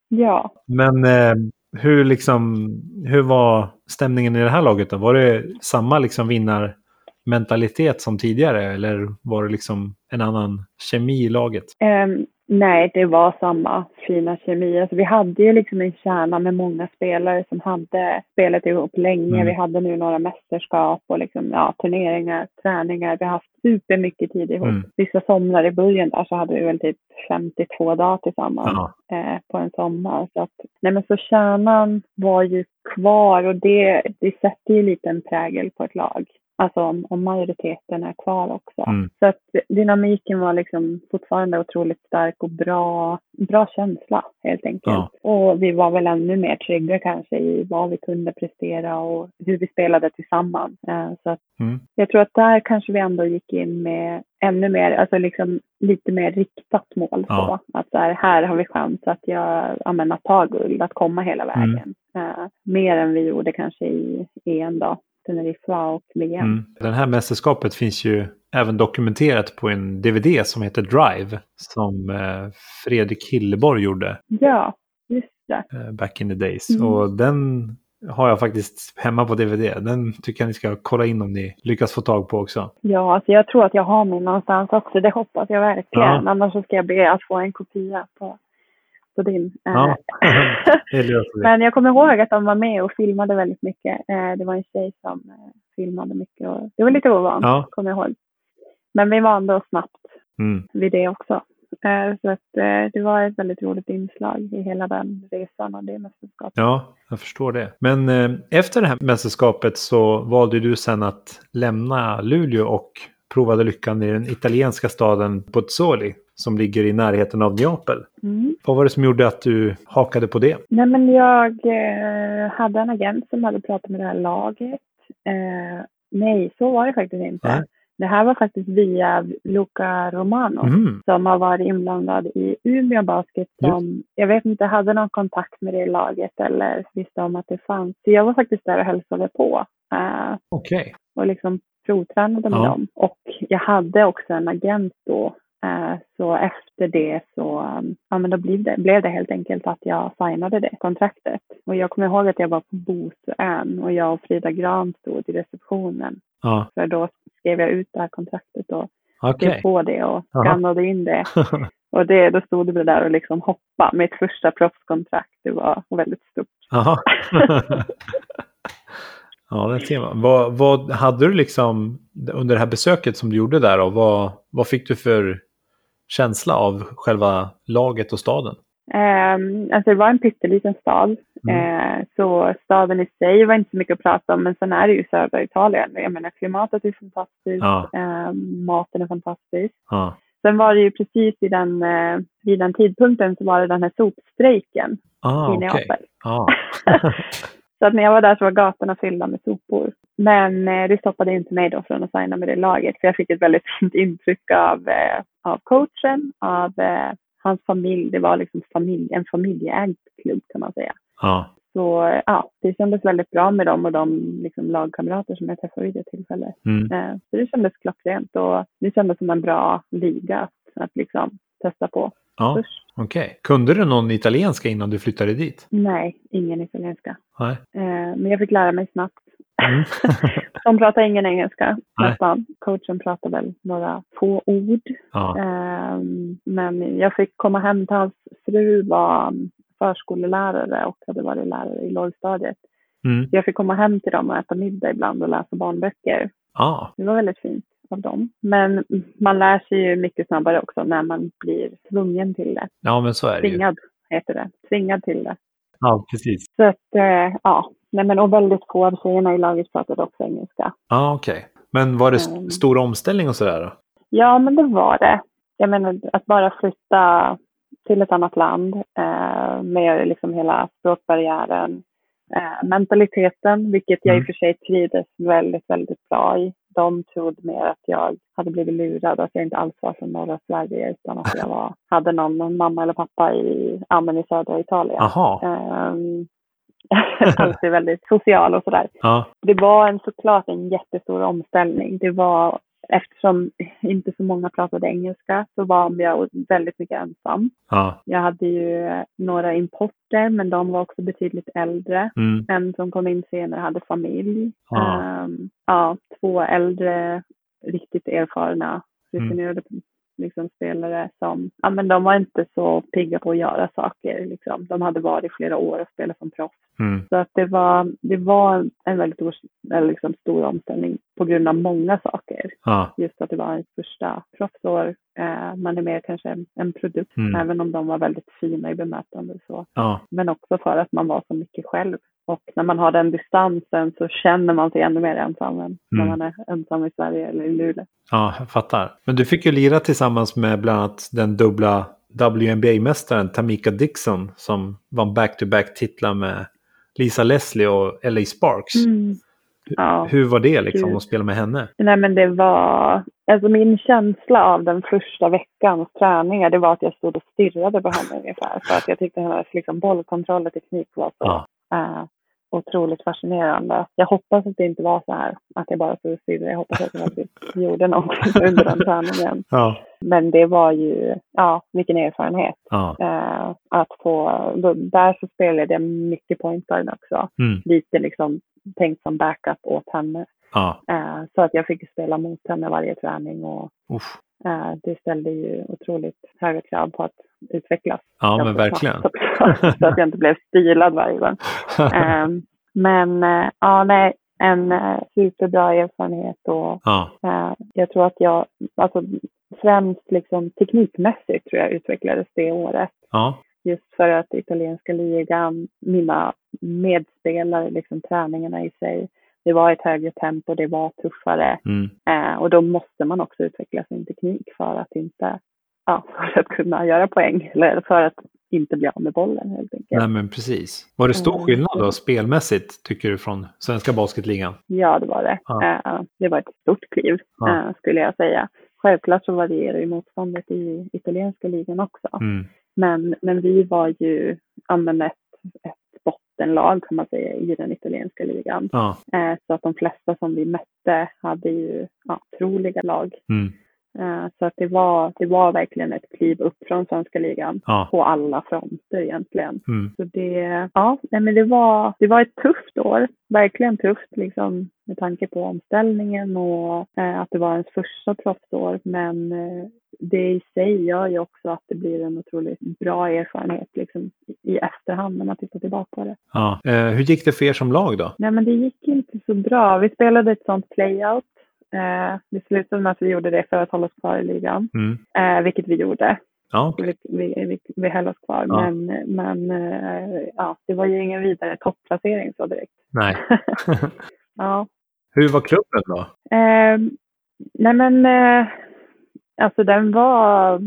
Ja. Men eh, hur, liksom, hur var stämningen i det här laget då? Var det samma liksom vinnarmentalitet som tidigare eller var det liksom en annan kemi i laget? Um, nej, det var samma fina kemi. Alltså, vi hade ju liksom en kärna med många spelare som hade spelat ihop länge. Mm. Vi hade nu några mästerskap och liksom, ja, turneringar, träningar. Vi har haft supermycket tid ihop. Mm. Vissa somrar i början där så hade vi väl typ 52 dagar tillsammans eh, på en sommar. Så, att, nej men så kärnan var ju kvar och det, det sätter ju lite en prägel på ett lag. Alltså om, om majoriteten är kvar också. Mm. Så att dynamiken var liksom fortfarande otroligt stark och bra, bra känsla helt enkelt. Ja. Och vi var väl ännu mer trygga kanske i vad vi kunde prestera och hur vi spelade tillsammans. Uh, så att mm. jag tror att där kanske vi ändå gick in med ännu mer, alltså liksom lite mer riktat mål ja. på. Att där, här har vi chans att, jag, ja, att ta guld, att komma hela mm. vägen. Mm. Uh, mer än vi gjorde kanske i EM då. Teneriffa och VM. Mm. Det här mästerskapet finns ju även dokumenterat på en DVD som heter Drive. Som eh, Fredrik Hilleborg gjorde. Ja, just det. Eh, back in the days. Mm. Och den har jag faktiskt hemma på DVD. Den tycker jag ni ska kolla in om ni lyckas få tag på också. Ja, alltså jag tror att jag har min någonstans också. Det hoppas jag verkligen. Ja. Annars så ska jag be att få en kopia på på din. Ja, (laughs) Men jag kommer ihåg att de var med och filmade väldigt mycket. Eh, det var en tjej som eh, filmade mycket och det var lite ovant, ja. kommer jag ihåg. Men vi var ändå snabbt mm. vid det också. Eh, så att det var ett väldigt roligt inslag i hela den resan och det mästerskapet. Ja, jag förstår det. Men efter det här mästerskapet så valde du sen att lämna Luleå och provade lyckan i den italienska staden Pozzuoli som ligger i närheten av Neapel. Mm. Vad var det som gjorde att du hakade på det? Nej, men jag eh, hade en agent som hade pratat med det här laget. Eh, nej, så var det faktiskt inte. Nej. Det här var faktiskt via Luca Romano mm. som har varit inblandad i Umeå Basket som, jag vet inte, hade någon kontakt med det laget eller visste om att det fanns. Så jag var faktiskt där och hälsade på. Uh, Okej. Okay. Och liksom provtränade med ja. dem. Och jag hade också en agent då Eh, så efter det så um, ja, men då blev, det, blev det helt enkelt att jag signade det kontraktet. Och jag kommer ihåg att jag var på Bosön och jag och Frida Gran stod i receptionen. Ja. För då skrev jag ut det här kontraktet och okay. på det och skannade in det. (laughs) Och det, då stod det där och liksom hoppa. Mitt första proffskontrakt, det var väldigt stort. (laughs) (laughs) Ja, det ser man. Vad, vad hade du liksom under det här besöket som du gjorde där och vad, vad fick du för känsla av själva laget och staden? Um, alltså det var en pytteliten stad, mm. uh, så staden i sig var inte så mycket att prata om, men sen är det ju södra Italien. Jag menar klimatet är fantastiskt, ja. uh, maten är fantastisk. Ja. Sen var det ju precis i den, uh, vid den tidpunkten så var det den här sopstrejken ah, i Neapel. Okay. Ah. (laughs) (laughs) så att när jag var där så var gatorna fyllda med sopor. Men eh, det stoppade inte mig då från att signa med det laget, för jag fick ett väldigt (laughs) fint intryck av, av coachen, av hans familj, det var liksom familj, en familjeägd klubb kan man säga. Ja. Så ja, det kändes väldigt bra med dem och de liksom, lagkamrater som jag träffade vid det tillfället. Mm. Eh, så det kändes klockrent och det kändes som en bra liga att, att liksom testa på. Ja, Okej. Okay. Kunde du någon italienska innan du flyttade dit? Nej, ingen italienska. Nej. Eh, men jag fick lära mig snabbt. Mm. (laughs) De pratar ingen engelska nästan. Coachen pratar väl några få ord. Ja. Um, men jag fick komma hem till hans fru var förskolelärare och hade varit lärare i lågstadiet. Mm. Jag fick komma hem till dem och äta middag ibland och läsa barnböcker. Ah. Det var väldigt fint av dem. Men man lär sig ju mycket snabbare också när man blir tvungen till det. Ja, men så är det Tvingad ju. heter det. Tvingad till det. Ja, precis. Så att, eh, ja, Nej, men och väldigt få av tjejerna i laget pratade också engelska. Ja, ah, okej. Okay. Men var det um, stor omställning och sådär då? Ja, men det var det. Jag menar att bara flytta till ett annat land eh, med liksom hela språkbarriären, eh, mentaliteten, vilket jag mm. i och för sig trivdes väldigt, väldigt bra i. De trodde mer att jag hade blivit lurad, att jag inte alls var från norra Sverige utan att jag var, (laughs) hade någon mamma eller pappa i, ja, i södra Italien. Aha. Um, (laughs) alltid väldigt social och sådär. Ja. Det var en, såklart en jättestor omställning. Det var, eftersom inte så många pratade engelska så var jag väldigt mycket ensam. Ja. Jag hade ju några importer men de var också betydligt äldre. Mm. En som kom in senare hade familj. Ja, um, ja två äldre riktigt erfarna rutinerade mm liksom, spelare som, ja men de var inte så pigga på att göra saker. Liksom. De hade varit flera år och spelat som proffs. Mm. Så att det var, det var en väldigt stor, liksom, stor omställning på grund av många saker. Ah. Just att det var en första proffsår. Eh, man är mer kanske en, en produkt, mm. även om de var väldigt fina i bemötande. Så. Ah. Men också för att man var så mycket själv. Och när man har den distansen så känner man sig ännu mer ensam än mm. när man är ensam i Sverige eller i Luleå. Ja, jag fattar. Men du fick ju lira tillsammans med bland annat den dubbla WNBA-mästaren Tamika Dixon som vann back-to-back titlar med Lisa Leslie och LA Sparks. Mm. Ja. Hur var det liksom att spela med henne? Nej men det var, alltså min känsla av den första veckans träningar det var att jag stod och stirrade på henne ungefär. För att jag tyckte hennes liksom, bollkontroll och teknik var så ja. uh, otroligt fascinerande. Jag hoppas att det inte var så här, att jag bara stirrade. Jag hoppas att jag faktiskt (laughs) gjorde någonting under den träningen. Ja. Men det var ju, ja, vilken erfarenhet. Ja. Uh, att få, då, där så spelade jag mycket point guard också. Mm. Lite liksom tänkt som backup åt henne. Ja. Uh, så att jag fick spela mot henne varje träning och uh, det ställde ju otroligt höga krav på att utvecklas. Ja, men verkligen. (laughs) Så att jag inte blev stilad varje gång. um, (laughs) men uh, ja, nej, en uh, superbra erfarenhet och ja. jag tror att jag, alltså främst liksom teknikmässigt tror jag utvecklades det året. Ja. Just för att italienska ligan, mina medspelare, liksom träningarna i sig, det var ett högre tempo, det var tuffare. Mm. Eh, och då måste man också utveckla sin teknik för att inte, ja, (laughs) för att kunna göra poäng eller för att inte bli av med bollen helt enkelt. Nej men precis. Var det stor mm. skillnad då spelmässigt tycker du från svenska basketligan? Ja det var det. Ja. Eh, det var ett stort kliv ja. eh, skulle jag säga. Självklart så varierar ju motståndet i italienska ligan också. Mm. Men, men vi var ju men ett, ett bottenlag kan man säga i den italienska ligan. Ja. Eh, så att de flesta som vi mötte hade ju ja, otroliga lag. Mm. Eh, så att det var, det var verkligen ett kliv upp från svenska ligan Ja. på alla fronter egentligen. Mm. Så det, ja, nej, men det var, det var ett tufft år, verkligen tufft liksom med tanke på omställningen och eh, att det var ens första proffsår. Men eh, det i sig gör ju också att det blir en otroligt bra erfarenhet liksom, i, i efterhand när man tittar tillbaka på det. Ja. Eh, hur gick det för er som lag då? Nej, men det gick inte så bra. Vi spelade ett sånt playout. Eh, det slutade med att vi gjorde det för att hålla oss kvar i ligan, Mm. eh, vilket vi gjorde. Ja, okej. Vi, vi, vi, vi höll oss kvar, Ja. men, men eh, ja, det var ju ingen vidare topplacering så direkt. Nej. (laughs) ja. Hur var klubben då? Eh, nej men, eh, alltså den var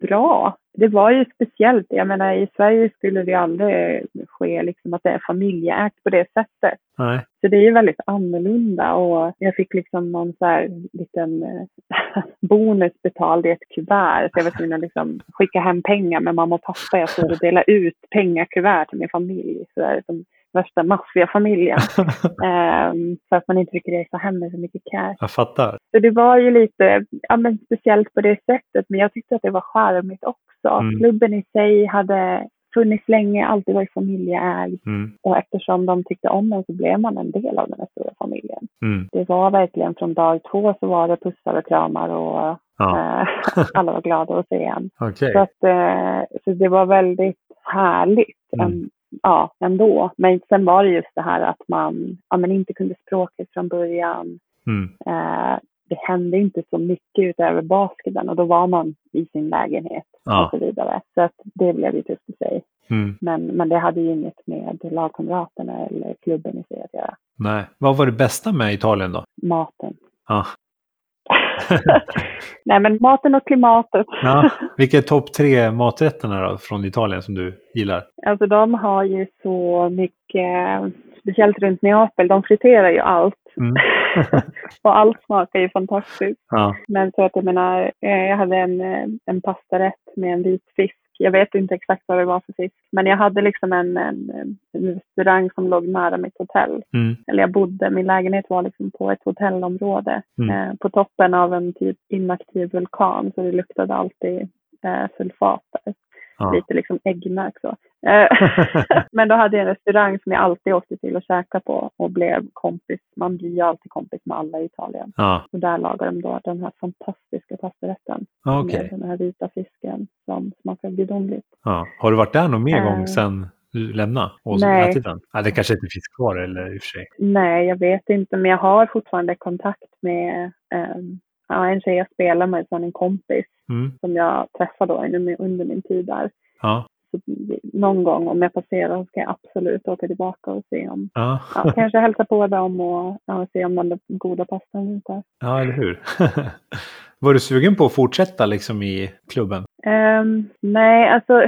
bra. Det var ju speciellt. Jag menar i Sverige skulle det aldrig ske liksom att det är familjeägt på det sättet. Nej. Så det är ju väldigt annorlunda och jag fick liksom någon så här liten eh, (laughs) bonus betald i ett kuvert. Så jag var tvungen att liksom skicka hem pengar med mamma och pappa. Jag stod och delade ut pengakuvert till min familj. Så där, som värsta maffiafamiljen. (laughs) Ehm, för att man inte fick resa hem med så mycket cash. Jag fattar. Så det var ju lite ja, men speciellt på det sättet. Men jag tyckte att det var charmigt också. Mm. Klubben i sig hade funnits länge, alltid varit familjeägd. Mm. Och eftersom de tyckte om en så blev man en del av den här stora familjen. Mm. Det var verkligen från dag två så var det pussar och kramar och Ja. eh, (laughs) alla var glada att se en. Okej. Så, att, eh, så det var väldigt härligt Mm. en, ja, ändå. Men sen var det just det här att man, ja, man inte kunde språket från början. Mm. Eh, det hände inte så mycket utöver basketen och då var man i sin lägenhet Ja. och så vidare. Så att det blev ju tufft i sig. Mm. Men, men det hade ju inget med lagkamraterna eller klubben i sig att göra. Nej. Vad var det bästa med Italien då? Maten. Ja. (laughs) Nej men maten och klimatet. ja. (laughs) Vilka är topp tre maträtterna då från Italien som du gillar? Alltså de har ju så mycket, speciellt runt Neapel, de friterar ju allt. Mm. (laughs) och allt smakar ju fantastiskt. Ja. Men så att jag menar, eh, jag hade en, eh, en pastarätt med en vit fisk. Jag vet inte exakt vad det var för fisk. Men jag hade liksom en, en, en restaurang som låg nära mitt hotell. Mm. Eller jag bodde, min lägenhet var liksom på ett hotellområde. Mm. Eh, på toppen av en typ inaktiv vulkan. Så det luktade alltid eh, sulfat där. Ja. Lite liksom äggmärk så. Eh, (laughs) (laughs) Men då hade jag en restaurang som jag alltid åkte till och käkade på och blev kompis. Man blir ju alltid kompis med alla i Italien. Ja. Och där lagar de då den här fantastiska pastarätten. Ja, Okej. Med den här vita fisken som smakar gudomligt. Ja. Har du varit där någon mer Eh. gång sen du lämnade och Nej. ätit den? Ja, det kanske inte finns kvar eller i och för sig. Nej, jag vet inte. Men jag har fortfarande kontakt med ehm, ja, en tjej jag spelar med, som en kompis Mm. som jag träffade då under min tid där. Ja. Så någon gång om jag passerar ska jag absolut åka tillbaka och se om, Ja. ja, kanske hälsa på dem och ja, se om den där goda pastan där. ja, eller hur? (laughs) Var du sugen på att fortsätta liksom i klubben? Ehm, nej, alltså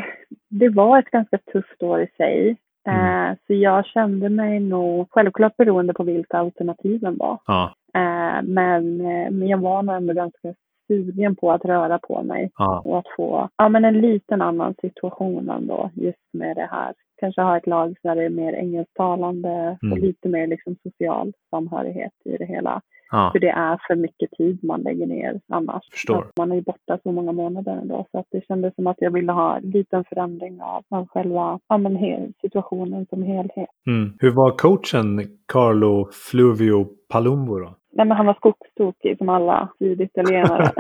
det var ett ganska tufft år i sig. Mm. Eh, så jag kände mig nog, självklart beroende på vilka alternativen var. Ja. Eh, men, eh, men jag var nog ändå ganska sugen på att röra på mig Ja. och att få ja, men en liten annan situation ändå just med det här. Kanske ha ett lag där det är mer engelsktalande Mm. och lite mer liksom social samhörighet i det hela. Ja. För det är för mycket tid man lägger ner annars. Förstår. Man är ju borta så många månader ändå. Så att det kändes som att jag ville ha en liten förändring av, av själva ja, men hel, situationen som helhet. Mm. Hur var coachen Carlo Fluvio Palumbo då? Nej, men han var skogstokig som alla (laughs) syditalienare.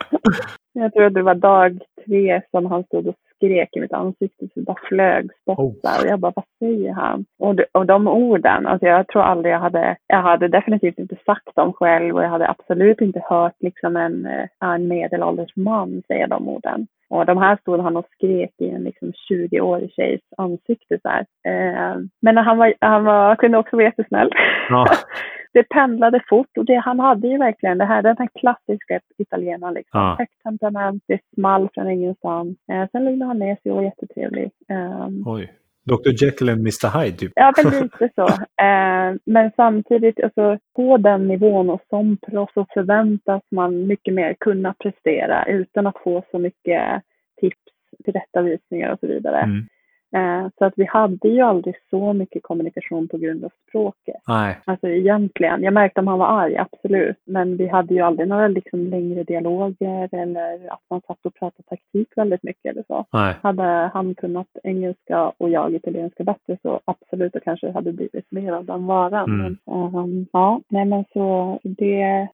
(laughs) jag tror att det var dag tre som han stod och skrek i mitt ansikte så det bara flög spottar. Och jag bara, vad säger han? Och, de, och de orden, alltså jag tror aldrig jag hade, jag hade definitivt inte sagt dem själv och jag hade absolut inte hört liksom en, eh, en medelålders man säga de orden. Och de här stod han och skrek i en liksom 20-årig tjejs ansikte så. Eh, men han, var, han var, kunde också vara jättesnäll. Ja. (laughs) det pendlade fort och det, han hade ju verkligen det här, den här klassiska italienaren liksom. Ja. Högt temperament, det small från ingenstans. Eh, sen lugnade han ner sig och var jättetrevlig. Um, Oj. Dr Jekyll and Mr Hyde typ. Ja, men lite så. (laughs) Eh, men samtidigt, alltså, på den nivån och som proffs så förväntas man mycket mer kunna prestera utan att få så mycket tips, tillrättavisningar och så vidare. Mm. Eh, så att vi hade ju aldrig så mycket kommunikation på grund av språket. Nej. Alltså egentligen. Jag märkte om han var arg, absolut. Men vi hade ju aldrig några liksom längre dialoger eller att man satt och pratade taktik väldigt mycket eller så. Nej. Hade han kunnat engelska och jag italienska bättre så absolut, det kanske hade blivit mer av den varan. Mm. Men, ehm, ja, nej men så det,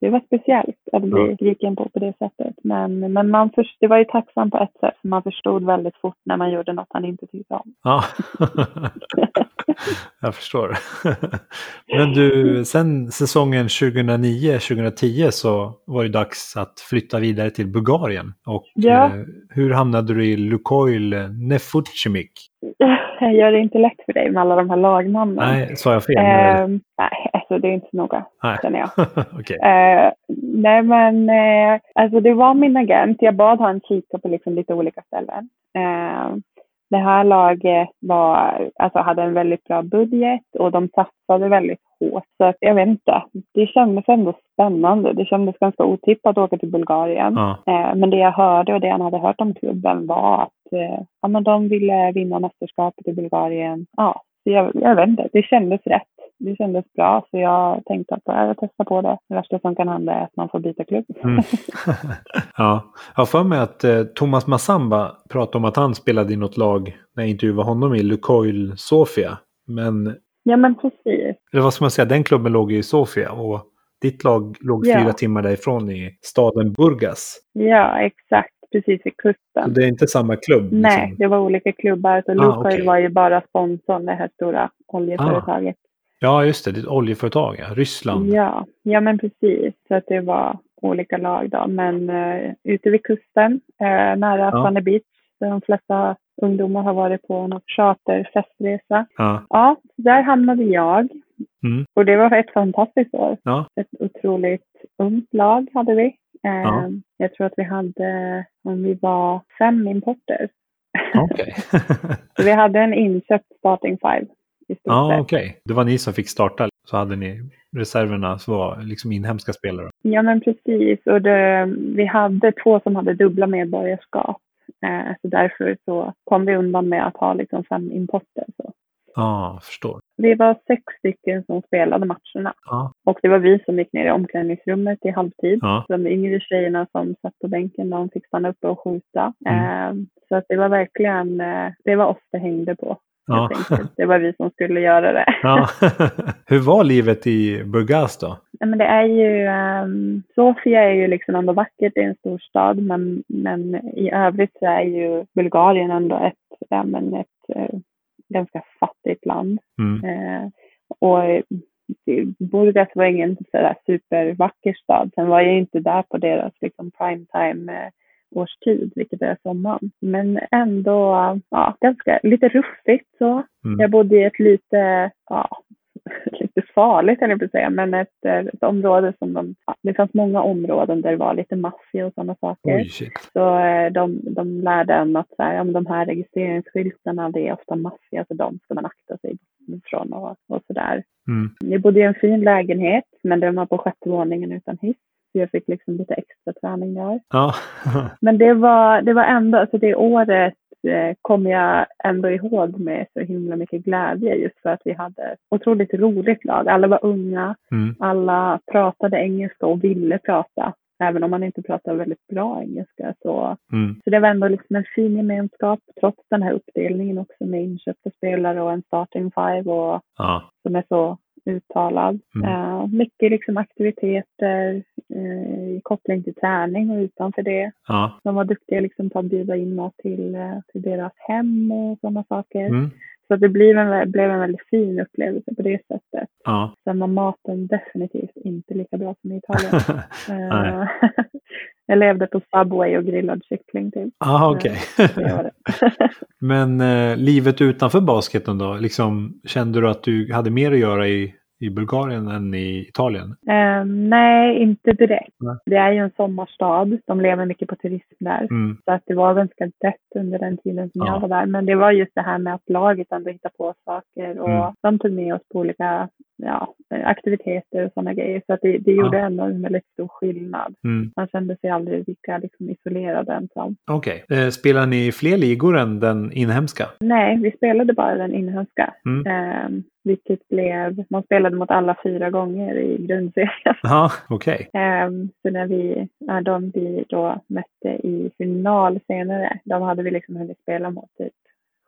det var speciellt att bli Ja. gripen på på det sättet. Men, men man först, det var ju tacksamt på ett sätt, för man förstod väldigt fort när man gjorde något han inte tyckte om. Ja. (laughs) Jag förstår. (laughs) Men du, sen säsongen 2009-2010 så var det dags att flytta vidare till Bulgarien. Och Ja. eh, hur hamnade du i Lukoil Nefuchimik? Jag gör det inte lätt för dig med alla de här lagnamnen. Nej, sa jag fel? Ehm, nej, alltså det är inte så noga, Nej. känner jag. (laughs) Okej. Eh, nej men eh, alltså det var min agent. Jag bad han kika på liksom lite olika ställen. Eh, det här laget var, alltså hade en väldigt bra budget och de satsade väldigt hårt. Så jag vet inte, det kändes ändå spännande. Det kändes ganska otippat att åka till Bulgarien. Ja. Eh, men det jag hörde och det han hade hört om klubben var att eh, ja, men de ville vinna mästerskapet i Bulgarien. Ja, så jag, jag vet inte, det kändes rätt. Det kändes bra så jag tänkte att jag testar på det. Det värsta som kan hända är att man får byta klubb. Mm. (laughs) ja, jag har för mig att eh, Thomas Massamba pratade om att han spelade i något lag när jag intervjuade honom i Lukoil Sofia. Men, ja men precis. eller vad ska man säga, den klubben låg i Sofia och ditt lag låg Ja. fyra timmar därifrån i staden Burgas. Ja, exakt. Precis vid Så kusten. det är inte samma klubb? Nej, liksom. det var olika klubbar. Så Ah, Lukoil okej. var ju bara sponsorn, det här stora oljeföretaget. Ja, just det. Det är ett oljeföretag, ja. Ryssland. Ja, ja men precis. Så att det var olika lag då. Men uh, ute vid kusten, eh, nära Ja. Sunny Beach, där de flesta ungdomar har varit på någon charterfestresa. Ja. Ja, där hamnade jag. Mm. Och det var ett fantastiskt år. Ja. Ett otroligt ungt lag hade vi. Ja. Jag tror att vi hade, om vi var fem importer. Okej. (laughs) (laughs) Så vi hade en inköpt starting five ja, okej. Det var ni som fick starta. Så hade ni reserverna som var liksom inhemska spelare. Ja, men precis. Och det, vi hade två som hade dubbla medborgarskap. Eh, så därför så kom vi undan med att ha liksom fem importer. Så. Ja, förstår. Vi var sex stycken som spelade matcherna. Ja. Och det var vi som gick ner i omklädningsrummet i halvtid. Ja. De yngre tjejerna som satt på bänken, de fick stanna uppe och skjuta. Mm. Eh, så att det var verkligen, eh, det var oss det hängde på. Ja. Det var vi som skulle göra det. ja. (laughs) Hur var livet i Burgas då? Ja, men det är ju, um, Sofia är ju liksom ändå vackert, det är en stor stad, men, men i övrigt så är ju Bulgarien ändå ett, ja, men ett eh, ganska fattigt land. Mm. Eh, och det- Burgas var ingen sådär supervacker stad. Sen var jag inte där på deras liksom prime time eh, årstid, vilket är sommaren. Men ändå ja, ganska lite ruffigt så. Mm. Jag bodde i ett lite, ja, farligt eller jag säga, men ett, eh, ett område som de, det fanns många områden där det var lite maffia och sådana saker. Oj. Så eh, de, de lärde en att så här, men de här registreringsskyltarna, det är ofta maffia, så de ska man akta sig från och, och sådär. Mm. Vi bodde i en fin lägenhet, men den var på sjätte våningen utan hiss. Så jag fick liksom lite extra träning där. Ja. Men det var, det var ändå, alltså det året eh, kommer jag ändå ihåg med så himla mycket glädje just för att vi hade otroligt roligt lag. Alla var unga, Mm. alla pratade engelska och ville prata. Även om man inte pratade väldigt bra engelska. Så, Mm. så det var ändå liksom en fin gemenskap trots den här uppdelningen också med inköpta spelare och en starting five och, Ja. som är så uttalad. Mm. Eh, mycket liksom aktiviteter i koppling till träning och utanför det. Ja. De var duktiga liksom på att bjuda in mat till, eh, till deras hem och sådana saker. Mm. Så det blev en, blev en väldigt fin upplevelse på det sättet. Ja. Sen var maten definitivt inte lika bra som i Italien. (laughs) Eh, (laughs) jag levde på Subway och grillad kyckling till. Ah, det. (laughs) Men eh, livet utanför basketen då? Liksom, kände du att du hade mer att göra i, i Bulgarien än i Italien? Eh, nej, inte direkt. Nej. Det är ju en sommarstad. De lever mycket på turism där. Mm. Så att det var ganska dött under den tiden som Ja. jag var där. Men det var just det här med att laget ändå hittade på saker och Mm. de tog med oss på olika ja, aktiviteter och sådana grejer. Så att det, det gjorde ändå en väldigt stor skillnad. Mm. Man kände sig aldrig lika liksom, isolerad ensam. Okej. Eh, spelar ni fler ligor än den inhemska? Nej, vi spelade bara den inhemska. Mm. Eh, vilket blev, man spelade mot alla fyra gånger i grundserien. (laughs) Ja, okej. Eh, så när vi, när de vi då mötte i final senare, de hade vi liksom hunnit spela mot typ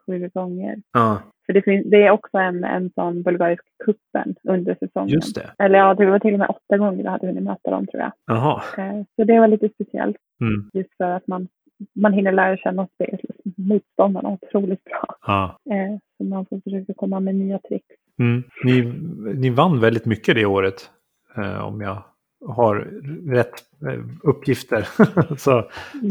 sju gånger. Ja, För det, finns, det är också en, en sån bulgarisk kuppen under säsongen. just det. Eller ja, det var till och med åtta gånger vi hade hunnit möta dem tror jag. Jaha. Eh, så det var lite speciellt. Mm. Just för att man, man hinner lära känna spel, motståndarna otroligt bra. Ja. Eh, så man får försöka komma med nya tricks. Mm. Ni, ni vann väldigt mycket det året. Eh, om jag har rätt uppgifter. (laughs) så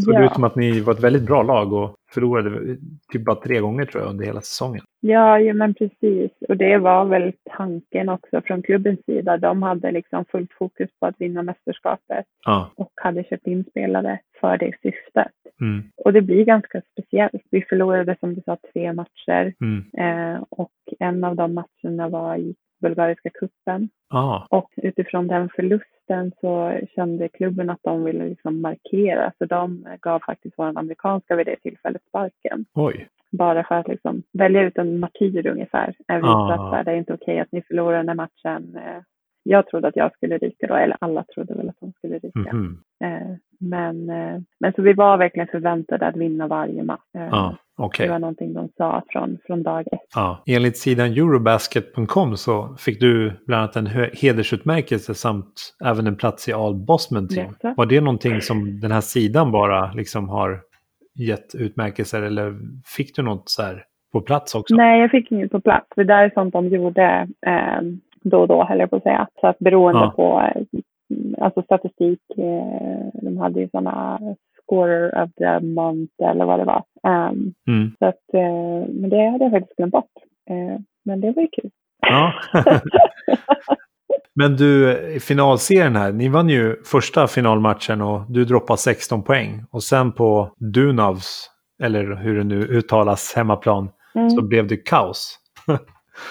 såg det Ja. ut som att ni var ett väldigt bra lag och förlorade typ bara tre gånger tror jag under hela säsongen. Ja, ja, men precis. Och det var väl tanken också från klubbens sida. De hade liksom fullt fokus på att vinna mästerskapet Ja. och hade köpt in spelare för det syftet. Mm. Och det blir ganska speciellt. Vi förlorade som du sa tre matcher Mm. eh, och en av de matcherna var i bulgariska kuppen. Ah. Och utifrån den förlusten så kände klubben att de ville liksom markera. Så de gav faktiskt vår amerikanska vid det tillfället sparken. Oj. Bara för att liksom välja ut en martyr ungefär. Visa Ah. att så här, det är inte okej att ni förlorar den här matchen. Eh, Jag trodde att jag skulle ryka då, eller alla trodde väl att de skulle ryka. Mhm. Eh, Men, eh, men så vi var verkligen förväntade att vinna varje match. Ja, okej. Det var någonting de sa från, från dag ett. Ja. Enligt sidan Eurobasket.com så fick du bland annat en hedersutmärkelse samt även en plats i All Bosman Team. Jaså? Var det någonting som den här sidan bara liksom har gett utmärkelser eller fick du något så här på plats också? Nej, jag fick inget på plats. Det där är sånt de gjorde eh, då och då, höll jag på att säga. Så att beroende Ja. på eh, alltså statistik, eh, de hade ju sådana scorer of the month eller vad det var. Ehm, Mm. så att, eh, men det hade jag faktiskt glömt bort. Eh, men det var ju kul. Ja. (laughs) (laughs) Men du, i finalserien här, ni vann ju första finalmatchen och du droppade 16 poäng. Och sen på Dunavs, eller hur det nu uttalas, hemmaplan, Mm. så blev det kaos. (laughs)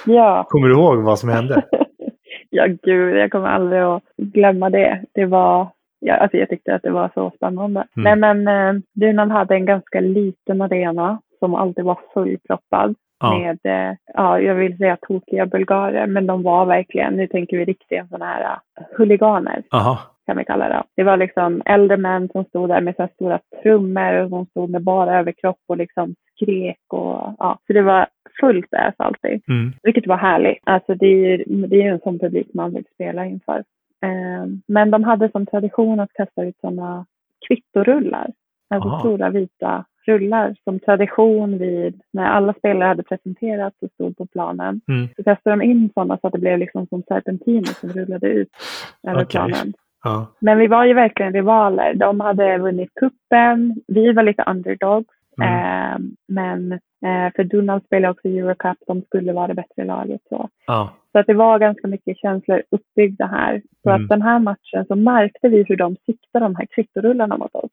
Ja. Kommer du ihåg vad som hände? (laughs) ja, gud, jag kommer aldrig att glömma det. Det var, ja, alltså jag tyckte att det var så spännande. Nej, men eh, Dunan hade en ganska liten arena som alltid var fullproppad Ja. med, eh, ja, jag vill säga tokiga bulgarer, men de var verkligen, nu tänker vi riktiga sådana här uh, huliganer Aha. kan vi kalla det. Det var liksom äldre män som stod där med så stora trummor och de stod med bara överkropp och liksom skrek och ja, så det var fullt ös alltid. Mm. Vilket var härligt. Alltså det är ju det är en sån publik man vill spela inför. Eh, men de hade som tradition att kasta ut sådana kvittorullar. Alltså Aha. stora vita rullar som tradition vid när alla spelare hade presenterats och stod på planen. Mm. Så kastade de in sådana så att det blev liksom som serpentiner som rullade ut över Okej. planen. Ja. Men vi var ju verkligen rivaler. De hade vunnit kuppen. Vi var lite underdogs. Mm. Eh, men eh, för Dunham spelade också Eurocup. De skulle vara det bättre laget. Så. Ja. så att det var ganska mycket känslor uppbyggda här. Så Mm. att den här matchen så märkte vi hur de siktade de här kvittorullarna mot oss.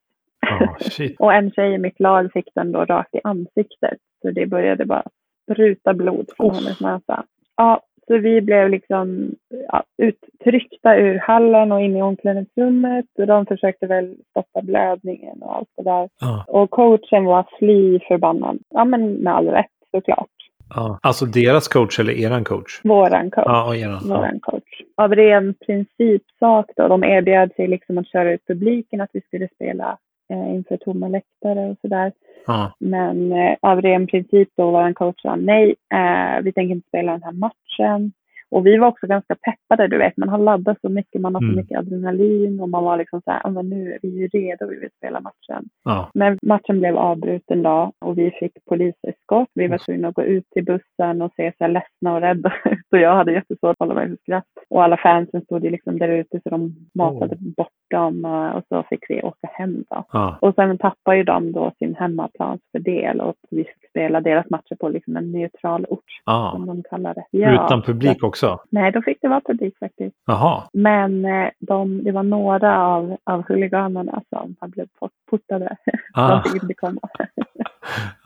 Shit. Och en tjej i mitt lag fick den då rakt i ansiktet. Så det började bara spruta blod från Uff. hennes näsa. Ja, så vi blev liksom ja, uttryckta ur hallen och in i omklädningsrummet. Och de försökte väl stoppa blödningen och allt det där. Ja. Och coachen var fly förbannad. Ja, men med all rätt såklart. Ja. Alltså deras coach eller eran coach? Våran coach. Ja, och eran. Våran coach. Av ren principsak då, de erbjöd sig liksom att köra ut publiken, att vi skulle spela eh, inför tomma läktare och sådär. Ja. Men eh, av ren princip då var en coach sa nej, eh, vi tänker inte spela den här matchen. Och vi var också ganska peppade, du vet, man har laddat så mycket, man har så Mm. mycket adrenalin och man var liksom så här, "Ja, men nu är vi ju redo, vi vill spela matchen. Ja. Men matchen blev avbruten då och vi fick poliseskort. Vi var tvungna att gå ut till bussen och se så här ledsna och rädda Och jag hade jättesvårt att hålla mig för skratt. Och alla fansen stod ju liksom där ute så de matade bort dem eh, och så fick vi åka hem då. Ja. Och sen tappade ju de då sin hemmaplansfördel och vi fick spela deras matcher på liksom en neutral ort Ja. som de kallar det. Utan publik också? Nej, då fick det vara publik faktiskt. Jaha. Men eh, de, det var några av, av huliganerna som blev port- portade. Ah. De fick inte komma.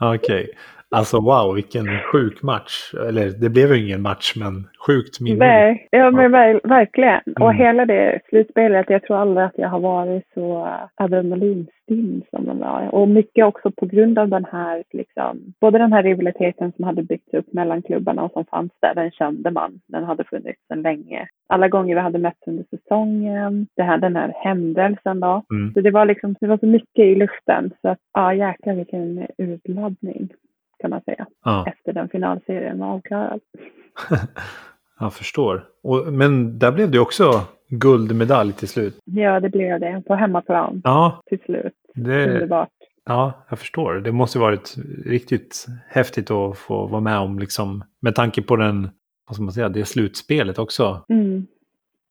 (laughs) Okej. Alltså wow, vilken sjuk match. Eller det blev ju ingen match, men sjukt minne. Nej, ja, men ver verkligen. Mm. Och hela det slutspelet, jag tror aldrig att jag har varit så adrenalinstinn som de var. Och mycket också på grund av den här, liksom, både den här rivaliteten som hade byggts upp mellan klubbarna och som fanns där, den kände man. Den hade funnits sedan länge. Alla gånger vi hade mötts under säsongen, det här, den här händelsen då. Mm. Så det var liksom, det var så mycket i luften. Så att, ja jäklar vilken urladdning kan man säga. Ja, Efter den finalserien var avklarad. (laughs) jag förstår. Och, men där blev det också guldmedalj till slut. Ja, det blev det. På hemmaplan Ja, till slut. det, Underbart. ja, jag förstår. Det måste varit riktigt häftigt att få vara med om, liksom, med tanke på den, vad ska man säga, det slutspelet också. Mm.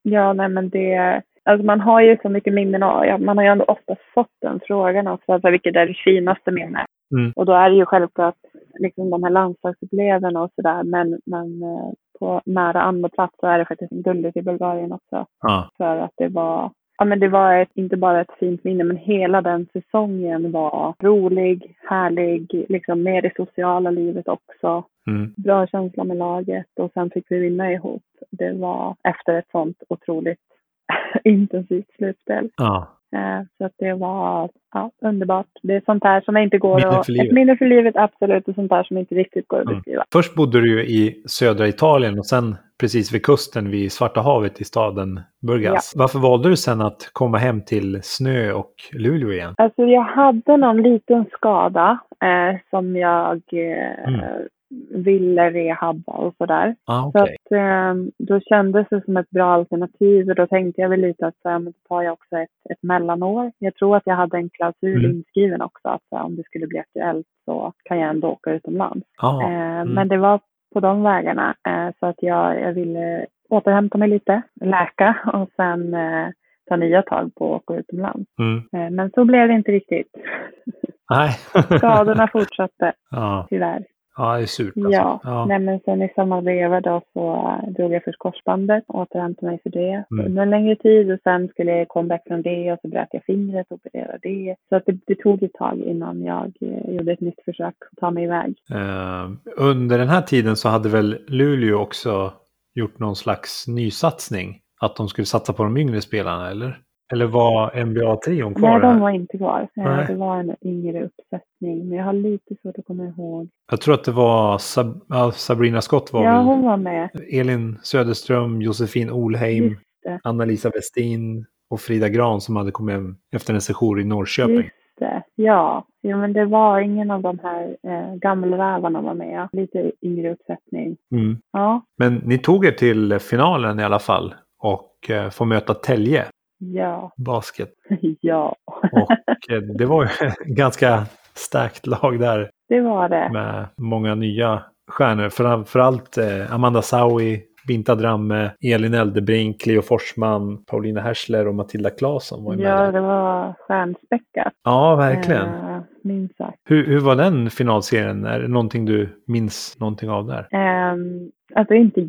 Ja, nej men det... Alltså man har ju så mycket minnen och ja, man har ju ändå ofta fått den frågan också. Alltså, vilket är det finaste minnet? Mm. Och då är det ju självklart liksom de här landslagsupplevelserna och sådär. Men, men eh, på nära andra plats så är det faktiskt guldet i Bulgarien också. Ja, För att det var, ja men det var ett, inte bara ett fint minne, men hela den säsongen var rolig, härlig, liksom med det sociala livet också. mm. Bra känsla med laget och sen fick vi vinna ihop. Det var efter ett sånt otroligt (laughs) intensivt slutspel. ja. Eh, Så att det var ja, underbart. Det är sånt här som inte går Minne att... Ett minne för livet, absolut. Och sånt här som inte riktigt går att Mm. beskriva. Först bodde du ju i södra Italien och sen precis vid kusten vid Svarta havet i staden Burgas. Varför valde du sen att komma hem till Snö och Luleå igen? Alltså jag hade någon liten skada eh, som jag eh, Mm. Ville rehabba och sådär. Ah, Så okej. att, eh, då kändes det som ett bra alternativ och då tänkte jag väl lite att så men då tar jag också ett, ett mellanår. Jag tror att jag hade en klausul Mm. inskriven också att så om det skulle bli aktuellt så kan jag ändå åka utomlands. Ah, Eh, mm. Men det var på de vägarna eh, så att jag, jag ville återhämta mig lite, läka och sen eh, ta nya tag på att åka utomlands. Mm. Eh, men så blev det inte riktigt. Nej. (laughs) Skadorna fortsatte (laughs) ja. tyvärr. Ja, det är surt alltså. Ja, Ja. Nej, men sen i samma veva då så äh, drog jag först korsbandet och återhämtade mig för det Mm. under en längre tid och sen skulle jag comeback från det och så bröt jag fingret och opererade det. Så att det, det tog ett tag innan jag eh, gjorde ett nytt försök att ta mig iväg. Eh, under den här tiden så hade väl Luleå också gjort någon slags nysatsning? Att de skulle satsa på de yngre spelarna, eller? Eller var NBA-trion kvar? Nej, de var inte kvar. Eh, Nej. Det var en yngre uppsättning, men jag har lite svårt att komma ihåg. Jag tror att det var Sab Sabrina Scott var Ja, väl hon var med. Elin Söderström, Josefin Olheim. Anna-Lisa Westin och Frida Gran som hade kommit hem efter en session i Norrköping. Just det. Ja, ja, men det var ingen av de här eh, gammelrävarna var med. Lite yngre uppsättning. Mm. Ja, Men ni tog er till finalen i alla fall och eh, får möta Telge ja, Basket. (laughs) ja. Och eh, det var ju (laughs) ganska starkt lag där det var det. med många nya stjärnor. Framförallt eh, Amanda Saui, Binta Dramme, Elin Eldebrink, Cleo Forsman, Paulina Hersler och Matilda Claesson var ju med Ja, där. det var stjärnspäckat. Ja, verkligen. Eh, minst sagt. Hur, hur var den finalserien? Är det någonting du minns någonting av där? Um, alltså inte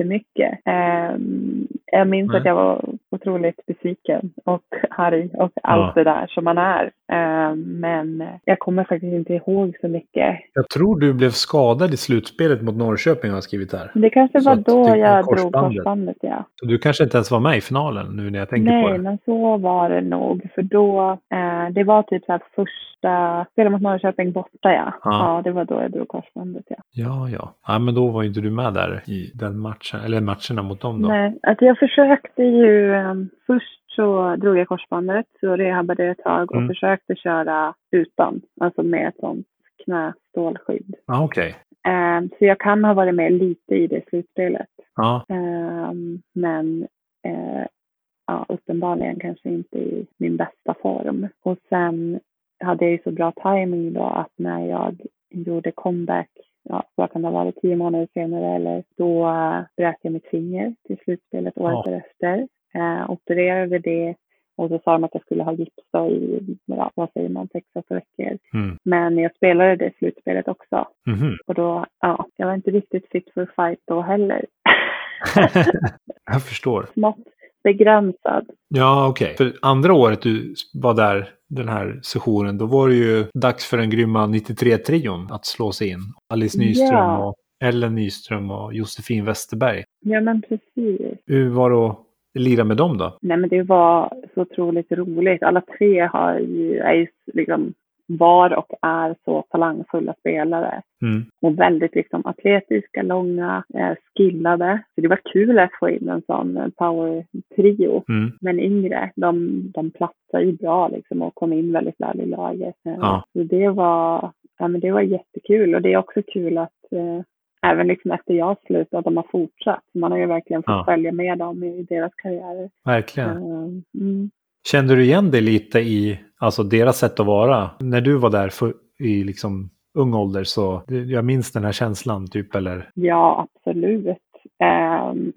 jättemycket. Ehm, jag minns Nej. att jag var otroligt besviken och (laughs) arg och allt Ja. det där som man är. Ehm, men jag kommer faktiskt inte ihåg så mycket. Jag tror du blev skadad i slutspelet mot Norrköping har jag skrivit här. Det kanske Så var då jag drog korsbandet. ja. Så du kanske inte ens var med i finalen nu när jag tänker på Nej, det. men så var det nog. För då, eh, det var typ så här första, spela mot Norrköping borta ja. Ja. Ja, det var då jag drog korsbandet ja. Ja, ja. Ja, men då var ju inte du med där i den matchen, eller matcherna mot dem då. Nej, alltså jag försökte ju, um, först så drog jag korsbandet, så rehabbade jag ett tag och Mm. försökte köra utan, alltså med ett sånt knästålskydd. Ja, okej. Um, så jag kan ha varit med lite i det slutspelet. Ja, Um, men eh, ja, uppenbarligen kanske inte i min bästa form. Och sen hade jag ju så bra timing då att när jag gjorde comeback, ja, vad kan det ha varit, tio månader senare eller då uh, bröt jag mitt finger till slutspelet året Ja. efter. Uh, opererade det och så sa de att jag skulle ha gips då i, ja, vad säger man, sex, åtta veckor. Mm. Men jag spelade det slutspelet också. Mhm. Och då, ja, jag var inte riktigt fit for fight då heller. (laughs) jag förstår. Smått begränsad. Ja, okej. För andra året du var där den här sessionen, då var det ju dags för den grymma 93-trion att slå sig in. Alice Nyström Ja. och Ellen Nyström och Josefin Westerberg. Ja, men precis. Hur var det att lira med dem då? Nej, men det var så otroligt roligt. Alla tre har ju, är ju liksom var och är så talangfulla spelare. Mm. Och väldigt liksom atletiska, långa, eh, skillade. Så det var kul att få in en sån eh, power-trio. Mm. Men yngre, de, de platsar ju bra liksom och kom in väldigt väl i laget. Eh, Ja. Så det var, ja, men det var jättekul. Och det är också kul att eh, även liksom efter jag slutade, att de har fortsatt. Man har ju verkligen fått Ja. följa med dem i deras karriärer. Verkligen. Eh, Mm. Kände du igen dig lite i alltså, deras sätt att vara? När du var där för, i liksom, ung ålder så jag minns den här känslan typ eller? Ja, absolut. Ehm,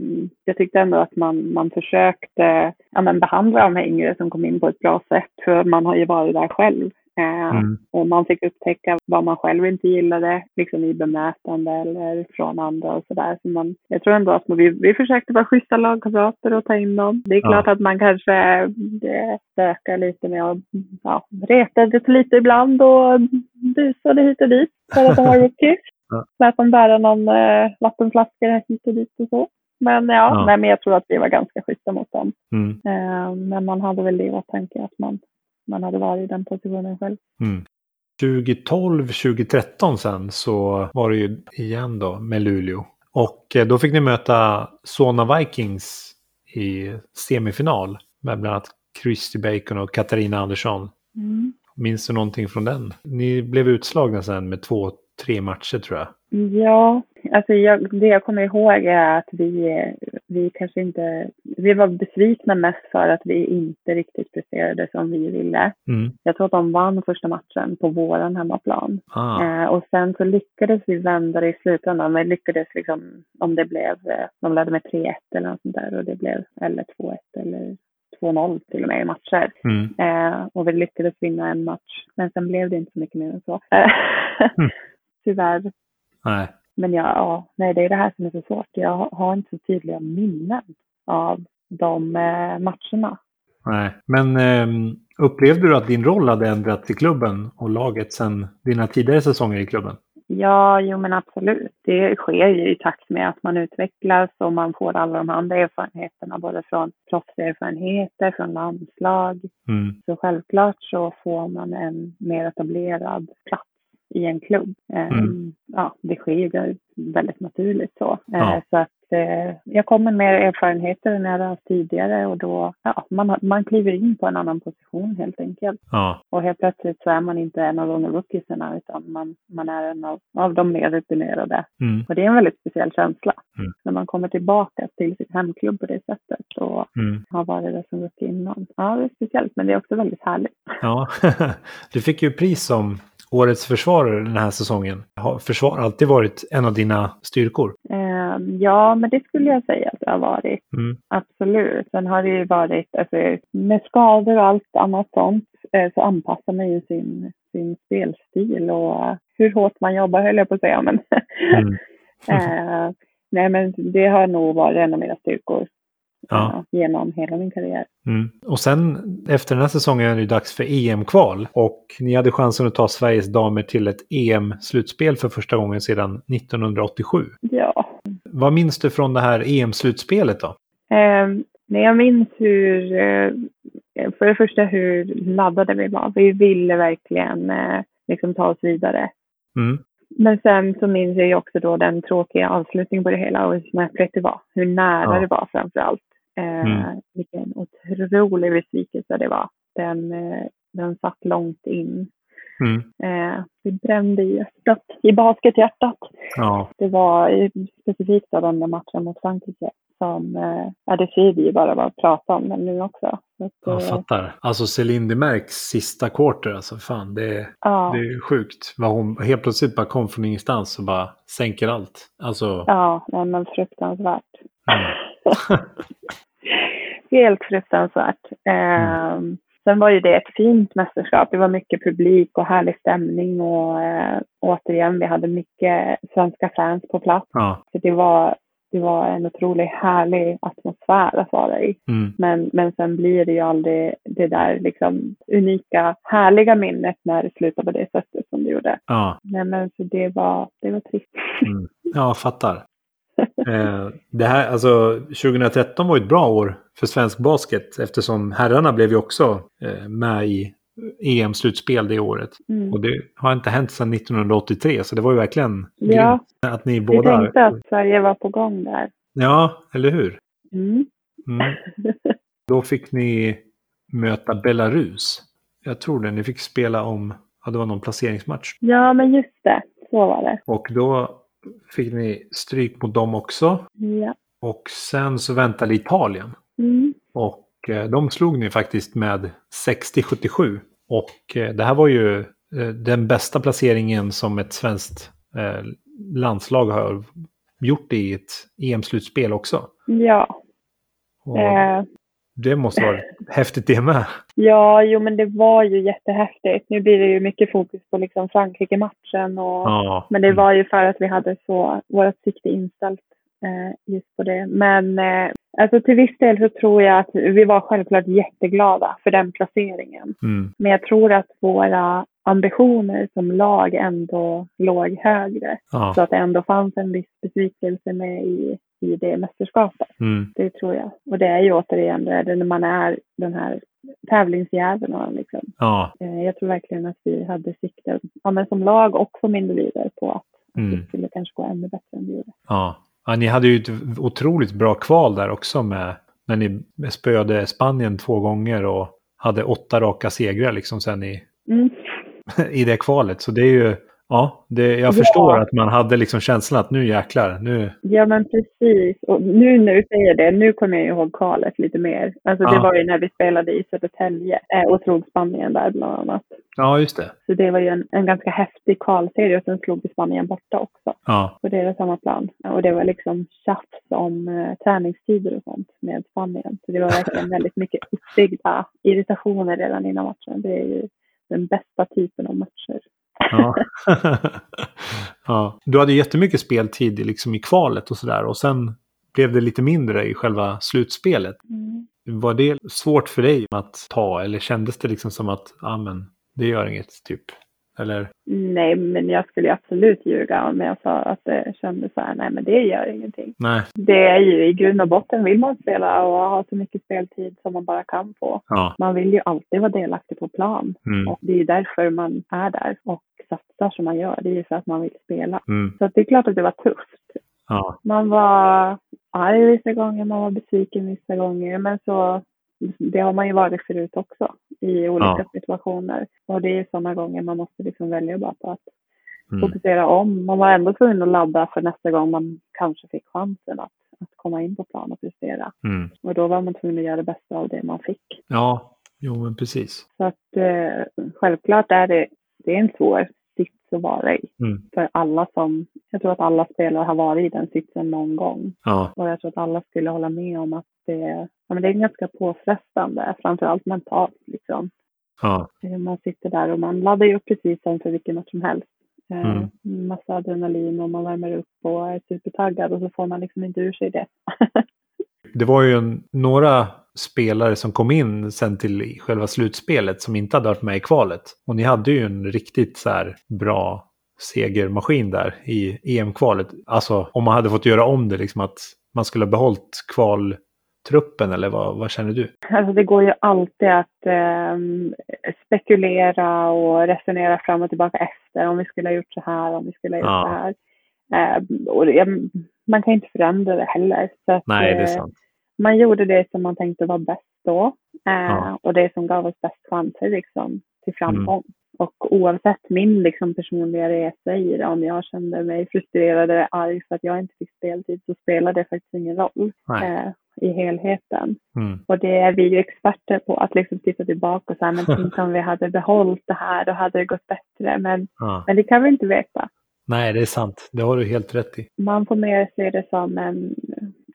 jag tyckte ändå att man, man försökte ja, men behandla de här yngre som kom in på ett bra sätt. För man har ju varit där själv. Ehm, Mm. Och man fick upptäcka vad man själv inte gillade, liksom i bemötande eller från andra och sådär. Så man, jag tror ändå att vi, vi försökte vara schyssta lagkamrater och ta in dem. Det är Ja. klart att man kanske eh, stökar lite med att ja, retade lite ibland och busade hit och dit för att de var rookies. (laughs) Ja. Lät dem bära någon eh, vattenflaska hit och dit och så. Men ja, Ja. Nej, men jag tror att vi var ganska schyssta mot dem. Mm. Eh, men man hade väl det i åtanke att man, man hade varit i den positionen själv. Mm. 2012, 2013 sen så var det ju igen då med Luleå. Och eh, då fick ni möta Solna Vikings i semifinal med bland annat Christy Bacon och Katarina Andersson. Minns du någonting från den? Ni blev utslagna sen med två, tre matcher tror jag. Ja, alltså jag, det jag kommer ihåg är att vi, vi kanske inte, vi var besvikna mest för att vi inte riktigt presterade som vi ville. Mm. Jag tror att de vann första matchen på våran hemmaplan. Ah. Eh, och sen så lyckades vi vända det i slutändan. Vi lyckades liksom, om det blev, eh, de ledde med 3-1 eller något sånt där och det blev eller 2-1 eller 2-0 till och med i matcher. Mm. Eh, och vi lyckades vinna en match. Men sen blev det inte så mycket mer än så. Mm. (laughs) Tyvärr. Nej. Men ja, ja, nej, det är det här som är så svårt. Jag har- inte så tydliga minnen av de eh, matcherna. Nej. Men ehm, upplevde du att din roll hade ändrats i klubben och laget sen dina tidigare säsonger i klubben? Ja, jo men absolut. Det sker ju i takt med att man utvecklas och man får alla de andra erfarenheterna, både från proffserfarenheter, från landslag. Mm. Så självklart så får man en mer etablerad plats i en klubb. Eh, Mm. Ja, det sker ju väldigt naturligt så. Eh, Ja. Så att eh, jag kommer med erfarenheter än jag hade haft tidigare och då, ja, man, har- man kliver in på en annan position helt enkelt. Ja. Och helt plötsligt så är man inte en av de rookiesarna utan man, man är en av, av de mer rutinerade. Mm. Och det är en väldigt speciell känsla. Mm. När man kommer tillbaka till sin hemklubb på det sättet och Mm. har varit där som rookie innan. Ja, det är speciellt men det är också väldigt härligt. Ja, (laughs) du fick ju pris som årets försvarare den här säsongen. Har försvar alltid varit en av dina styrkor? Eh, ja, men det skulle jag säga att det har varit. Mm. Absolut. Sen har det ju varit, alltså, med skador och allt annat sånt eh, så anpassar man ju sin, sin spelstil och eh, hur hårt man jobbar höll jag på att säga. Men, Mm. (laughs) nej, men det har nog varit en av mina styrkor Ja. eh, genom hela min karriär. Mm. Och sen efter den här säsongen är det ju dags för EM-kval. Och ni hade chansen att ta Sveriges damer till ett EM-slutspel för första gången sedan 1987. Ja. Vad minns du från det här EM-slutspelet då? Eh, nej, jag minns hur, eh, för det första hur laddade vi var. Vi ville verkligen eh, liksom ta oss vidare. Mm. Men sen så minns jag ju också då den tråkiga avslutningen på det hela och hur snöpligt det var. Hur nära Ja. det var framför allt. Eh, Mm. Vilken otrolig besvikelse det var. Den, eh, den satt långt in. Mm. Eh, det brände i hjärtat, i baskethjärtat. Ja, Det var specifikt då den där matchen mot Frankrike som, ja det ser vi ju bara vad prata om den nu också. Så jag fattar. Alltså Céline Demercks sista quarter, alltså fan det är, ja, det är sjukt. Vad hon helt plötsligt bara kom från ingenstans och bara sänker allt. Alltså, ja, nej, men fruktansvärt. mm. (laughs) Helt fruktansvärt. Eh, Sen var ju det ett fint mästerskap. Det var mycket publik och härlig stämning och eh, återigen, vi hade mycket svenska fans på plats. ja. Så det var, det var en otroligt härlig atmosfär att vara i. Mm. Men, men sen blir det ju aldrig det där liksom unika, härliga minnet när det slutar på det sättet som det gjorde. Ja. Nej, men så det var, det var trist. Mm. Ja, fattar. (laughs) Eh, det här, alltså 2013 var ju ett bra år för svensk basket eftersom herrarna blev ju också eh, med i EM-slutspel det året. Mm. Och det har inte hänt sedan 1983 så det var ju verkligen Ja. att ni Vi båda... tänkte att Sverige var på gång där. Ja, eller hur? Mm. Mm. (laughs) Då fick ni möta Belarus. Jag tror det, ni fick spela om, ja det var någon placeringsmatch. Ja, men just det. Så var det. Och då fick ni stryk mot dem också. Ja. Och sen så väntade Italien. Mm. Och eh, de slog ni faktiskt med 60-77. Och eh, det här var ju eh, den bästa placeringen som ett svenskt landslag har gjort i ett EM-slutspel också. Ja. Och Eh, det måste vara häftigt det med. ja, jo men det var ju jättehäftigt. Nu blir det ju mycket fokus på liksom Frankrike-matchen och Ja. Men det var ju för att vi hade så, vårt sikte inställt eh, just på det. Men eh, alltså till viss del så tror jag att vi var självklart jätteglada för den placeringen. Mm. Men jag tror att våra ambitioner som lag ändå låg högre. Ja. Så att det ändå fanns en viss besvikelse med i, i det mästerskapet. Mm. Det tror jag. Och det är ju återigen det, det när man är den här tävlingsdjävulen. Liksom. Ja. Eh, Jag tror verkligen att vi hade sikte, ja, men som lag och som individer, på att Mm. det skulle kanske gå ännu bättre än det gjorde. Ja. ja, ni hade ju ett otroligt bra kval där också med när ni spöade Spanien två gånger och hade åtta raka segrar liksom sen i, Mm. (laughs) i det kvalet. Så det är ju, ja, det, jag Ja. förstår att man hade liksom känslan att nu jäklar, nu, Ja, men precis. Och nu när du säger det, nu kommer jag ihåg kvalet lite mer. Alltså det Ja. var ju när vi spelade i Södertälje eh, och slog Spanien där bland annat. ja just det. Så det var ju en, en ganska häftig kvalserie och sen slog vi Spanien borta också Ja, på deras hemmaplan. Och det var liksom tjafs om eh, träningstider och sånt med Spanien. Så det var verkligen (laughs) väldigt mycket uppbyggda irritationer redan innan matchen. Det är ju den bästa typen av matcher. Ja. (laughs) (laughs) ja. Du hade jättemycket speltid liksom i kvalet och sådär och sen blev det lite mindre i själva slutspelet. Mm. Var det svårt för dig att ta eller kändes det liksom som att, ja men, det gör inget typ? Eller? Nej, men jag skulle absolut ljuga om jag sa att det kändes så här, nej men det gör ingenting. Nej. Det är ju i grund och botten vill man spela och ha så mycket speltid som man bara kan få. Ja. Man vill ju alltid vara delaktig på plan Mm. och det är därför man är där och satsar som man gör. Det är ju för att man vill spela. Mm. Så det är klart att det var tufft. Ja. Man var arg vissa gånger, man var besviken vissa gånger, men så det har man ju varit förut också i olika Ja. situationer. Och det är sådana gånger man måste liksom välja bara på att Mm. fokusera om. Man var ändå tvungen att ladda för nästa gång man kanske fick chansen att, att komma in på plan och prestera. Mm. Och då var man tvungen att göra det bästa av det man fick. Ja, jo men precis. Så att eh, självklart är det, det är en svår att vara i. Mm. För alla som, jag tror att alla spelare har varit i den sitsen någon gång. Ja. Och jag tror att alla skulle hålla med om att det, ja, men det är ganska påfrestande, framförallt mentalt. Liksom. Ja. Eh, Man sitter där och man laddar ju upp precis som för vilken match som helst. Eh, Mm. Massa adrenalin och man värmer upp och är supertaggad och så får man liksom inte ur sig det. (laughs) Det var ju en, några spelare som kom in sen till själva slutspelet som inte hade varit med i kvalet. Och ni hade ju en riktigt så här bra segermaskin där i EM-kvalet. Alltså om man hade fått göra om det, liksom att man skulle ha behållit kvaltruppen eller vad, vad känner du? Alltså det går ju alltid att eh, spekulera och resonera fram och tillbaka efter om vi skulle ha gjort så här, om vi skulle ha gjort Ja. så här. Eh, och det, man kan inte förändra det heller. Att, Nej, det är eh, sant. Man gjorde det som man tänkte var bäst då. Eh, Ja. Och det som gav oss bäst chanser liksom, till framgång. Mm. Och oavsett min liksom, personliga resa i det, om jag kände mig frustrerad eller arg för att jag inte fick speltid, så spelade det faktiskt ingen roll eh, i helheten. Mm. Och det är vi ju experter på, att liksom titta tillbaka och säga, men (laughs) tänk om vi hade behållit det här, då hade det gått bättre. Men, Ja. men det kan vi inte veta. Nej, det är sant. Det har du helt rätt i. Man får mer se det som en,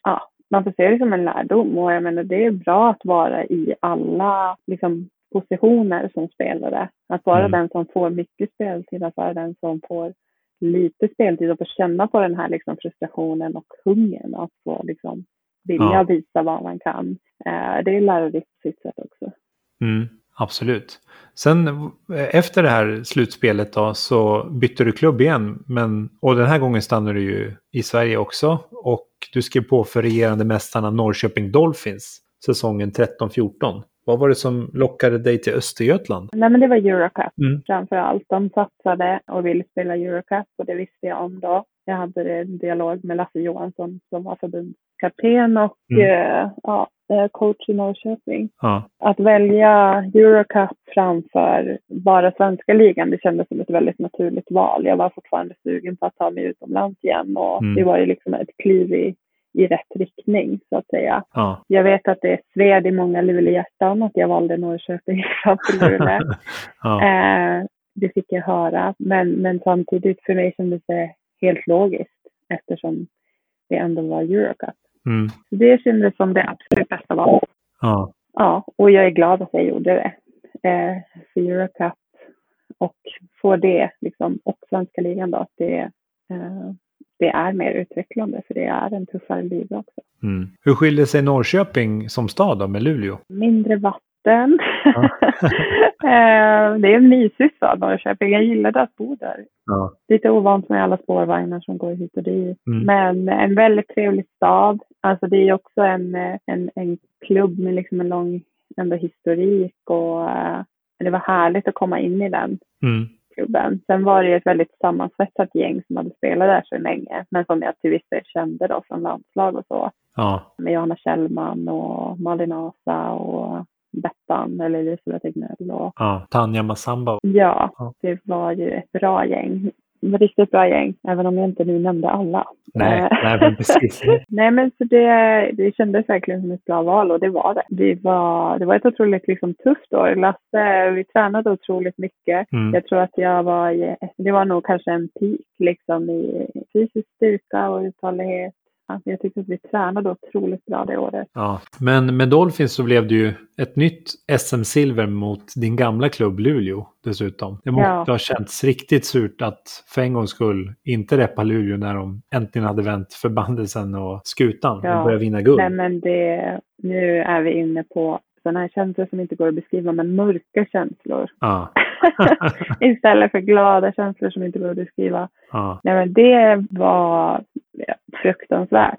ja, man får se det som en lärdom. Och jag menar, det är bra att vara i alla liksom, positioner som spelare. Att vara Mm. den som får mycket speltid, att vara den som får lite speltid och få känna på den här liksom, frustrationen och hungern att få liksom, vilja Ja. visa vad man kan. Eh, det är lärorikt på sitt sätt också. Mm, absolut. Sen eh, efter det här slutspelet då så bytte du klubb igen. Men, och den här gången stannade du ju i Sverige också. Och du skrev på för regerande mästarna Norrköping Dolphins säsongen 13-14. Vad var det som lockade dig till Östergötland? Nej, men det var Eurocup Mm. framför allt. De satsade och ville spela Eurocup och det visste jag om då. Jag hade en dialog med Lasse Johansson som var förbundskapten och Mm. eh, ja, coach i Norrköping. Ja, Att välja Eurocup framför bara svenska ligan, det kändes som ett väldigt naturligt val. Jag var fortfarande sugen på att ta mig utomlands igen och Mm. det var ju liksom ett kliv i, i rätt riktning så att säga. ja. Jag vet att det sved i många Luleå-hjärtan att jag valde Norrköping (laughs) framför Luleå. (laughs) ja. Eh, det fick jag höra, men, men samtidigt för mig kändes det helt logiskt eftersom det ändå var Eurocup. Mm. Det kändes som det absolut bästa valet. ja. Ja, och jag är glad att jag gjorde det. Eh, för Eurocup och få det, liksom, och svenska ligan då, det, eh, det är mer utvecklande för det är en tuffare liga också. Mm. Hur skiljer sig Norrköping som stad då med Luleå? Mindre vatten. Ja. (laughs) eh, det är en mysig stad, Norrköping. Jag gillade att bo där. Ja. Lite ovant med alla spårvagnar som går hit och dit. Mm. Men en väldigt trevlig stad. Alltså det är också en, en, en klubb med liksom en lång ändå historik och eh, det var härligt att komma in i den Mm. klubben. Sen var det ett väldigt sammansvetsat gäng som hade spelat där så länge, men som jag till viss del kände då från landslag och så. Ja. Med Johanna Kjellman och Malin Asa och Bettan eller Elisabeth Egnell och ja. Tanja Massamba. ja, Ja. det var ju ett bra gäng. Ett riktigt bra gäng, även om jag inte nu nämnde alla. Nej, Eh, nej men precis. (laughs) Nej men så det, det kändes verkligen som ett bra val och det var det. Vi var, det var ett otroligt liksom, tufft år. Lasse, vi tränade otroligt mycket. Mm. Jag tror att jag var i, det var nog kanske en peak liksom i fysisk styrka och uthållighet. Alltså, jag tyckte att vi tränade otroligt bra det året. Ja. Men med Dolphins så blev det ju ett nytt SM-silver mot din gamla klubb Luleå dessutom. Det måste Ja. ha känts riktigt surt att för en gångs skull inte reppa Luleå när de äntligen hade vänt förbannelsen och skutan Ja. och börjat vinna guld. Nej men det, nu är vi inne på sådana här känslor som inte går att beskriva men mörka känslor. Ja. (laughs) Istället för glada känslor som inte går att beskriva. Ja. Nej men det var fruktansvärt.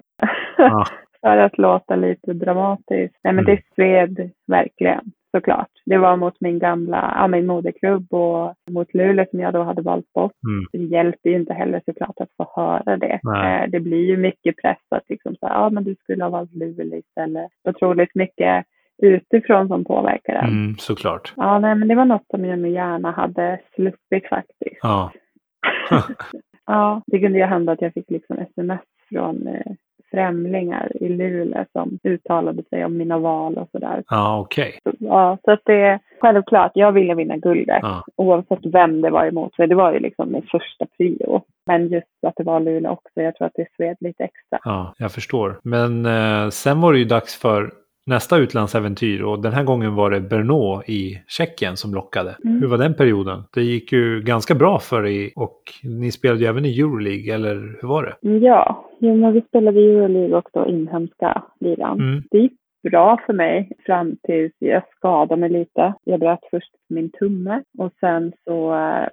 Ja. (laughs) För att låta lite dramatiskt. Nej men Mm. det sved verkligen såklart. Det var mot min gamla, ja min moderklubb och mot Luleå som jag då hade valt bort. Mm. Det hjälper ju inte heller såklart att få höra det. Nej. Eh, Det blir ju mycket press att liksom säga, ja men du skulle ha valt Luleå istället. Otroligt mycket utifrån som påverkar en. Mm, såklart. Ja, nej, men det var något som jag gärna hade sluppit faktiskt. Ja. (laughs) Ja, det kunde ju hända att jag fick liksom sms från eh, främlingar i Luleå som uttalade sig om mina val och sådär. Ja, okej. Så, Ja, så att det självklart, jag ville vinna guldet Ja. oavsett vem det var emot. För det var ju liksom min första prio. Men just att det var Luleå också, jag tror att det sved lite extra. Ja, jag förstår. Men eh, sen var det ju dags för nästa utlandsäventyr och den här gången var det Brno i Tjeckien som lockade. Mm. Hur var den perioden? Det gick ju ganska bra för er och ni spelade ju även i Euroleague, eller hur var det? Ja, jo, men vi spelade i Euroleague och då inhemska ligan. Mm. Det gick bra för mig fram tills jag skadade mig lite. Jag bröt först min tumme och sen så eh,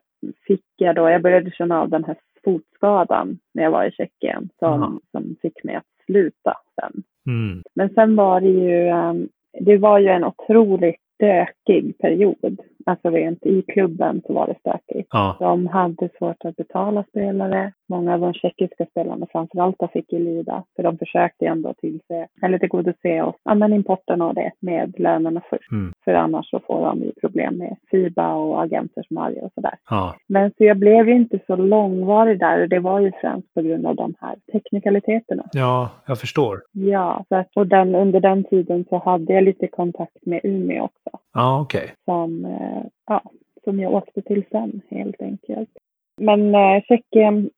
fick jag då, jag började känna av den här fotskadan när jag var i Tjeckien som, Aha. som fick mig att sluta sen. Mm. Men sen var det ju, ehm, det var ju en otroligt stökig period. Alltså rent i klubben så var det stökigt. Ja, De hade svårt att betala spelare. Många av de tjeckiska spelarna framförallt fick ju lida. För de försökte ju ändå tillse, eller tillgodose oss, ja men importen av det med lönerna först. Mm. För annars så får de ju problem med FIBA och agenter som arga och sådär. ja, Men så jag blev ju inte så långvarig där och det var ju främst på grund av de här teknikaliteterna. ja, jag förstår. Ja, så att, och den, under den tiden så hade jag lite kontakt med Umeå också. Ja, okej. Som, eh, ja, som jag åkte till sen helt enkelt. Men eh, Tjeckien,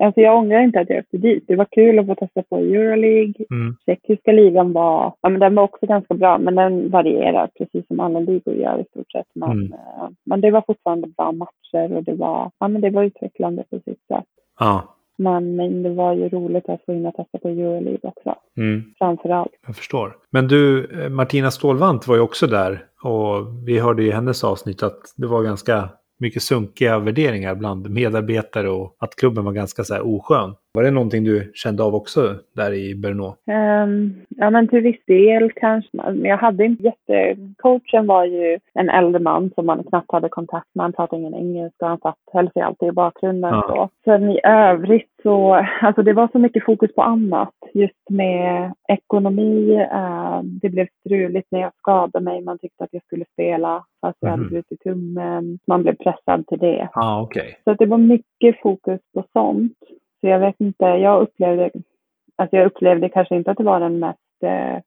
alltså jag ångrar inte att jag åkte dit. Det var kul att få testa på Euroleague. Mm. Tjeckiska ligan var, ja men den var också ganska bra, men den varierar precis som alla ligor gör i stort sett. Men, Mm. eh, men det var fortfarande bra matcher och det var, ja men det var utvecklande på sitt sätt. Ja, Men, men det var ju roligt att få in och testa på Euroleague också. Mm. Framför allt. Jag förstår. Men du, eh, Martina Stålvant var ju också där. Och vi hörde i hennes avsnitt att det var ganska mycket sunkiga värderingar bland medarbetare och att klubben var ganska så här oskön. Var det någonting du kände av också där i Brno? Um, ja, men till viss del kanske. Jag hade inte jätte... Coachen var ju en äldre man som man knappt hade kontakt med. Han pratade ingen engelska. Han satt, höll sig alltid i bakgrunden. Ja. Så. Sen i övrigt så... Alltså det var så mycket fokus på annat. Just med ekonomi. Uh, det blev struligt när jag skadade mig. Man tyckte att jag skulle spela fast jag hade Mhm. brutit tummen. Man blev pressad till det. Ah, okej. Så att det var mycket fokus på sånt. Så jag vet inte, jag upplevde, alltså jag upplevde kanske inte att det var den mest eh,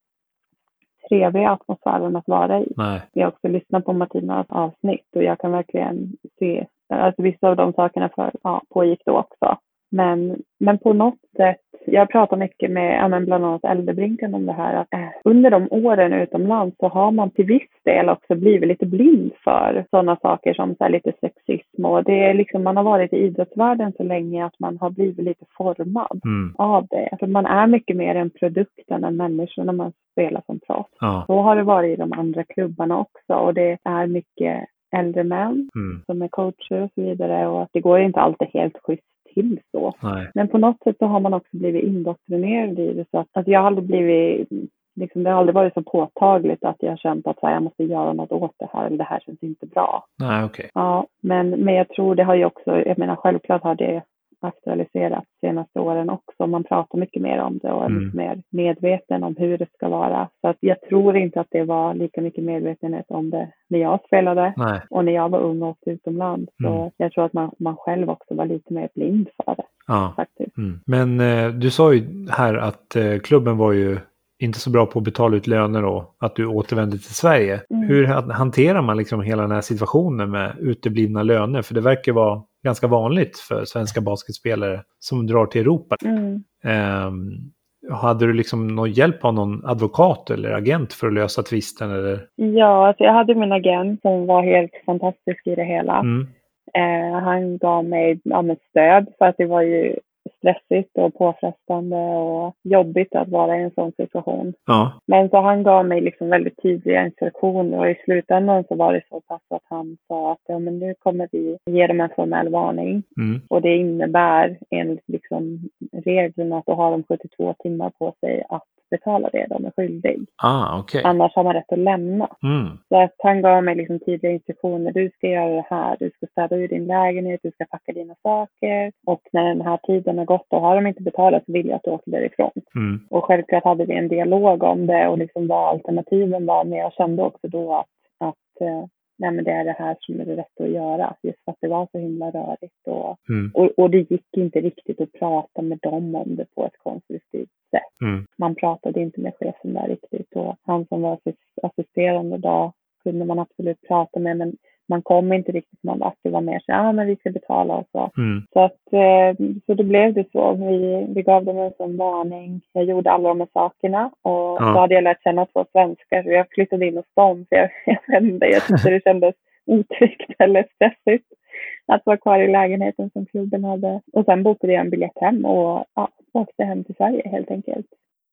trevliga atmosfären att vara i. Nej. Jag har också lyssnat på Martinas avsnitt och jag kan verkligen se, alltså vissa av de sakerna för, ja, pågick då också. Men, men på något sätt, jag pratar mycket med ja, men bland annat Äldrebrinken om det här, att eh, under de åren utomlands så har man till viss del också blivit lite blind för sådana saker som så här, lite sexism och det är liksom, man har varit i idrottsvärlden så länge att man har blivit lite formad Mm. av det. Alltså man är mycket mer en produkt än en människa när man spelar som proffs. Ja. Så har det varit i de andra klubbarna också och det är mycket äldre män Mm. som är coacher och så vidare och det går inte alltid helt schysst till så. Nej. Men på något sätt så har man också blivit indoktrinerad i det så att, att jag har aldrig blivit Liksom, det har aldrig varit så påtagligt att jag har känt att här, jag måste göra något åt det här eller det här känns inte bra. Nej, okej. Ja, men, men jag tror det har ju också, jag menar självklart har det aktualiserats de senaste åren också. Man pratar mycket mer om det och är Mm. mycket mer medveten om hur det ska vara. Så att jag tror inte att det var lika mycket medvetenhet om det när jag spelade Nej. och när jag var ung och åkte utomlands. Så Mm. jag tror att man, man själv också var lite mer blind för det Ja. faktiskt. Mm. Men eh, du sa ju här att eh, klubben var ju inte så bra på att betala ut löner och att du återvände till Sverige. Mm. Hur ha- hanterar man liksom hela den här situationen med uteblivna löner? För det verkar vara ganska vanligt för svenska basketspelare som drar till Europa. Mm. Ehm, hade du liksom någon hjälp av någon advokat eller agent för att lösa tvisten? Eller? Ja, alltså jag hade min agent som var helt fantastisk i det hela. Mm. Eh, han gav mig ja, stöd för att det var ju stressigt och påfrestande och jobbigt att vara i en sån situation. Ja. Men så han gav mig liksom väldigt tydliga instruktioner och i slutändan så var det så pass att han sa att ja, men nu kommer vi ge dem en formell varning Mm. och det innebär enligt liksom reglerna att då har de 72 timmar på sig att betala det de är skyldig. Ah, okej. Annars har man rätt att lämna. Mm. Så att han gav mig liksom tydliga instruktioner. Du ska göra det här. Du ska städa ur din lägenhet. Du ska packa dina saker. Och när den här tiden har gått och har de inte betalat så vill jag att du åker därifrån. Mm. Och självklart hade vi en dialog om det och liksom vad alternativen var. Men jag kände också då att, att eh, nej men det är det här som är det rätta att göra. Just för att det var så himla rörigt. Och, Mm. och, och det gick inte riktigt att prata med dem om det på ett konstruktivt sätt Mm. man pratade inte med chefen där riktigt och han som var assist- assisterande då kunde man absolut prata med men man kom inte riktigt någon vart. Det var mer så ja men vi ska betala och så. Mm. Så att eh, så då blev det så. Vi, vi gav dem en sån varning. Jag gjorde alla de här sakerna och Ja. så hade jag lärt känna två svenskar så jag flyttade in hos dem. Så jag, (laughs) jag inte, jag tyckte det kändes otryggt eller stressigt att vara kvar i lägenheten som klubben hade. Och sen bokade jag en biljett hem och ja, åkte hem till Sverige helt enkelt.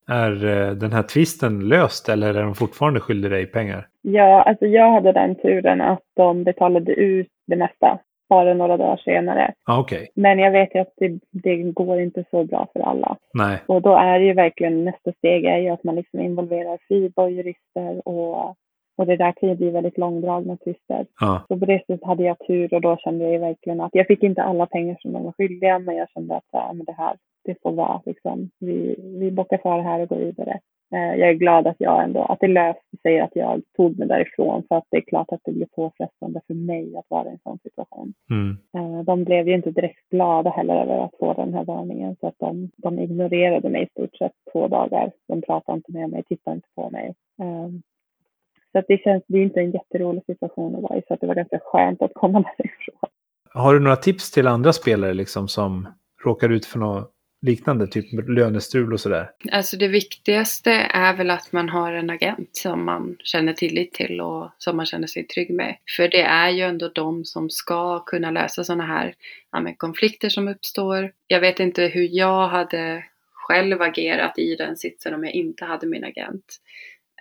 Är eh, den här tvisten löst eller är de fortfarande skyldiga dig pengar? Ja, alltså jag hade den turen att de betalade ut det mesta bara några dagar senare. Ah, okej. Men jag vet ju att det, det går inte så bra för alla. Nej. Och då är det ju verkligen nästa steg är ju att man liksom involverar FIBA och jurister och, och det där kan ju bli väldigt långdragna tvister. Ja. Så på det sättet hade jag tur och då kände jag verkligen att jag fick inte alla pengar som de var skyldiga men jag kände att ja, men det här, det får vara liksom. Vi, vi bockar för det här och går vidare. Eh, Jag är glad att jag ändå, att det löste sig att jag tog mig därifrån för att det är klart att det blir påfrestande för mig att vara i en sån situation. Mm. Eh, De blev ju inte direkt glada heller över att få den här varningen så att de, de ignorerade mig i stort sett två dagar. De pratade inte med mig, tittade inte på mig. Eh, Så att det känns, det är inte en jätterolig situation att vara i så att det var ganska skönt att komma (laughs) därifrån. Har du några tips till andra spelare liksom som råkar ut för något liknande, typ lönestrul och sådär? Alltså det viktigaste är väl att man har en agent som man känner tillit till och som man känner sig trygg med. För det är ju ändå de som ska kunna lösa sådana här ja, konflikter som uppstår. Jag vet inte hur jag hade själv agerat i den sitsen om jag inte hade min agent.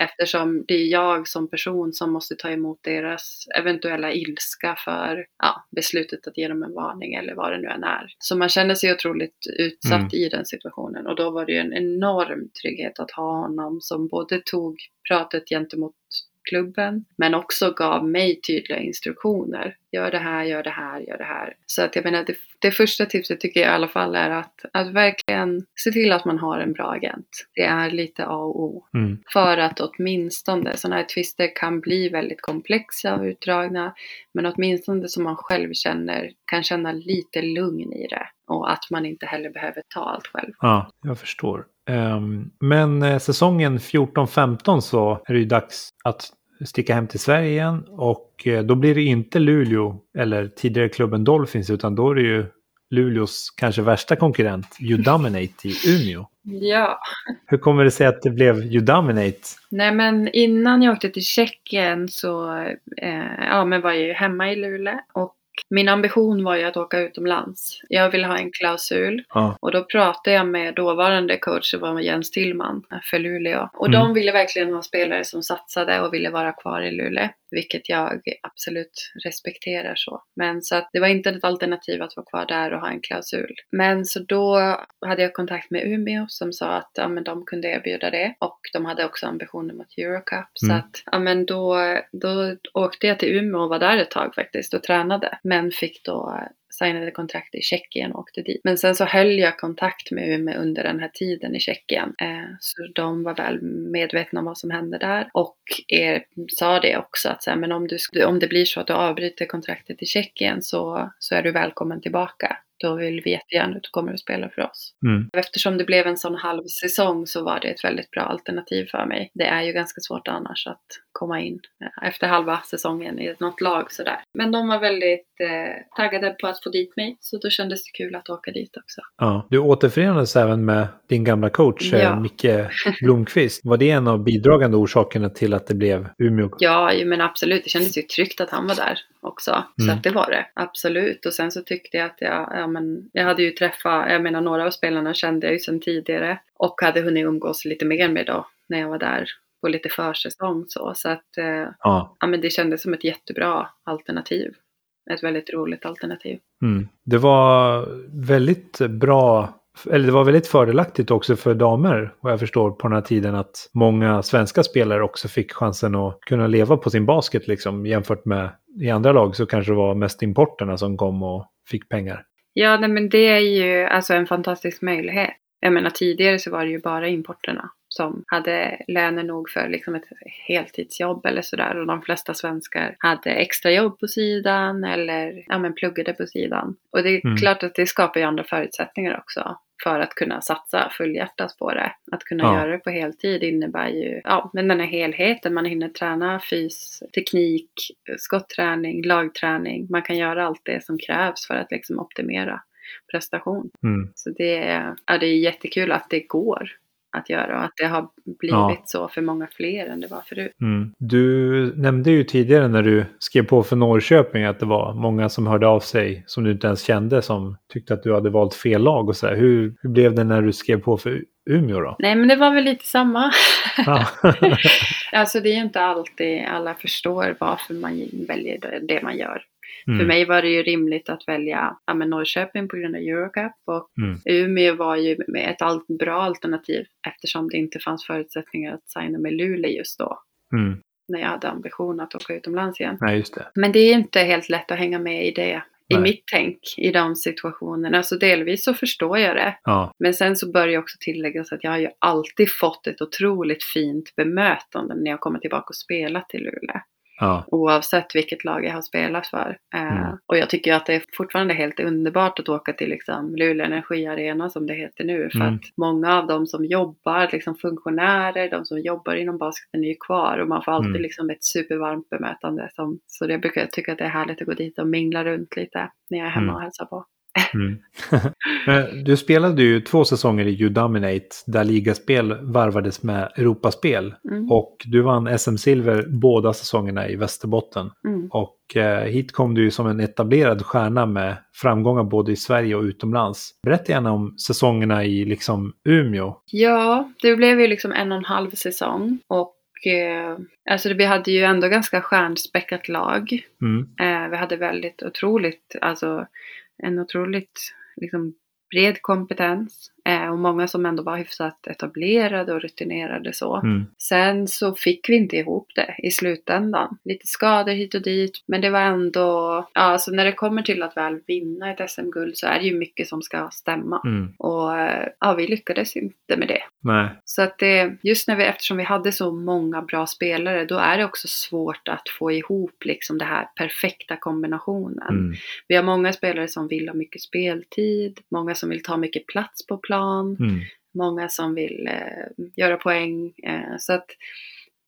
Eftersom det är jag som person som måste ta emot deras eventuella ilska för ja, beslutet att ge dem en varning eller vad det nu än är. Så man känner sig otroligt utsatt mm. i den situationen och då var det ju en enorm trygghet att ha honom som både tog pratet gentemot klubben, men också gav mig tydliga instruktioner. Gör det här, gör det här, gör det här. Så att jag menar, det, det första tipset tycker jag i alla fall är att, att verkligen se till att man har en bra agent. Det är lite A och O. Mm. För att åtminstone, sådana här tvister kan bli väldigt komplexa och utdragna, men åtminstone som man själv känner, kan känna lite lugn i det. Och att man inte heller behöver ta allt själv. Ja, jag förstår. Um, men eh, säsongen 14-15 så är det ju dags att sticka hem till Sverige igen och eh, då blir det inte Luleå eller tidigare klubben Dolphins utan då är det ju Luleås kanske värsta konkurrent Udominate i Umeå. Ja. Hur kommer det sig att det blev Udominate? Nej men innan jag åkte till Tjeckien så eh, ja, men var jag ju hemma i Luleå och min ambition var ju att åka utomlands. Jag ville ha en klausul ja. och då pratade jag med dåvarande coach, det var Jens Tillman för Luleå. Och mm. de ville verkligen ha spelare som satsade och ville vara kvar i Luleå. Vilket jag absolut respekterar så. Men så att det var inte ett alternativ att vara kvar där och ha en klausul. Men så då hade jag kontakt med Umeå som sa att ja, men de kunde erbjuda det. Och de hade också ambitioner mot Eurocup. Mm. Så att ja, men då, då åkte jag till Umeå och var där ett tag faktiskt och tränade. Men fick då signade kontrakt i Tjeckien och åkte dit. Men sen så höll jag kontakt med Umeå under den här tiden i Tjeckien. Eh, så de var väl medvetna om vad som hände där och er, sa det också att så här, men om, du, om det blir så att du avbryter kontraktet i Tjeckien så, så är du välkommen tillbaka då vill vi jättegärna att du kommer och spelar för oss. Mm. Eftersom det blev en sån halv säsong så var det ett väldigt bra alternativ för mig. Det är ju ganska svårt annars att komma in eh, efter halva säsongen i något lag sådär. Men de var väldigt eh, taggade på att få dit mig så då kändes det kul att åka dit också. Ja, du återförenades även med din gamla coach eh, ja. (laughs) Micke Blomqvist. Var det en av bidragande orsakerna till att det blev Umeå? Ja, men absolut. Det kändes ju tryggt att han var där också. Mm. Så att det var det. Absolut. Och sen så tyckte jag att jag, ja, men jag hade ju träffat, jag menar några av spelarna kände jag ju sedan tidigare och hade hunnit umgås lite mer med då när jag var där på lite försäsong så. Så att eh, ja. ja. men det kändes som ett jättebra alternativ. Ett väldigt roligt alternativ. Mm. Det var väldigt bra eller det var väldigt fördelaktigt också för damer, vad jag förstår, på den här tiden att många svenska spelare också fick chansen att kunna leva på sin basket liksom jämfört med i andra lag så kanske det var mest importerna som kom och fick pengar. Ja, nej, men det är ju alltså en fantastisk möjlighet. Jag menar tidigare så var det ju bara importerna som hade löner nog för liksom ett heltidsjobb eller sådär. Och de flesta svenskar hade extrajobb på sidan eller ja, men pluggade på sidan. Och det är mm. klart att det skapar ju andra förutsättningar också för att kunna satsa fullhjärtat på det. Att kunna ja. göra det på heltid innebär ju ja, men den här helheten. Man hinner träna fys, teknik, skottträning, lagträning. Man kan göra allt det som krävs för att liksom optimera prestation. Mm. Så det är, ja, det är jättekul att det går att göra och att det har blivit ja. så för många fler än det var förut. Mm. Du nämnde ju tidigare när du skrev på för Norrköping att det var många som hörde av sig som du inte ens kände som tyckte att du hade valt fel lag och så här. Hur, hur blev det när du skrev på för Umeå då? Nej men det var väl lite samma. Ja. (laughs) alltså det är ju inte alltid alla förstår varför man väljer det man gör. Mm. För mig var det ju rimligt att välja ja, men Norrköping på grund av Eurocup och mm. Umeå var ju ett bra alternativ eftersom det inte fanns förutsättningar att signa med Luleå just då. Mm. När jag hade ambition att åka utomlands igen. Nej, just det. Men det är inte helt lätt att hänga med i det i Nej. mitt tänk i de situationerna. Alltså delvis så förstår jag det. Ja. Men sen så bör jag också tilläggas att jag har ju alltid fått ett otroligt fint bemötande när jag kommer tillbaka och spelat till Luleå. Ja. Oavsett vilket lag jag har spelat för. Eh, mm. och jag tycker att det är fortfarande helt underbart att åka till liksom, Luleå Energi Arena som det heter nu. För mm. att många av de som jobbar, liksom funktionärer, de som jobbar inom basketen är ju kvar. Och man får alltid mm. liksom ett supervarmt bemötande. Som, så jag brukar tycka att det är härligt att gå dit och mingla runt lite när jag är hemma mm. och hälsar på. Mm. (laughs) du spelade ju två säsonger i U-Dominate där ligaspel varvades med Europaspel. Mm. Och du vann SM-silver båda säsongerna i Västerbotten. Mm. Och eh, hit kom du ju som en etablerad stjärna med framgångar både i Sverige och utomlands. Berätta gärna om säsongerna i liksom Umeå. Ja, det blev ju liksom en och en halv säsong. Och eh, alltså vi hade ju ändå ganska stjärnspäckat lag. Mm. Eh, vi hade väldigt otroligt, alltså en otroligt liksom, bred kompetens. Eh, och många som ändå var hyfsat etablerade och rutinerade så. Mm. Sen så fick vi inte ihop det i slutändan. Lite skador hit och dit. Men det var ändå, ja alltså när det kommer till att väl vinna ett SM-guld så är det ju mycket som ska stämma. Mm. Och eh, ja, vi lyckades inte med det. Nej. Så att det, just när vi, eftersom vi hade så många bra spelare, då är det också svårt att få ihop liksom det här perfekta kombinationen. Mm. Vi har många spelare som vill ha mycket speltid, många som vill ta mycket plats på plan, mm. många som vill eh, göra poäng. Eh, så att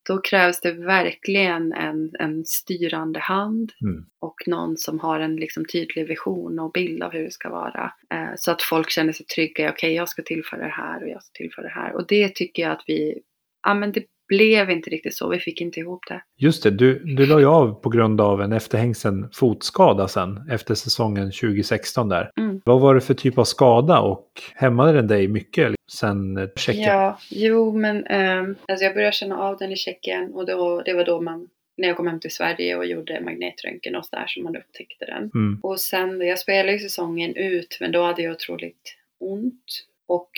då krävs det verkligen en, en styrande hand mm. och någon som har en liksom tydlig vision och bild av hur det ska vara. Eh, så att folk känner sig trygga, okej okay, jag ska tillföra det här och jag ska tillföra det här. Och det tycker jag att vi, ja men det blev inte riktigt så, vi fick inte ihop det. Just det, du, du la ju av på grund av en efterhängsen fotskada sen efter säsongen 2016 där. Mm. Vad var det för typ av skada och hämmade den dig mycket sen Tjeckien? Ja, jo men eh, alltså jag började känna av den i Tjeckien och då, det var då man när jag kom hem till Sverige och gjorde magnetröntgen och sådär som man upptäckte den. Mm. Och sen, jag spelade ju säsongen ut men då hade jag otroligt ont. Och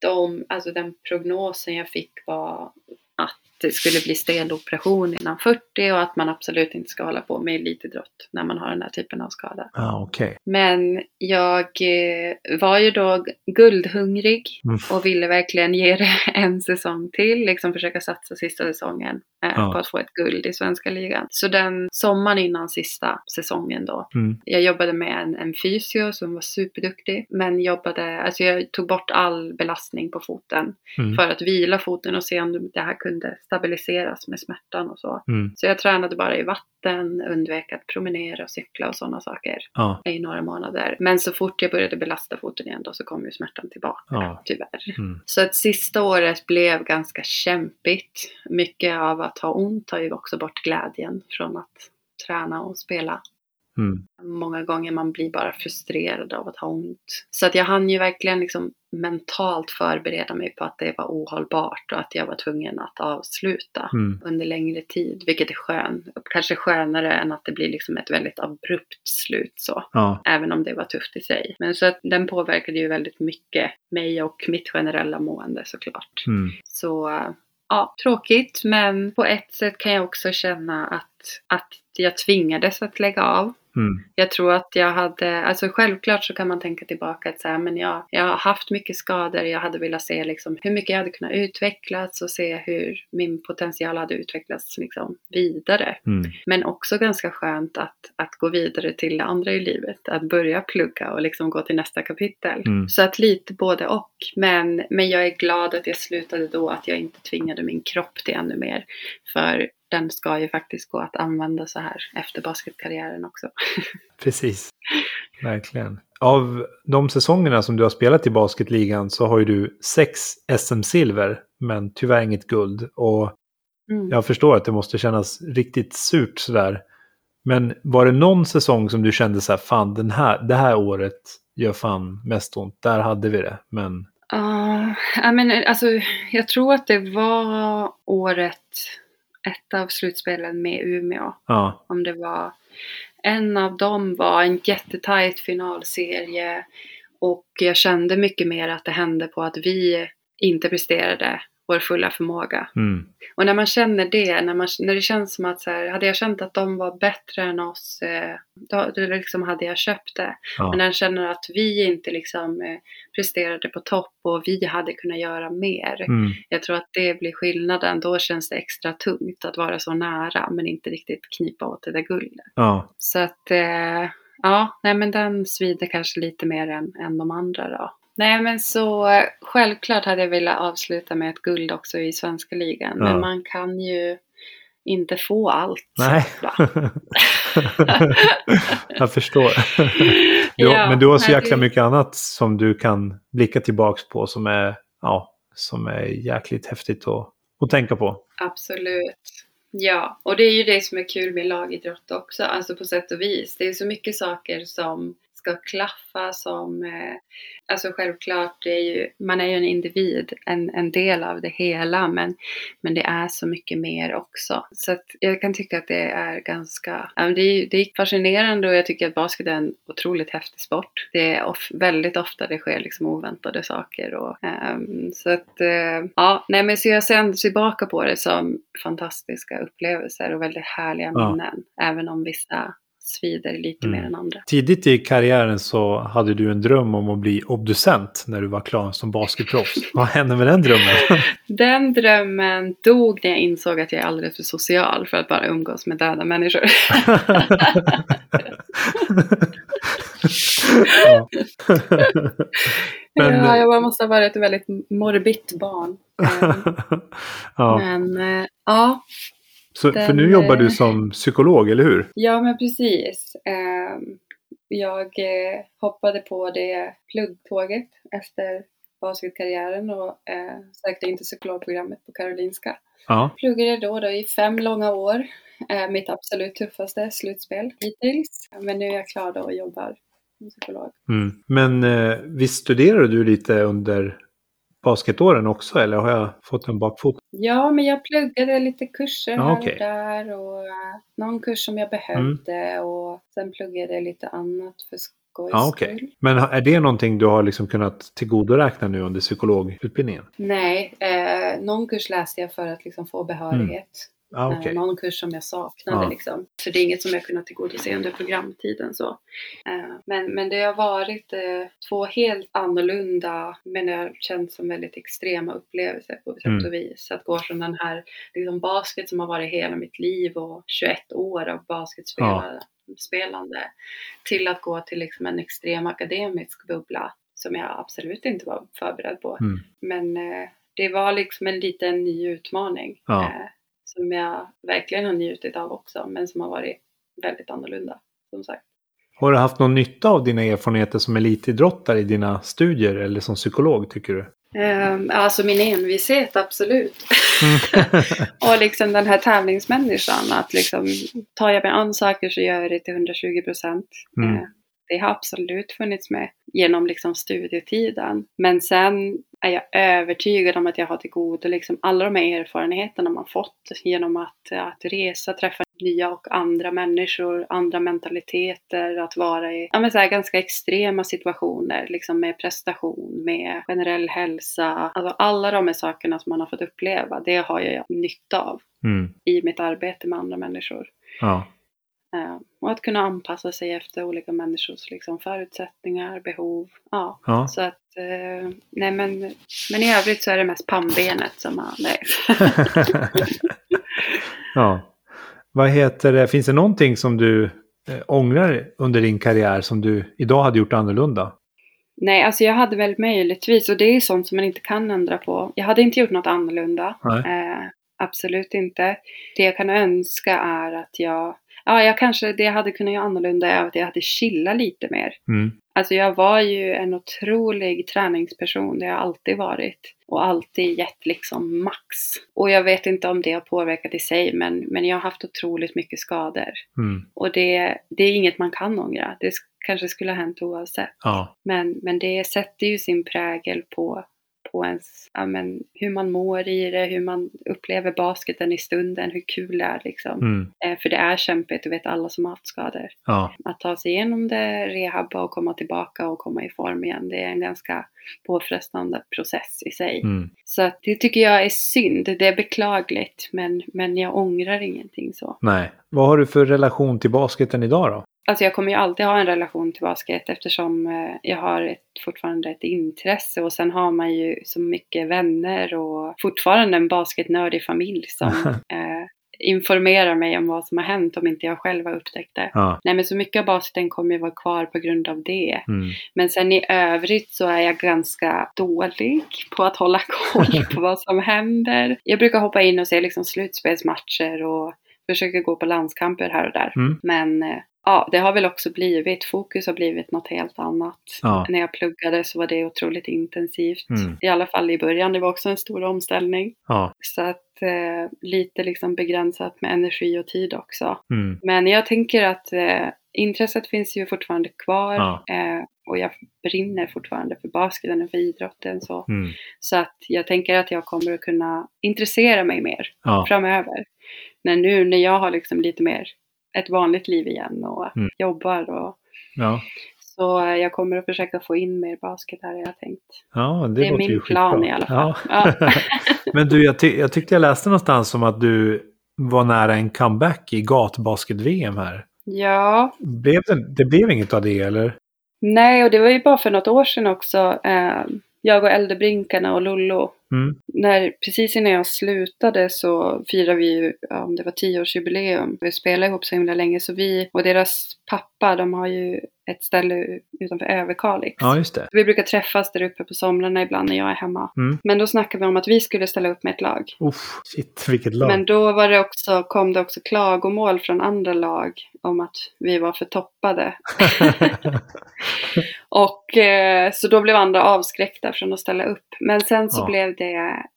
de, alltså den prognosen jag fick var det skulle bli steloperation innan 40 och att man absolut inte ska hålla på med elitidrott när man har den här typen av skada. Ah, okay. Men jag eh, var ju då guldhungrig mm. och ville verkligen ge det (laughs) en säsong till, liksom försöka satsa sista säsongen eh, ah. på att få ett guld i svenska ligan. Så den sommaren innan sista säsongen då, mm. jag jobbade med en, en fysio som var superduktig, men jobbade, alltså jag tog bort all belastning på foten mm. för att vila foten och se om det här kunde stabiliseras med smärtan och så. Mm. Så jag tränade bara i vatten, undvek att promenera och cykla och sådana saker ja. i några månader. Men så fort jag började belasta foten igen då så kom ju smärtan tillbaka, ja. tyvärr. Mm. Så att sista året blev ganska kämpigt. Mycket av att ha ont tar ju också bort glädjen från att träna och spela. Mm. Många gånger man blir bara frustrerad av att ha ont. Så att jag hann ju verkligen liksom mentalt förbereda mig på att det var ohållbart och att jag var tvungen att avsluta mm. under längre tid. Vilket är skönt. Kanske skönare än att det blir liksom ett väldigt abrupt slut så. Ja. Även om det var tufft i sig. Men så att den påverkade ju väldigt mycket mig och mitt generella mående såklart. Mm. Så ja, tråkigt men på ett sätt kan jag också känna att, att jag tvingades att lägga av. Mm. Jag tror att jag hade, alltså självklart så kan man tänka tillbaka att så här, men jag, jag har haft mycket skador, jag hade velat se liksom hur mycket jag hade kunnat utvecklas och se hur min potential hade utvecklats liksom vidare. Mm. Men också ganska skönt att, att gå vidare till det andra i livet, att börja plugga och liksom gå till nästa kapitel. Mm. Så att lite både och. Men, men jag är glad att jag slutade då, att jag inte tvingade min kropp till ännu mer. För den ska ju faktiskt gå att använda så här efter basketkarriären också. (laughs) Precis, verkligen. Av de säsongerna som du har spelat i basketligan så har ju du sex SM-silver, men tyvärr inget guld. Och mm. jag förstår att det måste kännas riktigt surt sådär. Men var det någon säsong som du kände så här, fan den här, det här året gör fan mest ont, där hade vi det, men... Uh, I mean, alltså, jag tror att det var året ett av slutspelen med Umeå. Ja. Om det var en av dem var en jättetajt finalserie och jag kände mycket mer att det hände på att vi inte presterade vår fulla förmåga. Mm. Och när man känner det, när, man, när det känns som att så här, hade jag känt att de var bättre än oss, eh, då, då liksom hade jag köpt det. Ja. Men när jag känner att vi inte liksom eh, presterade på topp och vi hade kunnat göra mer. Mm. Jag tror att det blir skillnaden. Då känns det extra tungt att vara så nära men inte riktigt knipa åt det där guldet. Ja. Så att, eh, ja, nej men den svider kanske lite mer än, än de andra då. Nej men så självklart hade jag velat avsluta med ett guld också i svenska ligan. Ja. Men man kan ju inte få allt. Nej. (laughs) jag förstår. (laughs) Du, Ja, men du har så jäkla det- mycket annat som du kan blicka tillbaks på som är, ja, som är jäkligt häftigt att, att tänka på. Absolut. Ja, och det är ju det som är kul med lagidrott också, alltså på sätt och vis. Det är så mycket saker som ska klaffa som, eh, alltså självklart, det är ju, man är ju en individ, en, en del av det hela, men, men det är så mycket mer också. Så att jag kan tycka att det är ganska, ja, det är, det är fascinerande och jag tycker att basket är en otroligt häftig sport. Det är of, väldigt ofta det sker liksom oväntade saker och ehm, så att, eh, ja, nej men så jag ser tillbaka på det som fantastiska upplevelser och väldigt härliga Ja. minnen, även om vissa svider lite Mm. mer än andra. Tidigt i karriären så hade du en dröm om att bli obducent när du var klar som basketproffs. (laughs) Vad hände med den drömmen? (laughs) Den drömmen dog när jag insåg att jag är alldeles för social för att bara umgås med döda människor. (laughs) ja. Men, ja, jag måste ha varit ett väldigt morbid barn. Eh, ja. Men eh, ja, Så, för den, nu jobbar du eh, som psykolog, eller hur? ja men precis. Eh, Jag eh, hoppade på det pluggtåget efter basketkarriären och eh, sökte in till psykologprogrammet på Karolinska. Ja. Pluggade då, då i fem långa år. Mitt absolut tuffaste slutspel hittills. Men nu är jag klar då och jobbar som psykolog. Mm. Men visst studerade du lite under basketåren också, eller har jag fått en bakfot? Ja, men jag pluggade lite kurser Ja, här och där och eh, någon kurs som jag behövde och sen pluggade jag lite annat för skojs Ja, okej. skull. Men är det någonting du har liksom kunnat tillgodoräkna nu under psykologutbildningen? Nej, eh, någon kurs läste jag för att liksom få behörighet. Ja, Eh, okej. någon kurs som jag saknade Ja. liksom. Så det är inget som jag kunnat tillgodose under programtiden så. Eh, men, men det har varit eh, två helt annorlunda, men det har känts som väldigt extrema upplevelser på sätt Mm. och vis. Att gå från den här liksom basket som har varit hela mitt liv och 21 år av basketspelande spelande, till att gå till liksom en extrem akademisk bubbla som jag absolut inte var förberedd på. Mm. Men eh, det var liksom en liten ny utmaning. Ja. Eh, som jag verkligen har njutit av också, men som har varit väldigt annorlunda. Som sagt. Har du haft någon nytta av dina erfarenheter som elitidrottare i dina studier eller som psykolog, tycker du? Eh, alltså min envishet, absolut. Mm. (laughs) och liksom den här tävlingsmänniskan, att liksom tar jag mig an saker så gör jag det till 120 procent. Mm. Eh, det har absolut funnits med genom liksom studietiden. Men sen är jag övertygad om att jag har till godo liksom alla de här erfarenheterna man fått genom att, att resa, träffa nya och andra människor, andra mentaliteter, att vara i ja, så här, ganska extrema situationer, liksom med prestation, med generell hälsa. Alltså alla de här sakerna som man har fått uppleva, det har jag nytta av Mm. i mitt arbete med andra människor. Ja. Eh, och att kunna anpassa sig efter olika människors liksom, förutsättningar, behov. Ja. Ja. Så att, eh, nej men, men i övrigt så är det mest pannbenet som har, nej. (laughs) ja. Vad heter det? Finns det någonting som du eh, ångrar under din karriär som du idag hade gjort annorlunda? nej, alltså jag hade väl möjligtvis, och det är sånt som man inte kan ändra på. Jag hade inte gjort något annorlunda. Eh, absolut inte. Det jag kan önska är att jag, ja, jag kanske, det jag hade kunnat göra annorlunda är att jag hade chillat lite mer. Mm. Alltså jag var ju en otrolig träningsperson, det har jag alltid varit. Och alltid gett liksom max. Och jag vet inte om det har påverkat i sig, men, men jag har haft otroligt mycket skador. Mm. Och det, det är inget man kan ångra. Det sk- kanske skulle ha hänt oavsett. Ja. Men, men det sätter ju sin prägel på, på ens, ja, men, hur man mår i det, hur man upplever basketen i stunden, hur kul det är liksom. Mm. Eh, för det är kämpigt, det vet alla som har haft skador Ja. att ta sig igenom det, rehabba och komma tillbaka och komma i form igen. Det är en ganska påfrestande process i sig. Mm. Så att det tycker jag är synd. Det är beklagligt men, men jag ångrar ingenting så. Nej. Vad har du för relation till basketen idag då? Alltså jag kommer ju alltid ha en relation till basket eftersom eh, jag har ett, fortfarande ett intresse och sen har man ju så mycket vänner och fortfarande en basketnördig familj som (laughs) eh, informerar mig om vad som har hänt om inte jag själv har upptäckt det. Ja. Nej men så mycket av basketen kommer ju vara kvar på grund av det. Mm. Men sen i övrigt så är jag ganska dålig på att hålla koll (laughs) på vad som händer. Jag brukar hoppa in och se liksom slutspelsmatcher och försöka gå på landskamper här och där. Mm. Men, eh, ja, det har väl också blivit, fokus har blivit något helt annat. Ja. När jag pluggade så var det otroligt intensivt. Mm. I alla fall i början, det var också en stor omställning. Ja. Så att eh, lite liksom begränsat med energi och tid också. Mm. Men jag tänker att eh, intresset finns ju fortfarande kvar. Ja. Eh, och jag brinner fortfarande för basketen och för idrotten. Så. Mm. så att jag tänker att jag kommer att kunna intressera mig mer framöver. Men nu när jag har liksom lite mer ett vanligt liv igen och Mm. jobbar och Ja. så jag kommer att försöka få in mer basket här jag har tänkt. ja, det, Det är min plan skitbra. i alla fall. Ja. Ja. (laughs) (laughs) Men du, jag, ty- jag tyckte jag läste någonstans om att du var nära en comeback i gatbasket-VM här. Ja, Blev det, det blev inget av det eller? nej och det var ju bara för något år sedan också. Eh, jag och Äldrebrinkarna och Lollo. Mm. När, precis innan jag slutade så firade vi ju, ja, om det var tioårsjubileum. Vi spelade ihop så himla länge så vi och deras pappa de har ju ett ställe utanför Överkalix. Ja, just det. Vi brukar träffas där uppe på somrarna ibland när jag är hemma. Mm. Men då snackade vi om att vi skulle ställa upp med ett lag. Uff, shit, vilket lag. Men då var det också, kom det också klagomål från andra lag om att vi var för toppade. (laughs) (laughs) Och eh, så då blev andra avskräckta från att ställa upp. Men sen så Ja. blev det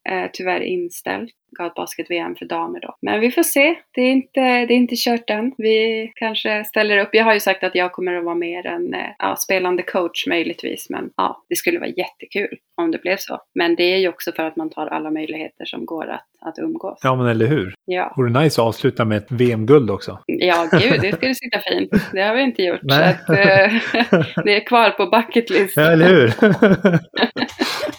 eh, tyvärr inställt. Gatbasket-VM för damer då. Men vi får se. Det är, inte, det är inte kört än. Vi kanske ställer upp. Jag har ju sagt att jag kommer att vara mer en eh, ja, spelande coach möjligtvis. Men ja, det skulle vara jättekul om det blev så. Men det är ju också för att man tar alla möjligheter som går att, att umgås. Ja, men eller hur? Ja. Vore nice att avsluta med ett VM-guld också. Ja, gud, (laughs) det skulle sitta fint. Det har vi inte gjort. Så att, eh, (laughs) det är kvar på bucket list. Ja, eller hur? (laughs)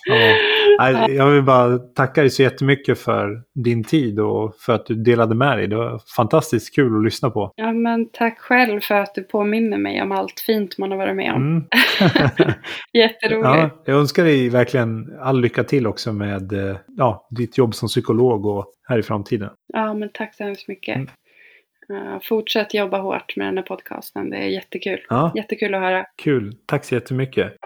ja. Jag vill bara tacka dig så jättemycket för din tid och för att du delade med dig. Det var fantastiskt kul att lyssna på. Ja, men tack själv för att du påminner mig om allt fint man har varit med om. Mm. (laughs) Jätteroligt. ja, jag önskar dig verkligen all lycka till också med eh, ja, ditt jobb som psykolog och här i framtiden. Ja, men tack så hemskt mycket. Mm. Eh, fortsätt jobba hårt med den här podcasten. Det är jättekul. Ja. Jättekul att höra. Kul. Tack så jättemycket.